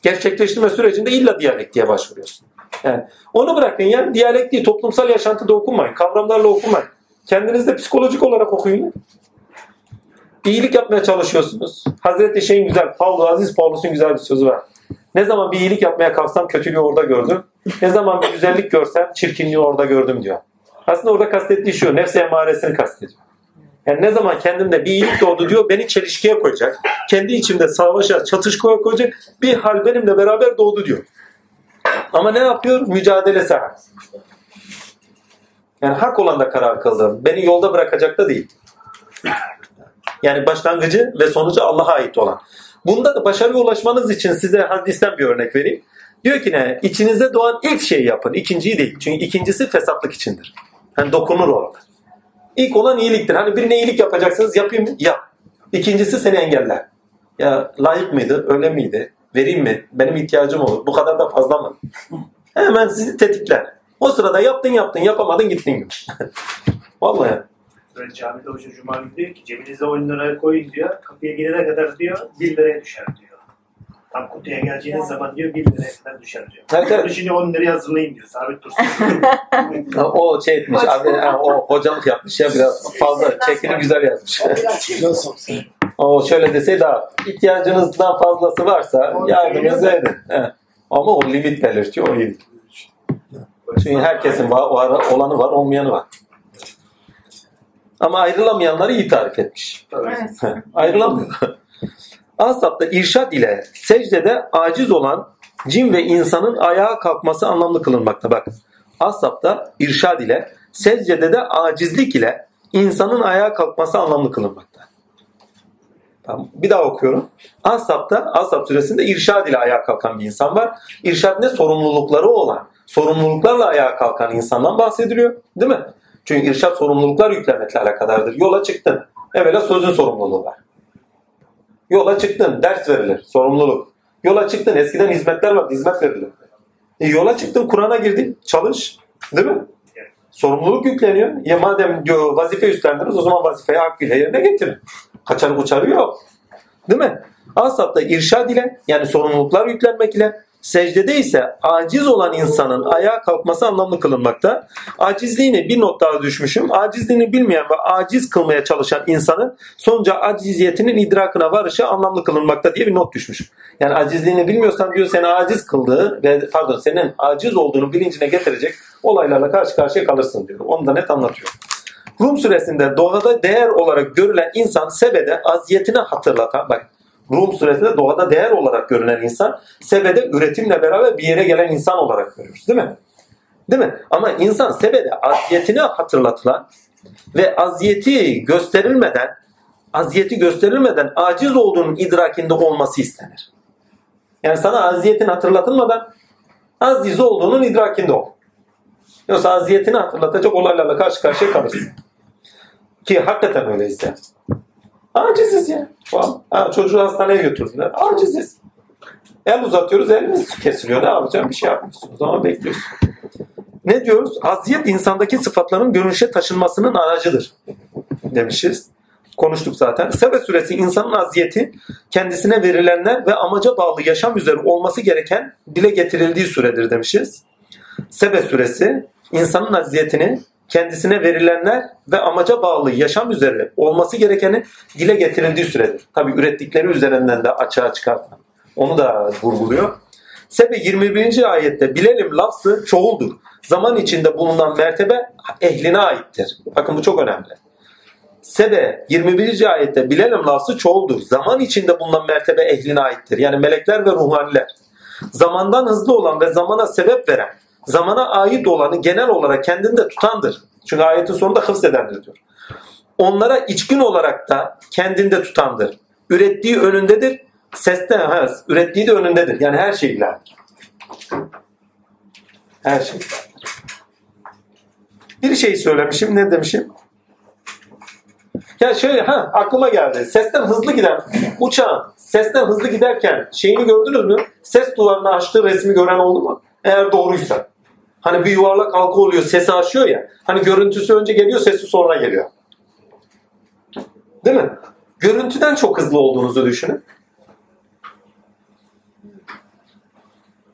A: Gerçekleştirme sürecinde illa diyalektiğe başvuruyorsun. Yani onu bırakın ya diyalektiği toplumsal yaşantıda okunmayın. Kavramlarla okunmayın. Kendiniz de psikolojik olarak okuyun. İyilik yapmaya çalışıyorsunuz. Hazreti şeyin güzel, Paulus, Aziz Paulus'un güzel bir sözü var. Ne zaman bir iyilik yapmaya kalksam kötülüğü orada gördüm. Ne zaman bir güzellik görsem çirkinliği orada gördüm diyor. Aslında orada kastettiği şu, nefsi emaresini kastediyor. Yani ne zaman kendimde bir iyilik doğdu diyor, beni çelişkiye koyacak. Kendi içimde savaşa, çatışmaya koyacak bir hal benimle beraber doğdu diyor. Ama ne yapıyor? Mücadele saat. Yani hak olan da karar kıldım. Beni yolda bırakacak da değil. Yani başlangıcı ve sonucu Allah'a ait olan. Bunda da başarıya ulaşmanız için size hadisten bir örnek vereyim. Diyor ki ne? İçinizde doğan ilk şeyi yapın. İkinciyi değil. Çünkü ikincisi fesatlık içindir. Hani dokunur orada. İlk olan iyiliktir. Hani birine iyilik yapacaksınız yapayım mı? Yap. İkincisi seni engeller. Ya layık mıydı? Öyle miydi? Vereyim mi? Benim ihtiyacım olur. Bu kadar da fazla mı? Hemen sizi tetikler. O sırada yaptın yaptın yapamadın gittin. Vallahi.
B: Böyle camide hoca cuma günü diyor ki cebinize 10 liraya koyun diyor. Kapıya gidene kadar diyor 1 liraya düşer diyor. Tam kutuya geleceğiniz zaman diyor 1 liraya kadar düşer diyor.
A: Evet, evet.
B: Şimdi 10 liraya hazırlayın diyor. Sabit dursun.
A: O şey etmiş abi o hocalık yapmış ya biraz fazla çekini güzel yazmış. o şöyle deseydi ha, ihtiyacınızdan fazlası varsa yardımınızı edin. Ama o limit belirtiyor o iyi. Çünkü herkesin var, var- olanı var olmayanı var. Ama ayrılamayanları iyi tarif etmiş. Ayrılamıyor. Asap'ta irşad ile secdede aciz olan cin ve insanın ayağa kalkması anlamlı kılınmakta. Bak Asap'ta irşad ile secdede de acizlik ile insanın ayağa kalkması anlamlı kılınmakta. Tamam. Bir daha okuyorum. Asap'ta Asap suresinde irşad ile ayağa kalkan bir insan var. İrşad ne? Sorumlulukları olan, sorumluluklarla ayağa kalkan insandan bahsediliyor. Değil mi? Çünkü irşad sorumluluklar yüklemekle alakadardır. Yola çıktın. Evvela sözün sorumluluğu var. Yola çıktın. Ders verilir. Sorumluluk. Yola çıktın. Eskiden hizmetler vardı. Hizmet verilir. E, yola çıktın. Kur'an'a girdin. Çalış. Değil mi? Sorumluluk yükleniyor. Ya madem diyor vazife üstlendiniz o zaman vazifeyi hakkıyla yerine getirin. Kaçarı kuçarı yok. Değil mi? Asap'ta irşad ile yani sorumluluklar yüklenmek ile secdede ise aciz olan insanın ayağa kalkması anlamlı kılınmakta. Acizliğini bir not daha düşmüşüm. Acizliğini bilmeyen ve aciz kılmaya çalışan insanın sonuca aciziyetinin idrakına varışı anlamlı kılınmakta diye bir not düşmüş. Yani acizliğini bilmiyorsan diyor seni aciz kıldığı ve pardon senin aciz olduğunu bilincine getirecek olaylarla karşı karşıya kalırsın diyor. Onu da net anlatıyor. Rum suresinde doğada değer olarak görülen insan sebede aziyetini hatırlatan bak Rum suresinde doğada değer olarak görülen insan sebede üretimle beraber bir yere gelen insan olarak görüyoruz değil mi? Değil mi? Ama insan sebede aziyetini hatırlatılan ve aziyeti gösterilmeden aziyeti gösterilmeden aciz olduğunun idrakinde olması istenir. Yani sana aziyetin hatırlatılmadan aziz olduğunun idrakinde ol. Yoksa aziyetini hatırlatacak olaylarla karşı karşıya kalırsın. Ki hakikaten öyleyse. Aciziz ya. Ha, çocuğu hastaneye götürdüler. Aciziz. El uzatıyoruz elimiz kesiliyor. Ne yapacağım? Bir şey yapmıyorsunuz ama bekliyorsun. Ne diyoruz? Aziyet insandaki sıfatların görünüşe taşınmasının aracıdır. Demişiz. Konuştuk zaten. Sebe suresi insanın aziyeti kendisine verilenler ve amaca bağlı yaşam üzere olması gereken dile getirildiği süredir demişiz. Sebe suresi insanın aziyetini kendisine verilenler ve amaca bağlı yaşam üzere olması gerekeni dile getirildiği süredir. Tabi ürettikleri üzerinden de açığa çıkartan. Onu da vurguluyor. Sebe 21. ayette bilelim lafzı çoğuldur. Zaman içinde bulunan mertebe ehline aittir. Bakın bu çok önemli. Sebe 21. ayette bilelim lafzı çoğuldur. Zaman içinde bulunan mertebe ehline aittir. Yani melekler ve ruhaniler. Zamandan hızlı olan ve zamana sebep veren, zamana ait olanı genel olarak kendinde tutandır. Çünkü ayetin sonunda hıfz edendir diyor. Onlara içkin olarak da kendinde tutandır. Ürettiği önündedir. Sesten, ha, ürettiği de önündedir. Yani her şey bilendir. Her şey. Bir şey söylemişim. Ne demişim? Ya şöyle ha aklıma geldi. Sesten hızlı giden uçağın sesten hızlı giderken şeyini gördünüz mü? Ses duvarını açtığı resmi gören oldu mu? Eğer doğruysa. Hani bir yuvarlak halka oluyor, sesi aşıyor ya. Hani görüntüsü önce geliyor, sesi sonra geliyor. Değil mi? Görüntüden çok hızlı olduğunuzu düşünün.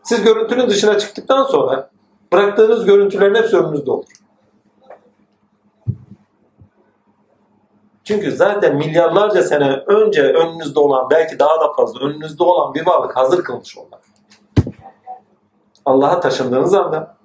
A: Siz görüntünün dışına çıktıktan sonra bıraktığınız görüntülerin hepsi önünüzde olur. Çünkü zaten milyarlarca sene önce önünüzde olan, belki daha da fazla önünüzde olan bir varlık hazır kılmış onlar. Allah'a taşındığınız anda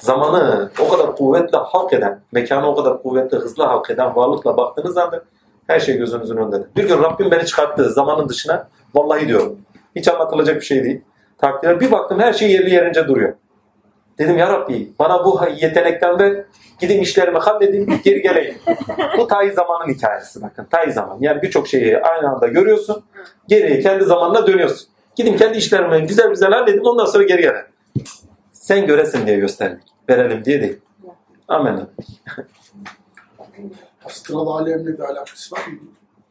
A: zamanı o kadar kuvvetle halk eden, mekanı o kadar kuvvetle hızlı halk eden varlıkla baktığınız anda her şey gözünüzün önündedir. Bir gün Rabbim beni çıkarttı zamanın dışına. Vallahi diyorum. Hiç anlatılacak bir şey değil. Takdirler bir baktım her şey yerli yerince duruyor. Dedim ya Rabbi bana bu yetenekten ver. Gidin işlerimi halledeyim geri geleyim. bu tay zamanın hikayesi bakın. Tay zaman. Yani birçok şeyi aynı anda görüyorsun. Geriye kendi zamanına dönüyorsun. Gidin kendi işlerimi güzel güzel halledin ondan sonra geri gelin. Sen göresin diye gösterdik. Verelim diye değil. Amin.
E: Astral alemle bir alakası var mı?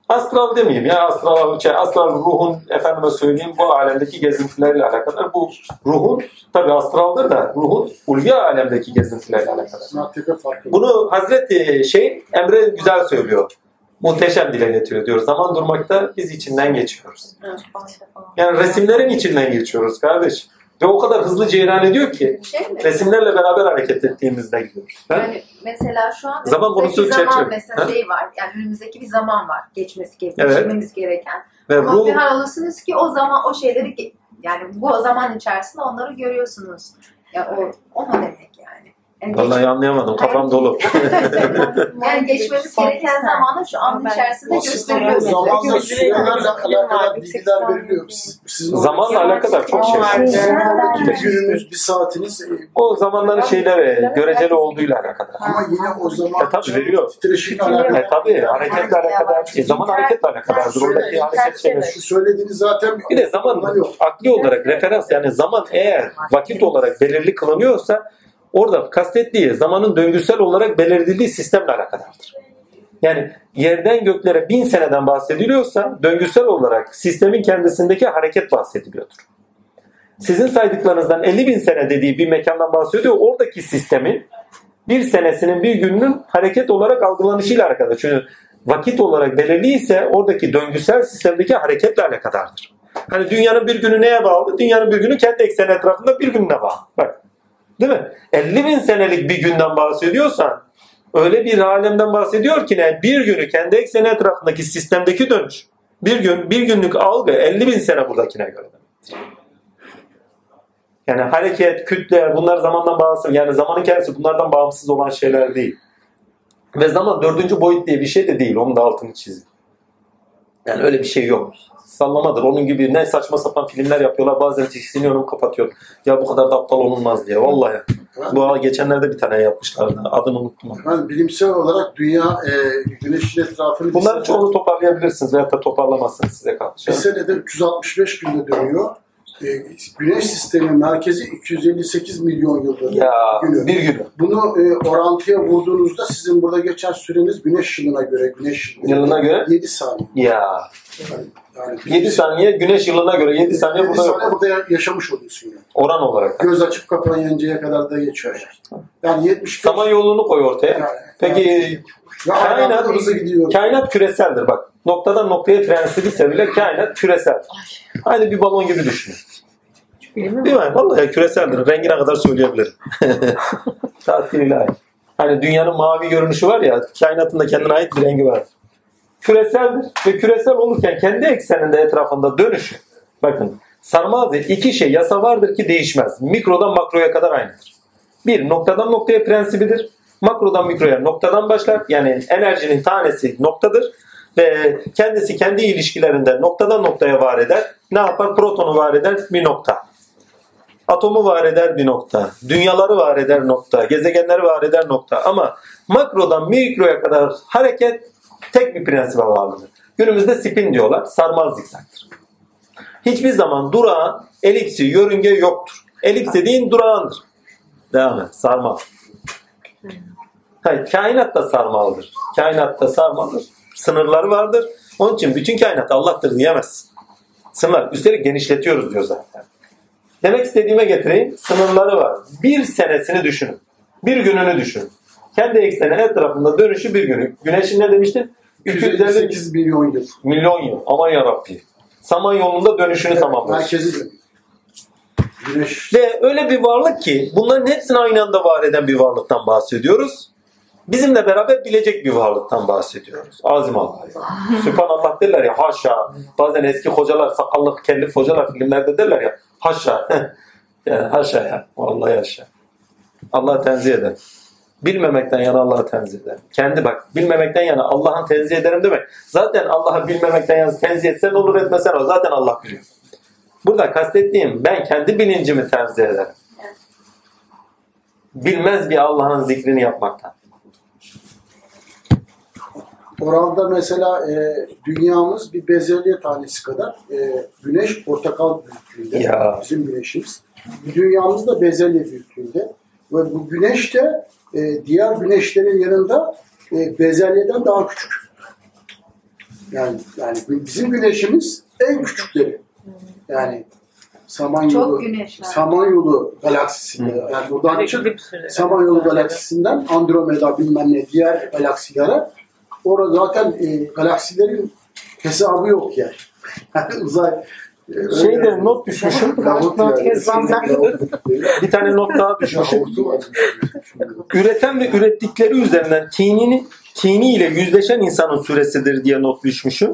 A: Astral demeyeyim ya astral, şey, astral ruhun efendime söyleyeyim bu alemdeki gezintilerle alakalı. Bu ruhun tabi astraldır da ruhun ulviya alemdeki gezintilerle alakalı. Bunu Hazreti şey Emre güzel söylüyor. Muhteşem dile getiriyor diyor. Zaman durmakta biz içinden geçiyoruz. Yani resimlerin içinden geçiyoruz kardeş. Ve o kadar hızlı cereyan ediyor ki
F: Şey mi?
A: resimlerle beraber hareket ettiğimizde gidiyoruz.
F: Yani mesela şu an
A: Zaman konusu
F: zaman
A: çerçeve.
F: mesela
A: Ha?
F: şey var. Yani önümüzdeki bir zaman var. Geçmesi gereken,
A: Evet.
F: geçirmemiz gereken.
A: Ve
F: Ama
A: ruh
F: bir hal olursunuz ki o zaman o şeyleri yani bu zaman içerisinde onları görüyorsunuz. Ya o o mu demek yani? Yani,
A: Vallahi anlayamadım. Kafam dolu.
F: yani geçmemiz gereken zamanı şu an içerisinde gösteriyor.
E: Zamanla sürelerle alakalı bilgiler veriliyor. Siz, sizin
A: Zamanla alakadar çok şey. var.
E: Sizin oradaki bir gününüz, bir saatiniz e,
A: O zamanların şeyleri göreceli olduğuyla alakalı.
E: ama yine o zaman
A: E tabii veriyor.
E: titreşimle alakalı.
A: E tabi hareketle alakadar. E, zaman hareketle alakadardır. Oradaki hareket şeyler.
E: Şu söylediğiniz zaten
A: Bir de zaman akli olarak referans yani zaman eğer vakit olarak belirli kılınıyorsa orada kastettiği zamanın döngüsel olarak belirlediği sistemle alakadardır. Yani yerden göklere bin seneden bahsediliyorsa döngüsel olarak sistemin kendisindeki hareket bahsediliyordur. Sizin saydıklarınızdan 50 bin sene dediği bir mekandan bahsediyor. Oradaki sistemin bir senesinin bir gününün hareket olarak algılanışıyla alakalı. Çünkü vakit olarak belirli ise oradaki döngüsel sistemdeki hareketle alakadardır. Hani dünyanın bir günü neye bağlı? Dünyanın bir günü kendi ekseni etrafında bir gününe bağlı. Bak. Değil mi? 50 bin senelik bir günden bahsediyorsan öyle bir alemden bahsediyor ki ne? Bir günü kendi ekseni etrafındaki sistemdeki dönüş. Bir gün, bir günlük algı 50 bin sene buradakine göre. Yani hareket, kütle bunlar zamandan bağımsız. Yani zamanın kendisi bunlardan bağımsız olan şeyler değil. Ve zaman dördüncü boyut diye bir şey de değil. Onun da altını çizin. Yani öyle bir şey yok. Sallamadır. Onun gibi ne saçma sapan filmler yapıyorlar. Bazen tiksiniyorum kapatıyor. Ya bu kadar da aptal olunmaz diye. Vallahi. Bu geçenlerde bir tane yapmışlardı. Adını unuttum.
E: Yani bilimsel olarak dünya e, güneşin etrafını
A: Bunların çoğunu toparlayabilirsiniz veya da toparlamazsınız size kalmış.
E: bir senede 365 günde dönüyor. E, güneş sistemi merkezi 258 milyon yıldır
A: Ya
E: günü.
A: bir günü.
E: Bunu e, orantıya vurduğunuzda sizin burada geçen süreniz güneş yılına göre güneş
A: Yılına göre?
E: 7 saniye.
A: Ya
E: Yani, yani
A: 7 saniye güneş yılına göre 7 saniye
E: 7
A: burada
E: saniye
A: yok.
E: burada yaşamış oluyorsun yani.
A: Oran olarak.
E: Göz açıp kapanıncaya kadar da geçiyor. Yani 75
A: Zaman yolunu koy ortaya.
E: Yani,
A: Peki
E: ya
A: kainat-
E: kainat hızlı gidiyor.
A: kainat küreseldir bak. Noktadan noktaya prensibiyse bile kainat küresel. Aynı bir balon gibi düşünün. Değil mi? Vallahi küreseldir. Rengine kadar söyleyebilirim. Tatil ilahi. Hani dünyanın mavi görünüşü var ya, kainatın da kendine ait bir rengi var. Küreseldir ve küresel olurken kendi ekseninde etrafında dönüşü. Bakın Sarmaldı iki şey yasa vardır ki değişmez. Mikrodan makroya kadar aynıdır. Bir noktadan noktaya prensibidir. Makrodan mikroya noktadan başlar. Yani enerjinin tanesi noktadır. Ve kendisi kendi ilişkilerinde noktadan noktaya var eder. Ne yapar? Protonu var eder bir nokta. Atomu var eder bir nokta. Dünyaları var eder nokta. Gezegenleri var eder nokta. Ama makrodan mikroya kadar hareket tek bir prensibe bağlıdır. Günümüzde spin diyorlar. Sarmal zikzaktır. Hiçbir zaman durağan, elipsi, yörünge yoktur. Elips dediğin durağandır. Devam et. Sarmal. Hayır, kainat da sarmaldır. Kainat da sarmaldır. Sınırları vardır. Onun için bütün kainat Allah'tır diyemezsin. Sınırlar. Üstelik genişletiyoruz diyor zaten. Demek istediğime getireyim. Sınırları var. Bir senesini düşünün. Bir gününü düşünün. Kendi ekseni etrafında dönüşü bir günü. Güneşin ne demiştin? 250
E: 258 milyon yıl.
A: milyon yıl. Aman yarabbi. Samanyolu'nda dönüşünü tamamlamış.
E: Merkezi dönüyor. Güneş
A: Ve öyle bir varlık ki bunların hepsini aynı anda var eden bir varlıktan bahsediyoruz. Bizimle beraber bilecek bir varlıktan bahsediyoruz. Azim Allah. Sübhanallah derler ya haşa. Bazen eski hocalar, sakallı kellif hocalar filmlerde derler ya haşa. yani haşa ya. Vallahi haşa. Allah tenzih eder. Bilmemekten yana Allah'ı tenzih eder. Kendi bak bilmemekten yana Allah'ın tenzih ederim demek. Zaten Allah'ı bilmemekten yana tenzih etsen olur etmesen o. Zaten Allah biliyor. Burada kastettiğim ben kendi bilincimi tenzih ederim. Bilmez bir Allah'ın zikrini yapmaktan.
E: Oranda mesela e, dünyamız bir bezelye tanesi kadar. E, güneş portakal büyüklüğünde.
A: Ya.
E: Bizim güneşimiz. Dünyamız da bezelye büyüklüğünde. Ve bu güneş de e, diğer güneşlerin yanında e, bezelyeden daha küçük. Yani, yani bizim güneşimiz en küçükleri. Yani Samanyolu. Samanyolu galaksisinde. Yani buradan çık Samanyolu galaksisinden Andromeda bilmem ne diğer galaksilere orada zaten e, galaksilerin hesabı yok yani. Yani uzay
A: Şeyde not düşmüşüm. Bir tane not daha düşmüşüm. Üreten ve ürettikleri üzerinden tinini, tini ile yüzleşen insanın süresidir diye not düşmüşüm.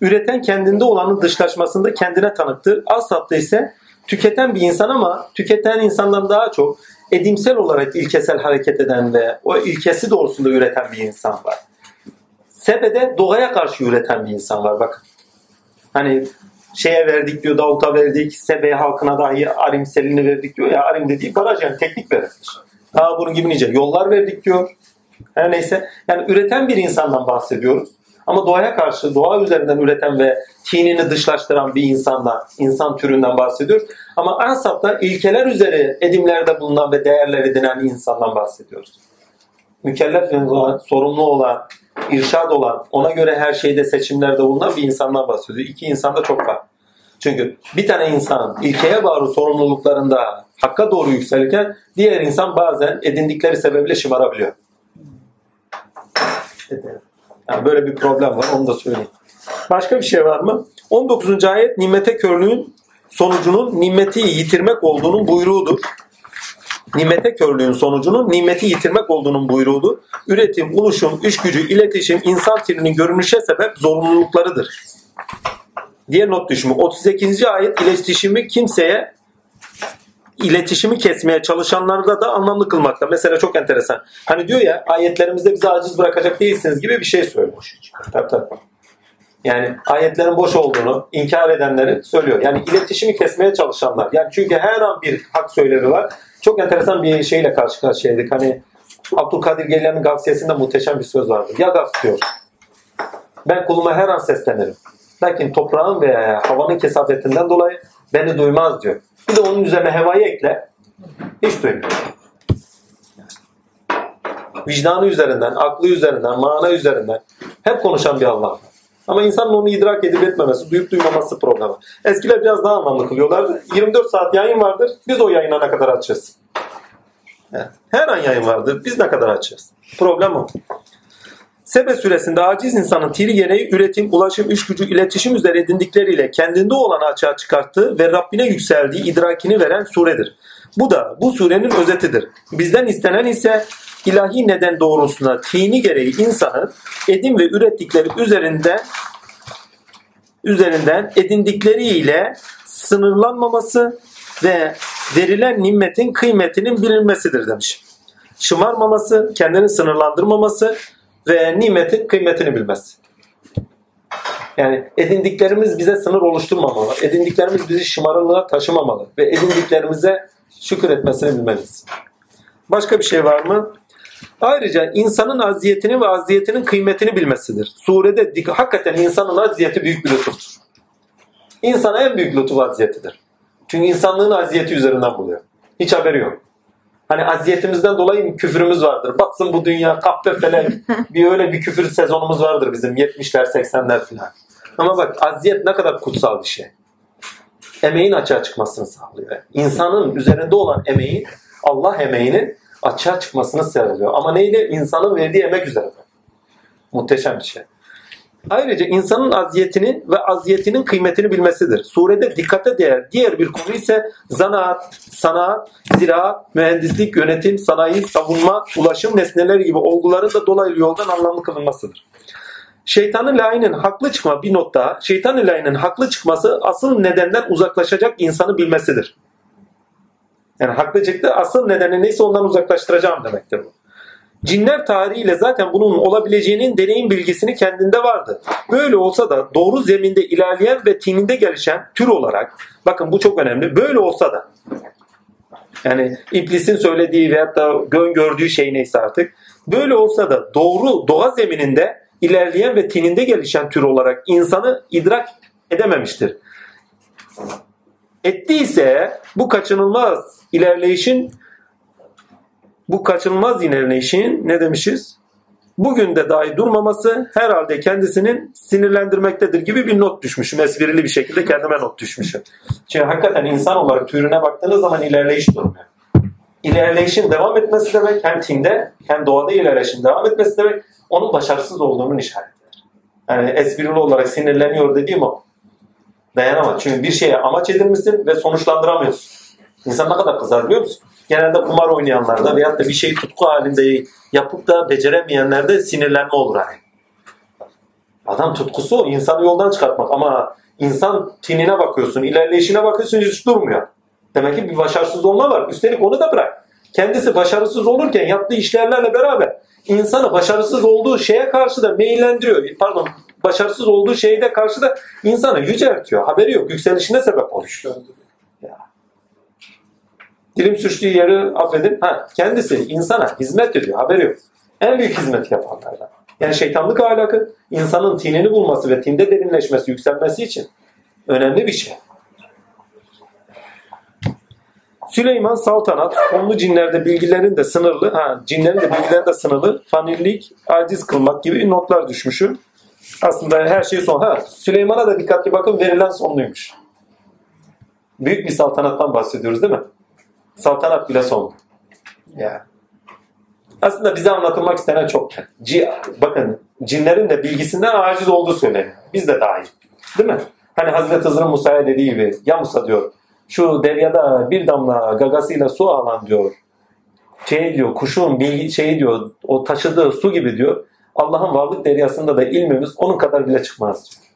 A: Üreten kendinde olanın dışlaşmasında kendine tanıktır. Asapta ise tüketen bir insan ama tüketen insandan daha çok edimsel olarak ilkesel hareket eden ve o ilkesi doğrusunda üreten bir insan var. Sebe'de doğaya karşı üreten bir insan var bakın. Hani şeye verdik diyor, Davut'a verdik, Sebe halkına dahi Arim selini verdik diyor ya. Arim dediği baraj yani teknik verilmiş. Daha bunun gibi nice yollar verdik diyor. Her neyse. Yani üreten bir insandan bahsediyoruz. Ama doğaya karşı, doğa üzerinden üreten ve tinini dışlaştıran bir insandan, insan türünden bahsediyoruz. Ama Ansap'ta ilkeler üzeri edimlerde bulunan ve değerler edinen insandan bahsediyoruz. Mükellef olan, sorumlu olan, irşad olan, ona göre her şeyde seçimlerde bulunan bir insandan bahsediyor. İki insan da çok farklı. Çünkü bir tane insan ilkeye bağlı sorumluluklarında hakka doğru yükselirken diğer insan bazen edindikleri sebeple şımarabiliyor. Yani böyle bir problem var onu da söyleyeyim. Başka bir şey var mı? 19. ayet nimete körlüğün sonucunun nimeti yitirmek olduğunun buyruğudur. Nimete körlüğün sonucunun nimeti yitirmek olduğunun buyruğudur. Üretim, oluşum, iş gücü, iletişim, insan türünün görünüşe sebep zorunluluklarıdır. Diye not düşümü. 38. ayet iletişimi kimseye iletişimi kesmeye çalışanlarda da anlamlı kılmakta. Mesela çok enteresan. Hani diyor ya ayetlerimizde bizi aciz bırakacak değilsiniz gibi bir şey söylüyor. Tabii tabii. Yani ayetlerin boş olduğunu inkar edenleri söylüyor. Yani iletişimi kesmeye çalışanlar. Yani çünkü her an bir hak söylevi var. Çok enteresan bir şeyle karşı karşıyaydık. Hani Abdülkadir Geylani'nin Gavsiyesi'nde muhteşem bir söz vardı. Ya Gavs diyor. Ben kuluma her an seslenirim. Lakin toprağın veya havanın kesafetinden dolayı beni duymaz diyor. Bir de onun üzerine hevayı ekle. Hiç duymuyor. Vicdanı üzerinden, aklı üzerinden, mana üzerinden hep konuşan bir Allah. Ama insanın onu idrak edip etmemesi, duyup duymaması problemi. Eskiler biraz daha anlamlı kılıyorlardı. 24 saat yayın vardır. Biz o yayına ne kadar açacağız? Her an yayın vardır. Biz ne kadar açacağız? Problem o. Sebe süresinde aciz insanın tiri gereği üretim, ulaşım, iş gücü, iletişim üzere edindikleriyle kendinde olanı açığa çıkarttığı ve Rabbine yükseldiği idrakini veren suredir. Bu da bu surenin özetidir. Bizden istenen ise ilahi neden doğrultusunda tini gereği insanın edim ve ürettikleri üzerinde üzerinden edindikleriyle sınırlanmaması ve verilen nimetin kıymetinin bilinmesidir demiş. Şımarmaması, kendini sınırlandırmaması ve nimetin kıymetini bilmesi. Yani edindiklerimiz bize sınır oluşturmamalı. Edindiklerimiz bizi şımarılığa taşımamalı. Ve edindiklerimize şükür etmesini bilmeliyiz. Başka bir şey var mı? Ayrıca insanın aziyetini ve aziyetinin kıymetini bilmesidir. Surede hakikaten insanın aziyeti büyük bir lütuftur. İnsana en büyük lütuf aziyetidir. Çünkü insanlığın aziyeti üzerinden buluyor. Hiç haberi yok. Hani aziyetimizden dolayı küfürümüz vardır. Batsın bu dünya kahpe felek. bir öyle bir küfür sezonumuz vardır bizim 70'ler 80'ler falan. Ama bak aziyet ne kadar kutsal bir şey. Emeğin açığa çıkmasını sağlıyor. İnsanın üzerinde olan emeği, Allah emeğinin açığa çıkmasını sağlıyor. Ama neyle? İnsanın verdiği emek üzerinde. Muhteşem bir şey. Ayrıca insanın aziyetini ve aziyetinin kıymetini bilmesidir. Surede dikkate değer diğer bir konu ise zanaat, sanat, ziraat, mühendislik, yönetim, sanayi, savunma, ulaşım nesneleri gibi olguların da dolaylı yoldan anlamlı kılınmasıdır. Şeytanın layının haklı çıkma bir not daha. Şeytanın layının haklı çıkması asıl nedenden uzaklaşacak insanı bilmesidir. Yani haklı çıktı asıl nedeni neyse ondan uzaklaştıracağım demektir bu. Cinler tarihiyle zaten bunun olabileceğinin deneyim bilgisini kendinde vardı. Böyle olsa da doğru zeminde ilerleyen ve tininde gelişen tür olarak bakın bu çok önemli. Böyle olsa da yani iblisin söylediği veyahut da gördüğü şey neyse artık böyle olsa da doğru doğa zemininde ilerleyen ve tininde gelişen tür olarak insanı idrak edememiştir. Ettiyse bu kaçınılmaz ilerleyişin bu kaçınılmaz ilerleyişin ne demişiz? Bugün de dahi durmaması herhalde kendisinin sinirlendirmektedir gibi bir not düşmüşüm. Esprili bir şekilde kendime not düşmüşüm. Çünkü hakikaten insan olarak türüne baktığınız zaman ilerleyiş durmuyor. İlerleyişin devam etmesi demek hem tinde hem doğada ilerleyişin devam etmesi demek onun başarısız olduğunun işaretidir. Yani esprili olarak sinirleniyor dediğim o. Dayanamaz. Çünkü bir şeye amaç edinmişsin ve sonuçlandıramıyorsun. İnsan ne kadar kızar biliyor musun? Genelde kumar oynayanlarda veyahut da bir şeyi tutku halinde yapıp da beceremeyenlerde sinirlenme olur hani. Adam tutkusu insanı yoldan çıkartmak ama insan tinine bakıyorsun, ilerleyişine bakıyorsun hiç durmuyor. Demek ki bir başarısız olma var. Üstelik onu da bırak. Kendisi başarısız olurken yaptığı işlerlerle beraber insanı başarısız olduğu şeye karşı da meyillendiriyor. Pardon, başarısız olduğu şeyde karşı da insanı yüceltiyor. Haberi yok. Yükselişine sebep oluyor. Dilim sürçtüğü yeri affedin. Ha, kendisi insana hizmet ediyor. Haberi yok. En büyük hizmet yapanlardan. Yani şeytanlık ahlakı insanın tinini bulması ve tinde derinleşmesi, yükselmesi için önemli bir şey. Süleyman saltanat, onlu cinlerde bilgilerin de sınırlı, ha, cinlerin de bilgileri de sınırlı, fanillik, aciz kılmak gibi notlar düşmüşüm. Aslında her şey son. Ha, Süleyman'a da dikkatli bakın verilen sonluymuş. Büyük bir saltanattan bahsediyoruz değil mi? Saltanat bile son. Ya. Aslında bize anlatılmak istenen çok. Ci, bakın cinlerin de bilgisinden aciz olduğu söyleniyor. Biz de dahil. Değil mi? Hani Hazreti Hızır'ın Musa'ya dediği gibi ya Musa diyor şu deryada bir damla gagasıyla su alan diyor. Şey diyor kuşun bilgi şey diyor o taşıdığı su gibi diyor. Allah'ın varlık deryasında da ilmimiz onun kadar bile çıkmaz diyor.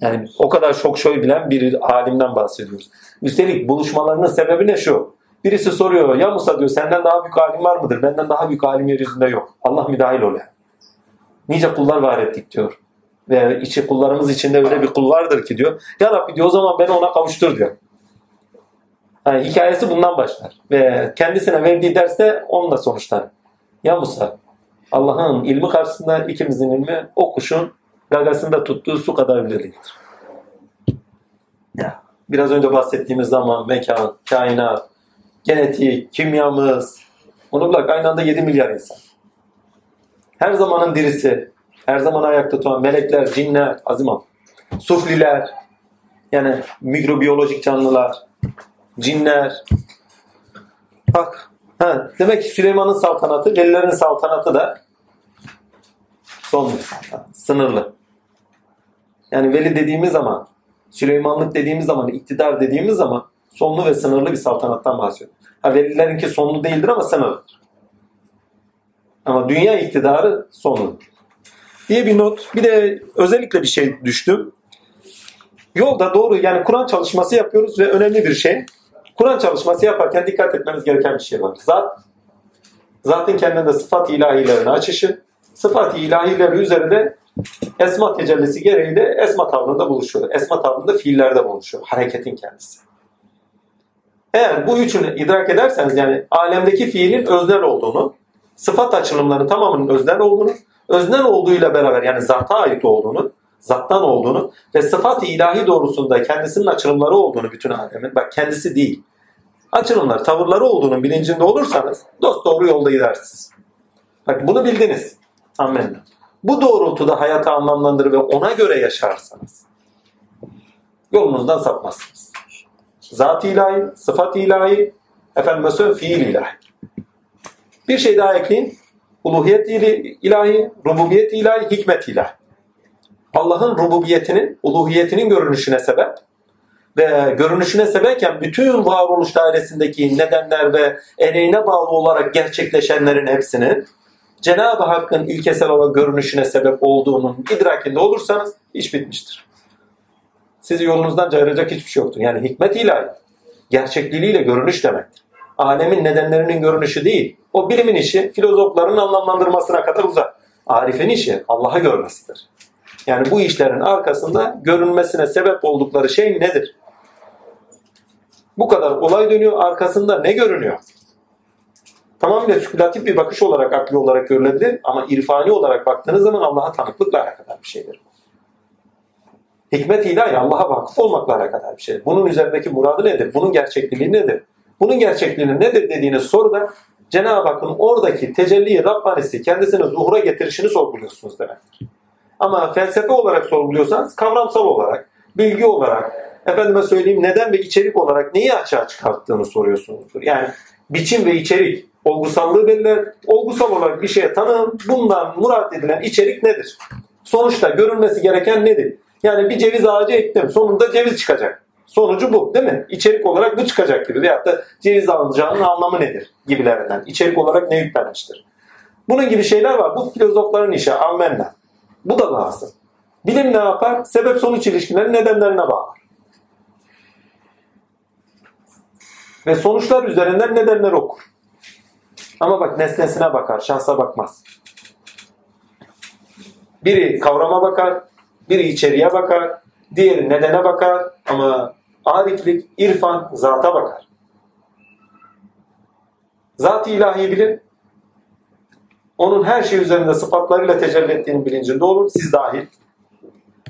A: Yani o kadar şok şoy bilen bir alimden bahsediyoruz. Üstelik buluşmalarının sebebi ne şu? Birisi soruyor ya Musa diyor senden daha büyük alim var mıdır? Benden daha büyük alim yeryüzünde yok. Allah müdahil ol yani. Nice kullar var ettik diyor. Ve içi kullarımız içinde öyle bir kul vardır ki diyor. Ya Rabbi diyor o zaman beni ona kavuştur diyor. Yani hikayesi bundan başlar. Ve kendisine verdiği derste onunla sonuçlar. Ya Musa Allah'ın ilmi karşısında ikimizin ilmi o kuşun gagasında tuttuğu su kadar bile değildir. Ya, biraz önce bahsettiğimiz zaman mekan, kainat, genetik, kimyamız, onu bırak aynı anda 7 milyar insan. Her zamanın dirisi, her zaman ayakta tutan melekler, cinler, azimam, sufliler, yani mikrobiyolojik canlılar, cinler. Bak, ha, demek ki Süleyman'ın saltanatı, velilerin saltanatı da son sınırlı. Yani veli dediğimiz zaman, Süleymanlık dediğimiz zaman, iktidar dediğimiz zaman sonlu ve sınırlı bir saltanattan bahsediyor. Ha, velilerinki sonlu değildir ama sınırlıdır. Ama dünya iktidarı sonlu. Diye bir not. Bir de özellikle bir şey düştüm. yolda doğru yani Kur'an çalışması yapıyoruz ve önemli bir şey. Kur'an çalışması yaparken dikkat etmemiz gereken bir şey var. Zat, zatın kendinde sıfat ilahilerini açışı, sıfat ilahileri üzerinde esma tecellisi gereği de esma tavrında buluşuyor. Esma tavrında fiillerde buluşuyor. Hareketin kendisi. Eğer bu üçünü idrak ederseniz yani alemdeki fiilin öznel olduğunu, sıfat açılımlarının tamamının öznel olduğunu, öznel olduğuyla beraber yani zata ait olduğunu, zattan olduğunu ve sıfat-ı ilahi doğrusunda kendisinin açılımları olduğunu bütün alemin, bak kendisi değil, açılımlar, tavırları olduğunun bilincinde olursanız dost doğru yolda gidersiniz. Bak bunu bildiniz. Amin. Bu doğrultuda hayatı anlamlandırır ve ona göre yaşarsanız yolunuzdan sapmazsınız. Zat ilahi, sıfat ilahi, efendim söyleyeyim fiil ilahi. Bir şey daha ekleyin. Uluhiyet ilahi, rububiyet ilahi, hikmet ilahi. Allah'ın rububiyetinin, uluhiyetinin görünüşüne sebep ve görünüşüne sebepken bütün varoluş dairesindeki nedenler ve ereğine bağlı olarak gerçekleşenlerin hepsinin Cenab-ı Hakk'ın ilkesel olarak görünüşüne sebep olduğunun idrakinde olursanız iş bitmiştir. Sizi yolunuzdan cayıracak hiçbir şey yoktur. Yani hikmet ilahi, gerçekliğiyle görünüş demektir. Alemin nedenlerinin görünüşü değil. O bilimin işi filozofların anlamlandırmasına kadar uzak. Arif'in işi Allah'a görmesidir. Yani bu işlerin arkasında görünmesine sebep oldukları şey nedir? Bu kadar olay dönüyor. Arkasında ne görünüyor? Tamamıyla spekülatif bir bakış olarak, akli olarak görülebilir ama irfani olarak baktığınız zaman Allah'a tanıklıkla alakadar bir şeydir. Hikmet ilahi Allah'a vakıf olmakla alakadar bir şey. Bunun üzerindeki muradı nedir? Bunun gerçekliği nedir? Bunun gerçekliği nedir dediğiniz soruda Cenab-ı Hakk'ın oradaki tecelli Rabbanisi kendisini zuhura getirişini sorguluyorsunuz demektir. Ama felsefe olarak sorguluyorsanız kavramsal olarak, bilgi olarak, efendime söyleyeyim neden ve içerik olarak neyi açığa çıkarttığını soruyorsunuzdur. Yani biçim ve içerik olgusallığı belirler. Olgusal olarak bir şeye tanım, bundan murat edilen içerik nedir? Sonuçta görünmesi gereken nedir? Yani bir ceviz ağacı ektim, sonunda ceviz çıkacak. Sonucu bu değil mi? İçerik olarak bu çıkacak gibi. Veyahut da ceviz alacağının anlamı nedir? Gibilerinden. İçerik olarak ne yüklenmiştir? Bunun gibi şeyler var. Bu filozofların işi. Amenna. Bu da lazım. Bilim ne yapar? Sebep sonuç ilişkilerin nedenlerine bağlar. Ve sonuçlar üzerinden nedenler okur. Ama bak nesnesine bakar, şahsa bakmaz. Biri kavrama bakar, biri içeriye bakar, diğeri nedene bakar ama ariflik, irfan zata bakar. Zat-ı ilahi bilin, onun her şey üzerinde sıfatlarıyla tecelli ettiğinin bilincinde olun, siz dahil.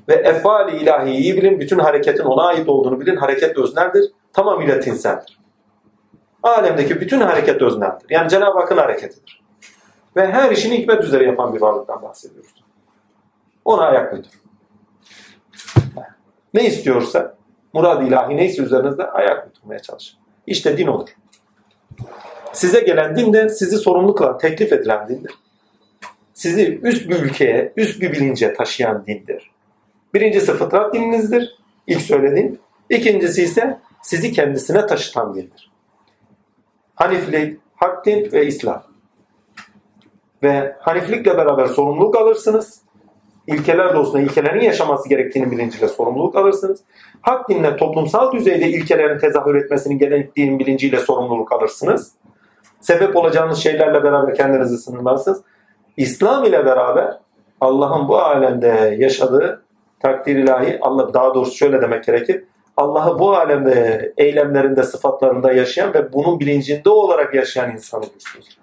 A: Ve efali ilahiyi iyi bilin, bütün hareketin ona ait olduğunu bilin, hareket özneldir, tamamıyla tinseldir. Alemdeki bütün hareket özneldir. Yani Cenab-ı Hakk'ın hareketidir. Ve her işini hikmet üzere yapan bir varlıktan bahsediyoruz. Ona ayak uydur. Ne istiyorsa, murad ilahi neyse üzerinizde ayak uydurmaya çalışın. İşte din olur. Size gelen din de sizi sorumlu kılan, teklif edilen dindir. Sizi üst bir ülkeye, üst bir bilince taşıyan dindir. Birincisi fıtrat dininizdir, ilk söylediğim. İkincisi ise sizi kendisine taşıtan dindir. Haniflik, hak din ve İslam. Ve haniflikle beraber sorumluluk alırsınız. İlkeler doğusunda ilkelerin yaşaması gerektiğini bilinciyle sorumluluk alırsınız. Hak dinle toplumsal düzeyde ilkelerin tezahür etmesinin gerektiğini bilinciyle sorumluluk alırsınız. Sebep olacağınız şeylerle beraber kendinizi sınırlarsınız. İslam ile beraber Allah'ın bu alemde yaşadığı takdir ilahi, Allah daha doğrusu şöyle demek gerekir. Allah'ı bu alemde eylemlerinde, sıfatlarında yaşayan ve bunun bilincinde olarak yaşayan insan olursunuz.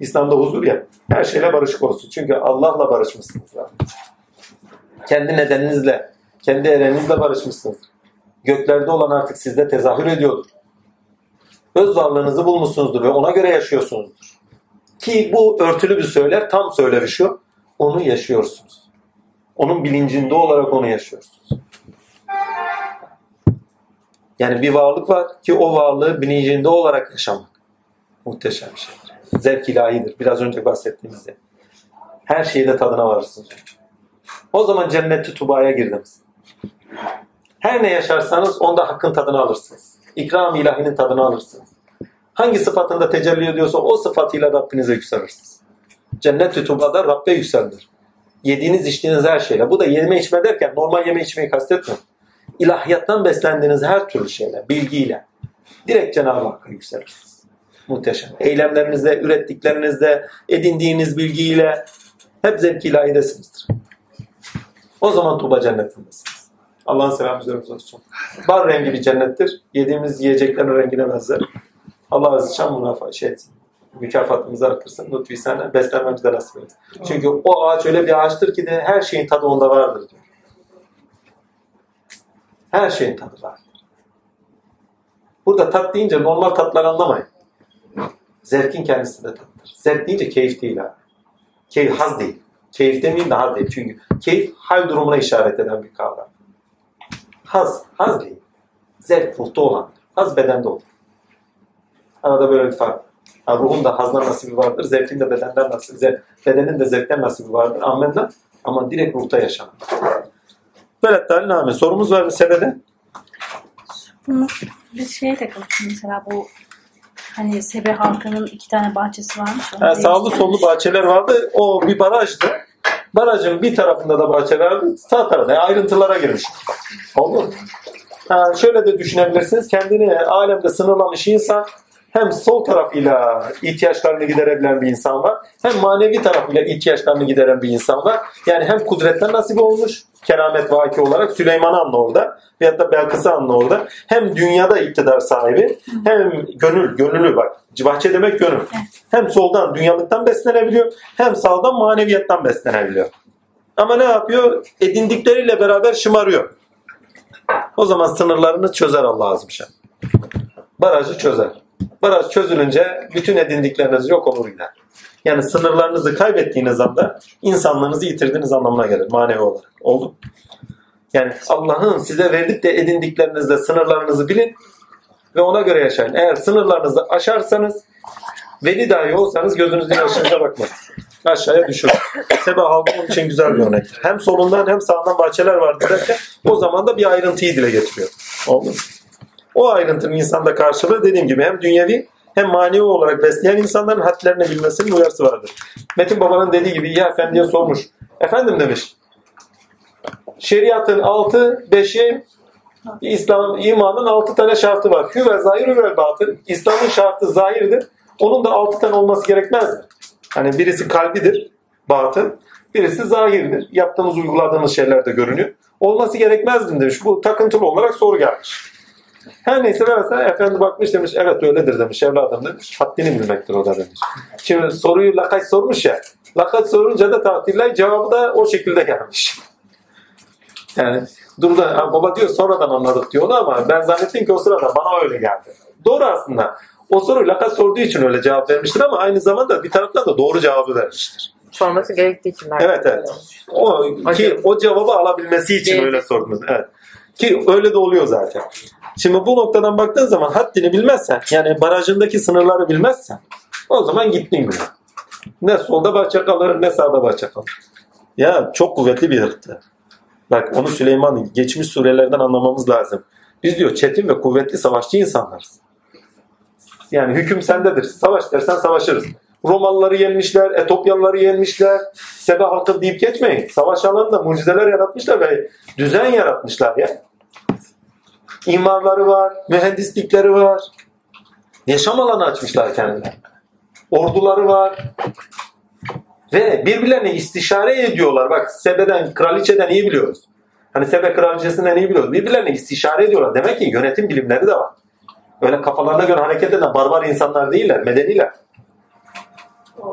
A: İslam'da huzur ya, her şeyle barışık olursun. Çünkü Allah'la barışmışsınız. Zaten. Kendi nedeninizle, kendi erenizle barışmışsınız. Göklerde olan artık sizde tezahür ediyordur. Öz varlığınızı bulmuşsunuzdur ve ona göre yaşıyorsunuzdur. Ki bu örtülü bir söyler, tam söyleri şu, onu yaşıyorsunuz. Onun bilincinde olarak onu yaşıyorsunuz. Yani bir varlık var ki o varlığı bilincinde olarak yaşamak. Muhteşem bir şeydir. Zevk ilahidir. Biraz önce bahsettiğimizde. Her şeyde tadına varırsınız. O zaman cenneti tubaya girdiniz. Her ne yaşarsanız onda hakkın tadını alırsınız. İkram ilahinin tadını alırsınız. Hangi sıfatında tecelli ediyorsa o sıfatıyla Rabbinize yükselirsiniz. Cennet-i Tuba'da Rabbe yükseldir. Yediğiniz içtiğiniz her şeyle. Bu da yeme içme derken normal yeme içmeyi kastetmiyorum. İlahiyattan beslendiğiniz her türlü şeyle, bilgiyle direkt Cenab-ı Hakk'a yükselirsiniz. Muhteşem. Eylemlerinizde, ürettiklerinizde, edindiğiniz bilgiyle hep zevk ilahidesinizdir. O zaman Tuba cennetindesiniz. Allah'ın selamı üzerinize olsun. Bar rengi bir cennettir. Yediğimiz yiyeceklerin rengine benzer. Allah Azze Şan münafa şey etsin. Mükafatımızı artırsın. Lütfi sana beslenmemizi de nasip etsin. Çünkü o ağaç öyle bir ağaçtır ki de her şeyin tadı onda vardır diyor. Her şeyin tadı var. Burada tat deyince normal tatlar anlamayın. Zevkin kendisi de tattır. Zevk deyince keyif değil abi. Keyif, haz değil. Keyif demeyeyim de haz değil. Çünkü keyif hal durumuna işaret eden bir kavram. Haz, haz değil. Zevk ruhta olan. Haz bedende olur. Arada böyle bir fark. Ha, ruhun da hazdan nasibi vardır. Zevkin de bedenden nasibi, zevk, bedenin de zevkten nasibi vardır. Amenna. Ama direkt ruhta yaşanır. Böyle taliname. Sorumuz var mı Sebede?
G: Bir şeye takıldık mesela bu hani Sebe halkının iki tane bahçesi varmış.
A: Ha, sağlı sollu bahçeler vardı. O bir barajdı. Barajın bir tarafında da bahçe vardı. Sağ tarafında. Yani ayrıntılara girmiş. Oldu mu? Ha, şöyle de düşünebilirsiniz. Kendini alemde sınırlamış insan hem sol tarafıyla ihtiyaçlarını giderebilen bir insan var. Hem manevi tarafıyla ihtiyaçlarını gideren bir insan var. Yani hem kudretten nasip olmuş keramet vaki olarak Süleyman Anlı orada veyahut da Belkıs Anlı orada. Hem dünyada iktidar sahibi hem gönül, gönüllü bak. Bahçe demek gönül. Hem soldan dünyalıktan beslenebiliyor hem sağdan maneviyattan beslenebiliyor. Ama ne yapıyor? Edindikleriyle beraber şımarıyor. O zaman sınırlarını çözer Allah azim şan. Barajı çözer. Baraj çözülünce bütün edindikleriniz yok olur gider. Yani sınırlarınızı kaybettiğiniz anda insanlığınızı yitirdiğiniz anlamına gelir manevi olarak. Oldu? Yani Allah'ın size verdik de edindiklerinizde sınırlarınızı bilin ve ona göre yaşayın. Eğer sınırlarınızı aşarsanız veli dahi olsanız gözünüzün yaşınıza bakmaz. Aşağıya düşür. Seba halkı onun için güzel bir örnektir. Hem solundan hem sağından bahçeler vardı derken o zaman da bir ayrıntıyı dile getiriyor. Oldu mu? O ayrıntının insanda karşılığı dediğim gibi hem dünyevi hem manevi olarak besleyen insanların hadlerini bilmesinin uyarısı vardır. Metin Baba'nın dediği gibi İya Efendi'ye sormuş. Efendim demiş. Şeriatın altı, beşi İslam imanın altı tane şartı var. Hü ve zahir hü ve batın. İslam'ın şartı zahirdir. Onun da altı tane olması gerekmez? Hani birisi kalbidir, batın. Birisi zahirdir. Yaptığımız, uyguladığımız şeylerde görünüyor. Olması gerekmez mi demiş. Bu takıntılı olarak soru gelmiş. Her neyse mesela efendi bakmış demiş evet öyledir demiş evladım demiş. Haddini bilmektir o da demiş. Şimdi soruyu lakaç sormuş ya. Lakaç sorunca da tatiller cevabı da o şekilde gelmiş. Yani dur da baba diyor sonradan anladık diyor onu ama ben zannettim ki o sırada bana öyle geldi. Doğru aslında. O soruyu lakat sorduğu için öyle cevap vermiştir ama aynı zamanda bir taraftan da doğru cevabı vermiştir.
H: sorması gerektiği için.
A: Evet evet. O ki o cevabı alabilmesi için öyle sordunuz. Evet. Ki öyle de oluyor zaten. Şimdi bu noktadan baktığın zaman haddini bilmezsen yani barajındaki sınırları bilmezsen o zaman gittin bile. Ne solda bahçe kalır ne sağda bahçe kalır. Ya çok kuvvetli bir ırktı. Bak onu Süleyman'ın geçmiş surelerden anlamamız lazım. Biz diyor çetin ve kuvvetli savaşçı insanlarız. Yani hüküm sendedir. Savaş dersen savaşırız. Romalıları yenmişler, Etopyalıları yenmişler. Sebe halkı deyip geçmeyin. Savaş alanında mucizeler yaratmışlar ve düzen yaratmışlar ya. İmarları var, mühendislikleri var. Yaşam alanı açmışlar kendilerine. Orduları var. Ve birbirlerine istişare ediyorlar. Bak Sebe'den, kraliçeden iyi biliyoruz. Hani Sebe kraliçesinden iyi biliyoruz. Birbirlerine istişare ediyorlar. Demek ki yönetim bilimleri de var. Öyle kafalarına göre hareket eden barbar insanlar değiller, medeniler.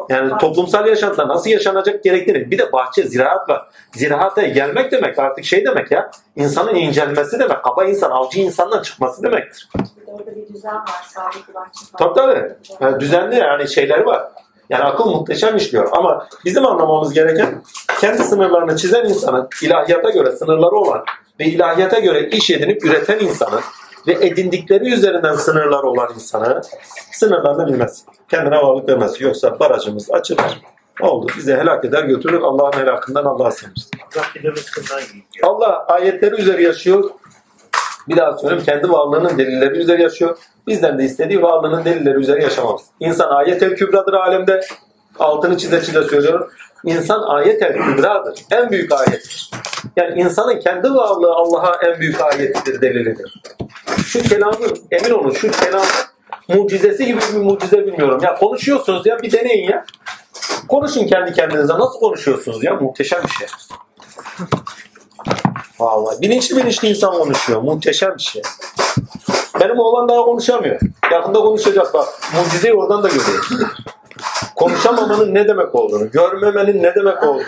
A: Yani toplumsal yaşantıda nasıl yaşanacak gerektiğini. Bir de bahçe, ziraat var. Ziraata gelmek demek artık şey demek ya. insanın incelmesi demek. Kaba insan, avcı insandan çıkması demektir.
F: Orada bir düzen var. Sağlıklı bahçe var.
A: Tabii tabii. Yani düzenli yani şeyleri var. Yani akıl muhteşem işliyor. Ama bizim anlamamız gereken kendi sınırlarını çizen insanın ilahiyata göre sınırları olan ve ilahiyata göre iş edinip üreten insanın ve edindikleri üzerinden sınırları olan insanı sınırlarını bilmez. Kendine varlık vermez. Yoksa barajımız açılır. Oldu. Bize helak eder götürür. Allah'ın helakından Allah'a sığınırız.
B: Allah
A: ayetleri üzeri yaşıyor. Bir daha söyleyeyim kendi varlığının delilleri üzeri yaşıyor. Bizden de istediği varlığının delilleri üzeri yaşamamız. İnsan ayet-el kübradır alemde. Altını çize çize söylüyorum. İnsan ayet-el kübradır. En büyük ayettir. Yani insanın kendi varlığı Allah'a en büyük ayetidir, delilidir. Şu kelamın, emin olun şu kelamın mucizesi gibi bir mucize bilmiyorum. Ya konuşuyorsunuz ya bir deneyin ya. Konuşun kendi kendinize. Nasıl konuşuyorsunuz ya? Muhteşem bir şey. Vallahi bilinçli bilinçli insan konuşuyor. Muhteşem bir şey. Benim oğlan daha konuşamıyor. Yakında konuşacak bak. Mucizeyi oradan da görüyoruz. Konuşamamanın ne demek olduğunu, görmemenin ne demek olduğunu.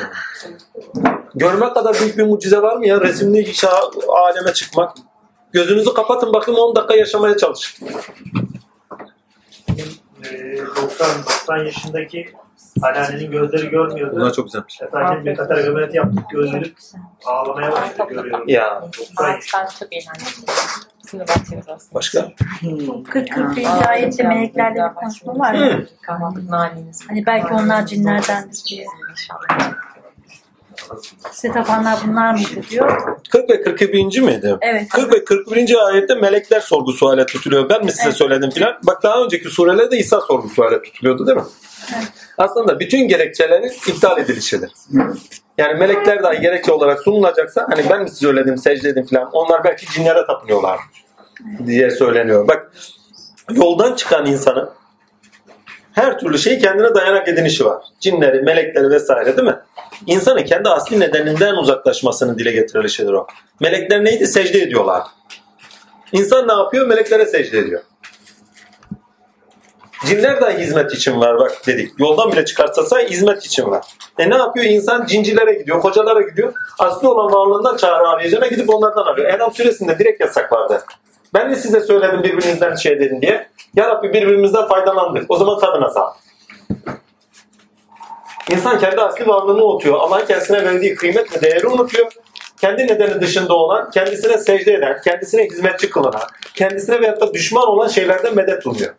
A: Görmek kadar büyük bir mucize var mı ya? Resimli şah, aleme çıkmak. Gözünüzü kapatın bakayım 10 dakika yaşamaya çalışın.
B: Ee, 90 90 yaşındaki anneannenin gözleri görmüyordu.
A: Bunlar çok güzelmiş.
B: Efendim bir katar ameliyatı yaptık gözleri ağlamaya başladı görüyorum.
A: Ya
B: 90
H: Ağaçtan aslında.
A: başka?
G: 40-41. ayette meleklerle bir konuşma var ya.
H: Kahvaltı naneniz.
G: Hani belki onlar cinlerdendir diye.
H: İnşallah.
G: Size tapanlar bunlar mıydı diyor.
A: 40 ve 41. miydi?
G: Evet.
A: 40 ve 41. ayette melekler sorgu suale tutuluyor. Ben mi size
G: Evet.
A: söyledim filan? Bak daha önceki surelerde İsa sorgu suale tutuluyordu değil mi? Aslında bütün gerekçelerin iptal edilişidir. Yani melekler dahi gerekçe olarak sunulacaksa hani ben mi size söyledim, secde edin filan onlar belki cinlere tapınıyorlar diye söyleniyor. Bak yoldan çıkan insanın her türlü şeyi kendine dayanak edinişi var. Cinleri, melekleri vesaire değil mi? İnsanın kendi asli nedeninden uzaklaşmasını dile getirilişidir o. Melekler neydi? Secde ediyorlar. İnsan ne yapıyor? Meleklere secde ediyor. Cinler de hizmet için var bak dedik. Yoldan bile çıkartsa hizmet için var. E ne yapıyor? İnsan cincilere gidiyor, kocalara gidiyor. Asli olan varlığından çağrı arayacağına gidip onlardan arıyor. Enam suresinde direkt yasak vardı. Ben de size söyledim birbirinizden şey dedin diye. Ya Rabbi birbirimizden faydalandık. O zaman tadına sağ. İnsan kendi asli varlığını unutuyor. Allah'ın kendisine verdiği kıymet ve değeri unutuyor. Kendi nedeni dışında olan, kendisine secde eden, kendisine hizmetçi kılınan, kendisine veyahut da düşman olan şeylerden medet umuyor.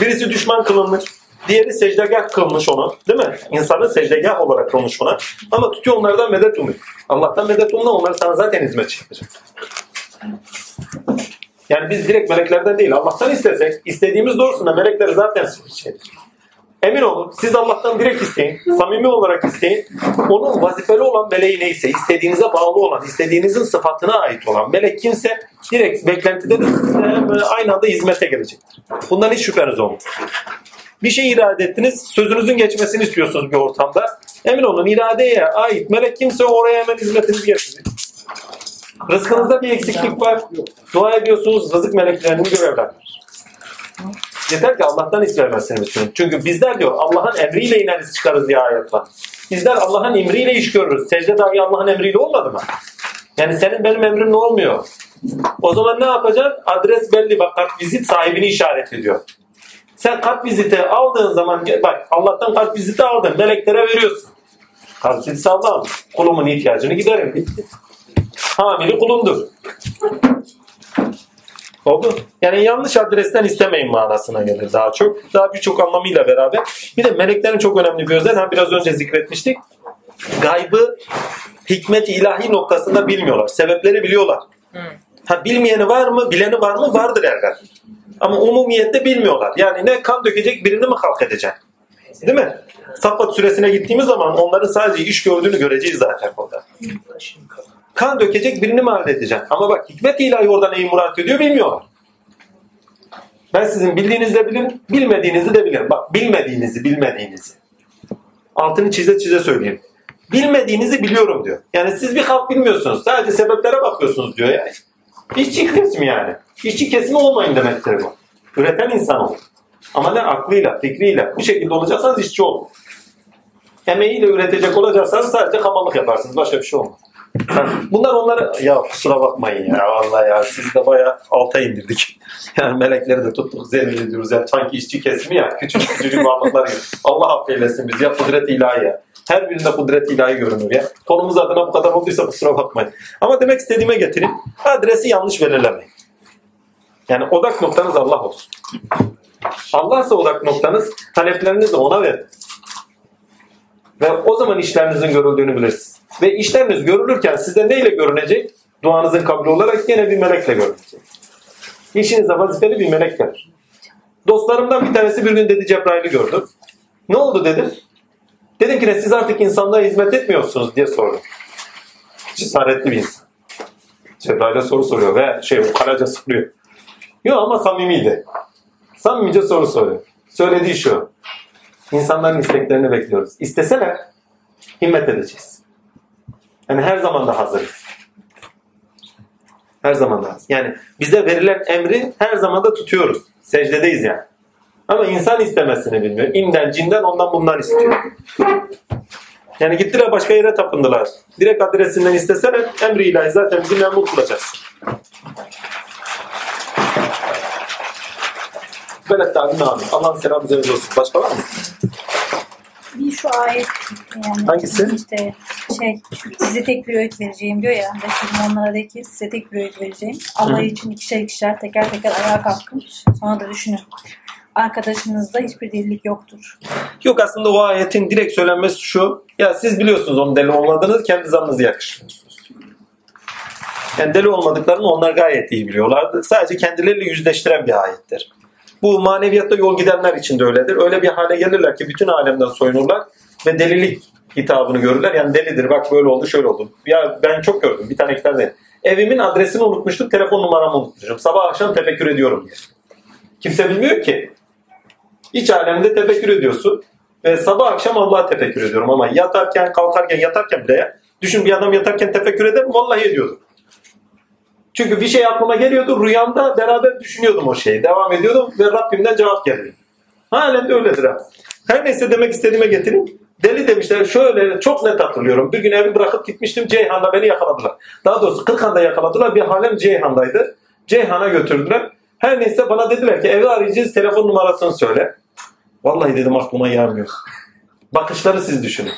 A: Birisi düşman kılınmış, diğeri secdegah kılmış onu. Değil mi? İnsanın secdegah olarak kılmış ona. Ama tutuyor onlardan medet umuyor. Allah'tan medet umma onlar sana zaten hizmetçi yapacak. Yani biz direkt meleklerden değil Allah'tan istesek istediğimiz doğrusunda melekler zaten şeydir. Emin olun siz Allah'tan direkt isteyin. Samimi olarak isteyin. Onun vazifeli olan meleği neyse, istediğinize bağlı olan, istediğinizin sıfatına ait olan melek kimse direkt beklentide de aynı anda hizmete gelecektir. Bundan hiç şüpheniz olmasın. Bir şey irade ettiniz, sözünüzün geçmesini istiyorsunuz bir ortamda. Emin olun iradeye ait melek kimse oraya hemen hizmetinizi getirecek. Rızkınızda bir eksiklik var. Dua ediyorsunuz, rızık meleklerini görevlendirir. Yeter ki Allah'tan istemezsiniz istiyorum. Çünkü bizler diyor Allah'ın emriyle ineriz çıkarız diye ayet var. Bizler Allah'ın emriyle iş görürüz. Secde dahi Allah'ın emriyle olmadı mı? Yani senin benim emrimle olmuyor. O zaman ne yapacaksın? Adres belli. Bak kart vizit sahibini işaret ediyor. Sen kart viziti aldığın zaman bak Allah'tan kart viziti aldın. Meleklere veriyorsun. Kart viziti aldım. Kulumun ihtiyacını giderim. Bitti. Hamili kulundur. Oldu. Yani yanlış adresten istemeyin manasına gelir daha çok. Daha birçok anlamıyla beraber. Bir de meleklerin çok önemli bir özelliği. Ha, biraz önce zikretmiştik. Gaybı hikmet ilahi noktasında bilmiyorlar. Sebepleri biliyorlar. Ha, bilmeyeni var mı? Bileni var mı? Vardır elbet. Ama umumiyette bilmiyorlar. Yani ne kan dökecek birini mi halk edecek? Değil mi? Saffat süresine gittiğimiz zaman onların sadece iş gördüğünü göreceğiz zaten orada. Kan dökecek birini mi halledeceksin? Ama bak hikmet ilahi orada neyi murat ediyor bilmiyorlar. Ben sizin bildiğinizi de bilin, bilmediğinizi de bilin. Bak bilmediğinizi, bilmediğinizi. Altını çize çize söyleyeyim. Bilmediğinizi biliyorum diyor. Yani siz bir halk bilmiyorsunuz. Sadece sebeplere bakıyorsunuz diyor yani. İşçi kesimi yani. İşçi kesimi olmayın demektir bu. Üreten insan olun. Ama ne aklıyla, fikriyle bu şekilde olacaksanız işçi olun. Emeğiyle üretecek olacaksanız sadece kamallık yaparsınız. Başka bir şey olmaz. Bunlar onları ya kusura bakmayın ya vallahi ya sizi de bayağı alta indirdik. Yani melekleri de tuttuk zelil ediyoruz ya sanki işçi kesimi ya küçük küçücük varlıklar gibi. Allah affeylesin bizi ya kudret ilahi ya. Her birinde kudret ilahi görünür ya. Konumuz adına bu kadar olduysa kusura bakmayın. Ama demek istediğime getireyim. Adresi yanlış belirlemeyin. Yani odak noktanız Allah olsun. Allah'sa odak noktanız taleplerinizi ona verin. Ve o zaman işlerinizin görüldüğünü bilirsiniz. Ve işleriniz görülürken size neyle görünecek? Duanızın kabul olarak yine bir melekle görünecek. İşinize vazifeli bir melek gelir. Dostlarımdan bir tanesi bir gün dedi Cebrail'i gördüm. Ne oldu dedim. Dedim ki ne siz artık insanlığa hizmet etmiyorsunuz diye sordum. cesaretli bir insan. Cebrail'e soru soruyor ve şey ukalaca soruyor. Yok ama samimiydi. Samimice soru soruyor. Söylediği şu. İnsanların isteklerini bekliyoruz. İsteseler himmet edeceğiz. Yani her zaman da hazırız. Her zaman da hazır. Yani bize verilen emri her zaman da tutuyoruz. Secdedeyiz yani. Ama insan istemesini bilmiyor. İnden cinden ondan bundan istiyor. Yani gittiler başka yere tapındılar. Direkt adresinden isteseler emri ilahi zaten bizi memnun kılacağız. Böyle tabi amin. Allah'ın selamı üzerinize olsun. Başka var mı?
G: Bir şu ayet yani
A: Hangisi?
G: işte şey size tek bir öğüt vereceğim diyor ya Resulüm onlara de ki size tek bir öğüt vereceğim. Allah için ikişer ikişer teker teker ayağa kalkın. Sonra da düşünün. Arkadaşınızda hiçbir delilik yoktur.
A: Yok aslında o ayetin direkt söylenmesi şu. Ya siz biliyorsunuz onun deli olmadığını kendi zanınızı yakıştırıyorsunuz. Yani deli olmadıklarını onlar gayet iyi biliyorlardı. Sadece kendileriyle yüzleştiren bir ayettir. Bu maneviyatta yol gidenler için de öyledir. Öyle bir hale gelirler ki bütün alemden soyunurlar ve delilik hitabını görürler. Yani delidir bak böyle oldu şöyle oldu. Ya ben çok gördüm bir tane tane. Evimin adresini unutmuştum, telefon numaramı unutmuşum. Sabah akşam tefekkür ediyorum diye. Kimse bilmiyor ki. İç alemde tefekkür ediyorsun. Ve sabah akşam Allah'a tefekkür ediyorum ama yatarken, kalkarken, yatarken bile. Düşün bir adam yatarken tefekkür eder mi? Vallahi ediyordum. Çünkü bir şey aklıma geliyordu. Rüyamda beraber düşünüyordum o şeyi. Devam ediyordum ve Rabbimden cevap geldi. Halen de öyledir ha. Her neyse demek istediğime getireyim. Deli demişler şöyle çok net hatırlıyorum. Bir gün evi bırakıp gitmiştim Ceyhan'da beni yakaladılar. Daha doğrusu Kırkhan'da yakaladılar. Bir halem Ceyhan'daydı. Ceyhan'a götürdüler. Her neyse bana dediler ki evi arayacağız telefon numarasını söyle. Vallahi dedim aklıma gelmiyor. Bakışları siz düşünün.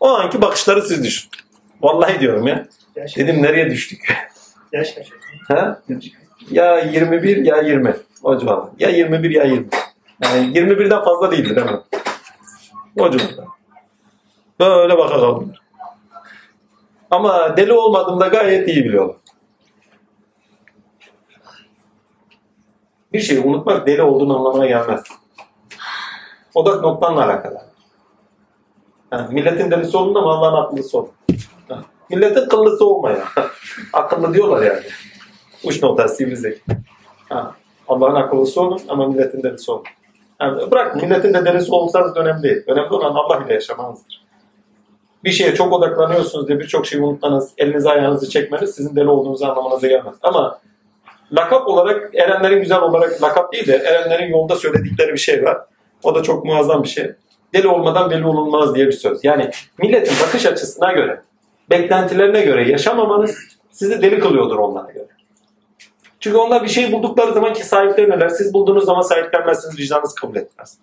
A: O anki bakışları siz düşün. Vallahi diyorum ya. Dedim nereye düştük?
B: yaş kaç?
A: Ha? Ya 21 ya 20. O civarda. Ya 21 ya 20. Yani 21'den fazla değildi değil mi? O civarda. Böyle baka. Ama deli olmadığımda gayet iyi biliyorlar. Bir şeyi unutmak deli olduğunu anlamına gelmez. Odak noktanla alakalı. Yani milletin delisi olun ama Allah'ın akıllısı olun. Milletin kıllısı olmaya. Akıllı diyorlar yani. Uç noktası sivri. Allah'ın akıllısı olun ama milletin delisi olun. Yani bırak milletin de delisi olsanız önemli değil. Önemli olan Allah ile yaşamanızdır. Bir şeye çok odaklanıyorsunuz diye birçok şeyi unutmanız, elinizi ayağınızı çekmeniz sizin deli olduğunuzu anlamanıza gelmez. Ama lakap olarak erenlerin güzel olarak lakap değil de erenlerin yolda söyledikleri bir şey var. O da çok muazzam bir şey. Deli olmadan deli olunmaz diye bir söz. Yani milletin bakış açısına göre, beklentilerine göre yaşamamanız sizi deli kılıyordur onlara göre. Çünkü onlar bir şey buldukları zaman ki sahiplenirler. Siz bulduğunuz zaman sahiplenmezsiniz, vicdanınız kabul etmez.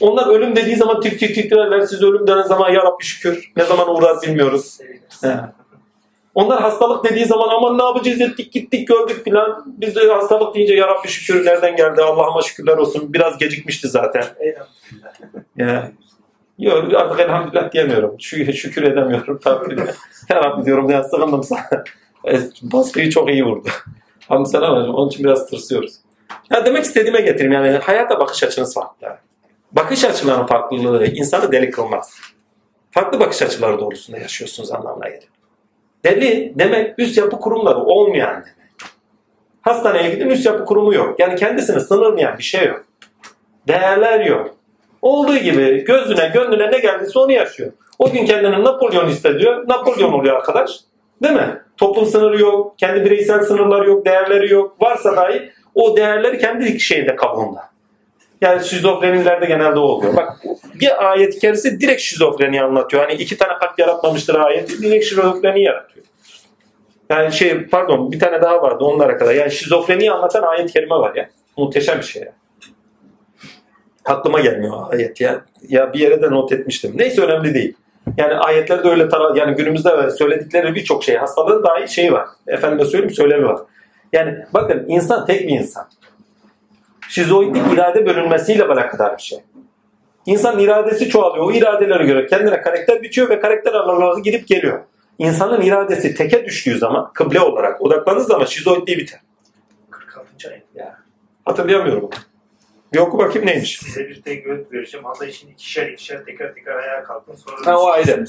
A: Onlar ölüm dediği zaman tik tik titrerler. Siz ölüm denen zaman ya Rabbi şükür. Ne zaman uğrar bilmiyoruz. He. Onlar hastalık dediği zaman aman ne yapacağız ettik gittik gördük filan. Biz de hastalık deyince ya Rabbi şükür nereden geldi Allah'ıma şükürler olsun. Biraz gecikmişti zaten. Ya. Yok artık elhamdülillah diyemiyorum. Şükür, şükür edemiyorum tabii. ya Rabbi diyorum ya sığındım sana. Baskıyı çok iyi vurdu. Hamd sana hocam. Onun için biraz tırsıyoruz. Ya demek istediğime getireyim yani hayata bakış açınız farklı. Bakış açılarının farklılığı insanı deli kılmaz. Farklı bakış açıları doğrultusunda yaşıyorsunuz anlamına gelir. Deli demek üst yapı kurumları olmayan demek. Hastaneye gidin üst yapı kurumu yok. Yani kendisini sınırlayan bir şey yok. Değerler yok. Olduğu gibi gözüne gönlüne ne geldiyse onu yaşıyor. O gün kendini Napolyon hissediyor. Napolyon oluyor arkadaş. Değil mi? Toplum sınırı yok. Kendi bireysel sınırları yok. Değerleri yok. Varsa dahi o değerleri kendi şeyinde kabuğunda. Yani şizofrenilerde genelde oluyor. Bak bir ayet kerisi direkt şizofreni anlatıyor. Hani iki tane kalp yaratmamıştır ayeti. Direkt şizofreni yaratıyor. Yani şey pardon bir tane daha vardı onlara kadar. Yani şizofreniyi anlatan ayet kerime var ya. Muhteşem bir şey ya. Aklıma gelmiyor ayet ya. Ya bir yere de not etmiştim. Neyse önemli değil. Yani ayetlerde öyle tara yani günümüzde söyledikleri birçok şey. Hastalığın dahi şeyi var. Efendime söyleyeyim söylemi var. Yani bakın insan tek bir insan. Şizoidlik irade bölünmesiyle alakadar bir şey. İnsan iradesi çoğalıyor. O iradelere göre kendine karakter biçiyor ve karakter aralarına gidip geliyor. İnsanın iradesi teke düştüğü zaman kıble olarak odaklandığı zaman şizoidliği biter.
B: 46. ayet.
A: Hatırlayamıyorum. Bir oku bakayım neymiş.
B: Size bir tek öğüt vereceğim. Allah için ikişer ikişer teker teker ayağa kalkın. Sonra
A: Ha, o ayrı.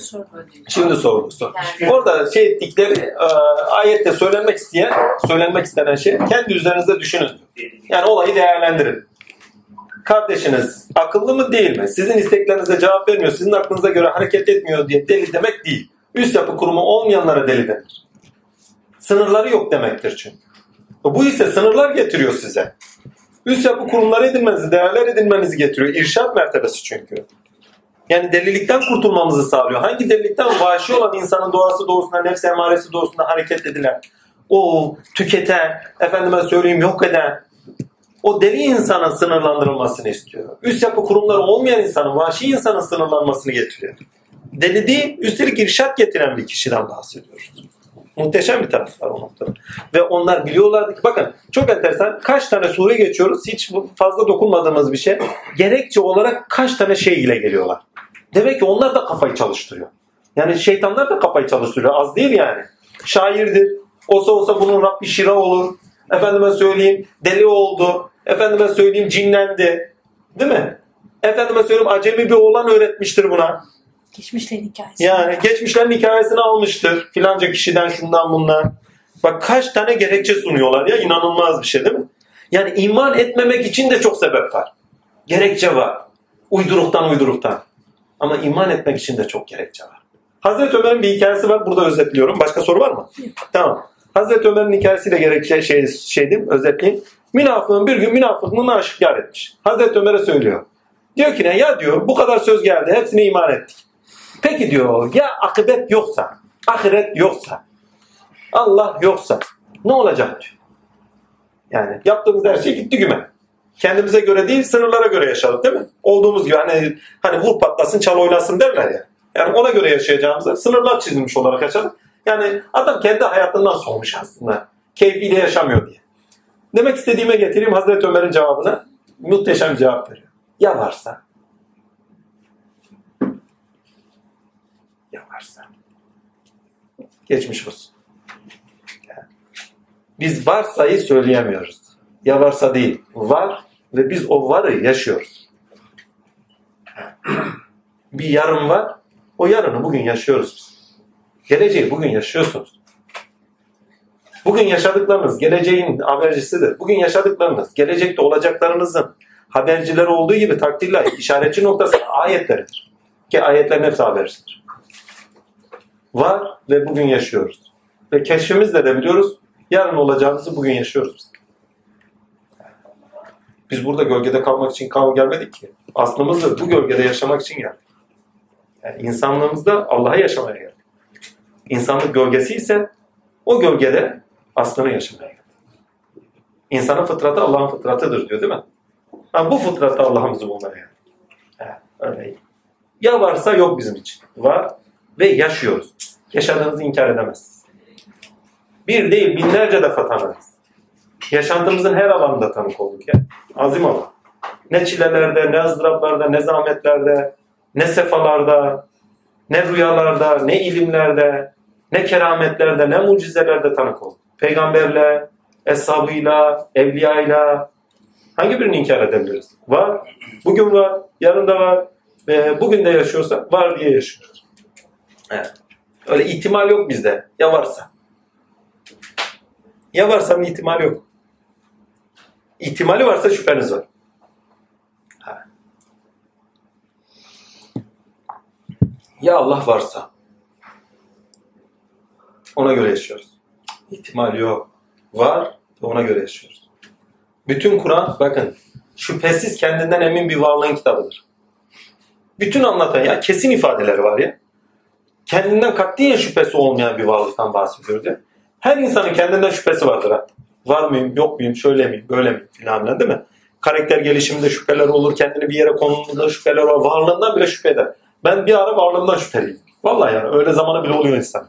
A: Şimdi sordu sor.
F: Yani
A: Orada şey ettikleri e, ayette söylenmek isteyen, söylenmek istenen şey kendi üzerinizde düşünün. Yani olayı değerlendirin. Kardeşiniz akıllı mı değil mi? Sizin isteklerinize cevap vermiyor, sizin aklınıza göre hareket etmiyor diye deli demek değil. Üst yapı kurumu olmayanlara deli denir. Sınırları yok demektir çünkü. Bu ise sınırlar getiriyor size. Üst yapı kurumları edinmenizi, değerler edinmenizi getiriyor. İrşat mertebesi çünkü. Yani delilikten kurtulmamızı sağlıyor. Hangi delilikten? Vahşi olan insanın doğası doğrusunda, nefs emaresi doğrusunda hareket edilen, o tüketen, efendime söyleyeyim yok eden, o deli insanın sınırlandırılmasını istiyor. Üst yapı kurumları olmayan insanın, vahşi insanın sınırlanmasını getiriyor. Deli değil, üstelik irşat getiren bir kişiden bahsediyoruz. Muhteşem bir taraf var o noktada. Ve onlar biliyorlardı ki bakın çok enteresan kaç tane sure geçiyoruz hiç fazla dokunmadığımız bir şey. Gerekçe olarak kaç tane şey ile geliyorlar. Demek ki onlar da kafayı çalıştırıyor. Yani şeytanlar da kafayı çalıştırıyor. Az değil yani. Şairdir. Olsa olsa bunun Rabbi şira olur. Efendime söyleyeyim deli oldu. Efendime söyleyeyim cinlendi. Değil mi? Efendime söyleyeyim acemi bir oğlan öğretmiştir buna.
G: Geçmişlerin hikayesi.
A: Yani geçmişlerin hikayesini almıştır. Filanca kişiden şundan bundan. Bak kaç tane gerekçe sunuyorlar ya inanılmaz bir şey değil mi? Yani iman etmemek için de çok sebep var. Gerekçe var. Uyduruktan uyduruktan. Ama iman etmek için de çok gerekçe var. Hazreti Ömer'in bir hikayesi var. Burada özetliyorum. Başka soru var mı? Tamam. Hazreti Ömer'in hikayesiyle gerekçe şey, şey diyeyim, özetleyeyim. Münafığın bir gün münafıklığını aşikar etmiş. Hazreti Ömer'e söylüyor. Diyor ki ne? Ya diyor bu kadar söz geldi. Hepsine iman ettik. Peki diyor ya akıbet yoksa, ahiret yoksa, Allah yoksa ne olacak diyor. Yani yaptığımız her şey gitti güme. Kendimize göre değil sınırlara göre yaşadık değil mi? Olduğumuz gibi hani, hani vur patlasın çal oynasın derler ya. Yani ona göre yaşayacağımıza sınırlar çizilmiş olarak yaşadık. Yani adam kendi hayatından soğumuş aslında. Keyfiyle yaşamıyor diye. Demek istediğime getireyim Hazreti Ömer'in cevabına. Muhteşem cevap veriyor. Ya varsa? Ya varsa? Geçmiş olsun. Biz varsayı söyleyemiyoruz. Ya varsa değil. Var ve biz o varı yaşıyoruz. Bir yarın var. O yarını bugün yaşıyoruz. Geleceği bugün yaşıyorsunuz. Bugün yaşadıklarınız geleceğin habercisidir. Bugün yaşadıklarınız gelecekte olacaklarınızın habercileri olduğu gibi takdirler, işaretçi noktası ayetleridir. Ki ayetlerin hepsi habercidir. Var ve bugün yaşıyoruz. Ve keşfimizle de biliyoruz yarın olacağımızı bugün yaşıyoruz biz. Burada gölgede kalmak için kal gelmedik ki. Aslımız da bu gölgede yaşamak için geldik. Yani insanlığımızda Allah'a yaşamaya geldik. İnsanlık gölgesi ise o gölgede aslını yaşamaya geldik. İnsanın fıtratı Allah'ın fıtratıdır diyor değil mi? Ha, bu fıtratta Allah'ımızı bulmaya geldik. Ha, öyle. Ya varsa yok bizim için. Var ve yaşıyoruz. Yaşadığınızı inkar edemezsiniz. Bir değil binlerce defa tanırız. Yaşantımızın her alanında tanık olduk ya. Azim alan. Ne çilelerde, ne ızdıraplarda, ne zahmetlerde, ne sefalarda, ne rüyalarda, ne ilimlerde, ne kerametlerde, ne mucizelerde tanık olduk. Peygamberle, eshabıyla, evliyayla hangi birini inkar edebiliriz? Var. Bugün var. Yarın da var. Ve bugün de yaşıyorsak var diye yaşıyoruz. Evet. Öyle ihtimal yok bizde. Ya varsa. Ya varsa ihtimal yok. İhtimali varsa şüpheniz var. Ya Allah varsa ona göre yaşıyoruz. İhtimal yok. Var ve ona göre yaşıyoruz. Bütün Kur'an bakın şüphesiz kendinden emin bir varlığın kitabıdır. Bütün anlatan ya kesin ifadeleri var ya. Kendinden katiyen şüphesi olmayan bir varlıktan bahsediyoruz ya. Her insanın kendinden şüphesi vardır ha. Var mıyım, yok muyum, şöyle miyim, böyle miyim filan değil mi? Karakter gelişiminde şüpheler olur, kendini bir yere konumunda şüpheler olur, varlığından bile şüphe eder. Ben bir ara varlığımdan şüpheliyim. Vallahi yani öyle zamanı bile oluyor insan.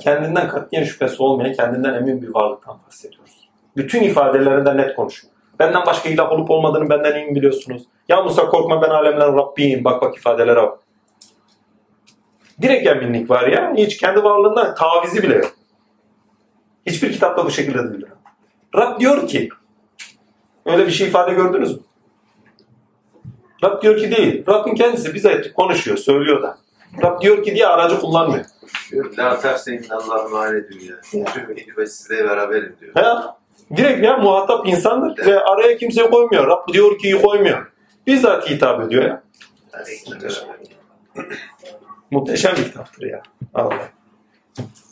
A: Kendinden katiyen şüphesi olmayan, kendinden emin bir varlıktan bahsediyoruz. Bütün ifadelerinde net konuşuyor. Benden başka ilah olup olmadığını benden iyi biliyorsunuz? Ya Musa korkma ben alemlerin Rabbiyim. Bak bak ifadelere bak. Direkt eminlik var ya. Hiç kendi varlığından tavizi bile yok. Hiçbir kitapta bu şekilde değildir. Rab diyor ki öyle bir şey ifade gördünüz mü? Rab diyor ki değil. Rabbin kendisi bize konuşuyor, söylüyor da. Rab diyor ki diye aracı kullanmıyor.
I: La terseyin Allah'a emanet ediyor ya. Tüm ve sizle beraberim diyor.
A: Ha? Direkt ya muhatap insandır ve araya kimseyi koymuyor. Rab diyor ki koymuyor. Bizzat hitap ediyor ya. Muhteşem bir kitaptır ya. Allah.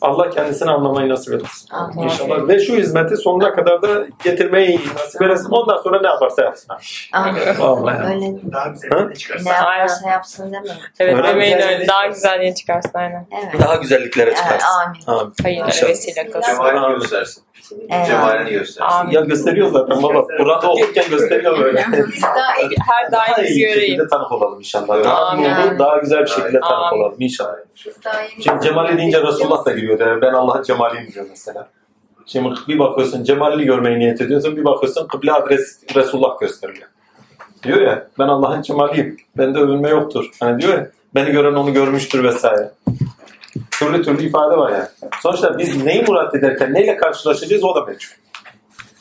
A: Allah kendisini anlamayı nasip etsin.
C: Amin.
A: İnşallah. Ve şu hizmeti sonuna kadar da getirmeyi nasip etsin. Ondan sonra ne yaparsa yapsın.
C: Amin.
A: Vallahi.
D: Öyle
B: Daha
A: Ha?
B: güzel çıkarsın.
D: ne yaparsa yapsın değil mi?
H: Evet
A: Öyle
H: demeyin öyle. Daha güzel yeni çıkarsın aynen.
D: Evet.
A: Daha güzellere
D: Evet,
A: çıkarsın.
D: amin.
A: Amin.
H: Hayırlara
A: İnşallah.
H: vesile kılsın.
I: Cemalini göstersin.
D: Evet.
I: Cemalini göstersin.
H: Amin.
A: Ya gösteriyor zaten baba. Kur'an'da okurken gösteriyor böyle.
F: Biz daha iyi
H: Her
A: Daha
H: daim
A: iyi bir
H: göreyim.
A: şekilde tanık olalım inşallah. Daha
H: Amin.
A: daha güzel bir şekilde tanık
H: Amin.
A: olalım inşallah.
F: daha
A: Şimdi Cemal'i deyince Resulullah da giriyor. Yani ben Allah'ın Cemal'iyim diyor mesela. Şimdi bir bakıyorsun Cemal'i görmeyi niyet ediyorsun. Bir bakıyorsun kıble adres Resulullah gösteriliyor. Diyor ya ben Allah'ın Cemal'iyim. Bende övünme yoktur. Hani diyor ya beni gören onu görmüştür vesaire. Türlü türlü ifade var yani. Sonuçta biz neyi murat ederken neyle karşılaşacağız o da meçhul.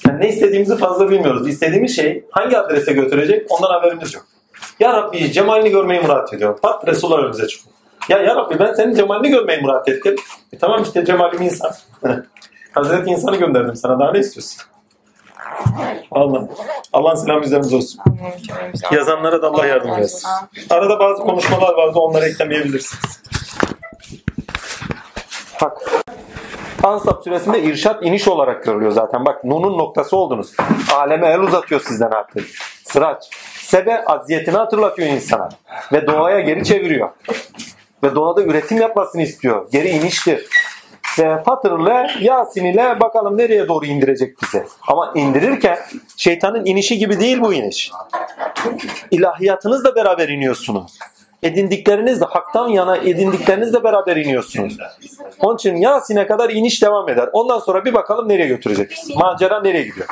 A: Yani ne istediğimizi fazla bilmiyoruz. İstediğimiz şey hangi adrese götürecek ondan haberimiz yok. Ya Rabbi cemalini görmeyi murat ediyorum. Pat Resulullah önümüze çıkıyor. Ya ya Rabbi ben senin cemalini görmeyi murat ettim. E tamam işte cemalim insan. Hazreti insanı gönderdim sana daha ne istiyorsun? Allah. Allah'ın selamı üzerinize olsun. Yazanlara da Allah yardım etsin. Arada bazı konuşmalar vardı onları eklemeyebilirsiniz. Bak. Ansap suresinde irşat iniş olarak görülüyor zaten. Bak Nun'un noktası oldunuz. Aleme el uzatıyor sizden artık. Sıraç. Sebe aziyetini hatırlatıyor insana. Ve doğaya geri çeviriyor. Ve doğada üretim yapmasını istiyor. Geri iniştir. Ve Fatır'la Yasin ile bakalım nereye doğru indirecek bizi. Ama indirirken şeytanın inişi gibi değil bu iniş. İlahiyatınızla beraber iniyorsunuz. Edindiklerinizle, haktan yana edindiklerinizle beraber iniyorsunuz. Onun için Yasin'e kadar iniş devam eder. Ondan sonra bir bakalım nereye götürecek. Macera nereye gidiyor?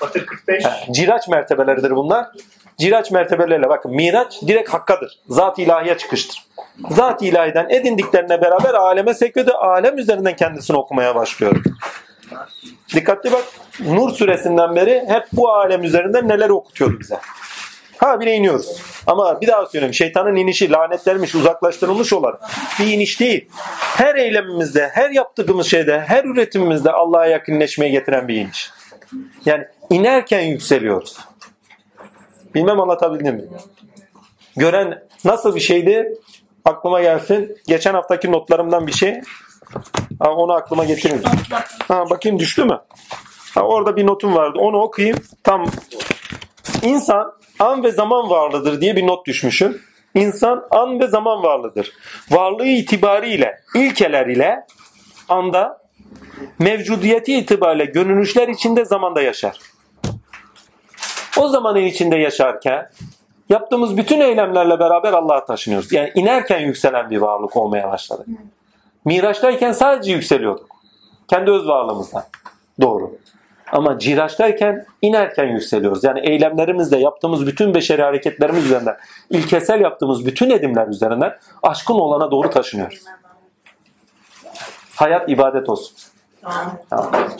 B: Batır 45.
A: He, Ciraç mertebeleridir bunlar. Ciraç mertebelerle bakın miraç direkt hakkadır. Zat-ı ilahiye çıkıştır. Zat-ı ilahiden edindiklerine beraber aleme sekrede alem üzerinden kendisini okumaya başlıyor. Dikkatli bak. Nur suresinden beri hep bu alem üzerinden neler okutuyordu bize. Ha bire iniyoruz. Ama bir daha söyleyeyim. Şeytanın inişi lanetlenmiş, uzaklaştırılmış olan bir iniş değil. Her eylemimizde, her yaptığımız şeyde, her üretimimizde Allah'a yakınleşmeye getiren bir iniş. Yani inerken yükseliyoruz. Bilmem anlatabildim mi? Gören nasıl bir şeydi? Aklıma gelsin. Geçen haftaki notlarımdan bir şey. Ha, onu aklıma getirin. Ha, bakayım düştü mü? Ha, orada bir notum vardı. Onu okuyayım. Tam İnsan an ve zaman varlığıdır diye bir not düşmüşüm. İnsan an ve zaman varlığıdır. Varlığı itibariyle, ilkeler ile anda mevcudiyeti itibariyle görünüşler içinde zamanda yaşar. O zamanın içinde yaşarken yaptığımız bütün eylemlerle beraber Allah'a taşınıyoruz. Yani inerken yükselen bir varlık olmaya başladık. Miraçtayken sadece yükseliyorduk. Kendi öz varlığımızdan. Doğru. Ama ciraçtayken inerken yükseliyoruz. Yani eylemlerimizde yaptığımız bütün beşeri hareketlerimiz üzerinden, ilkesel yaptığımız bütün edimler üzerinden aşkın olana doğru taşınıyoruz. Hayat ibadet olsun. Tamam.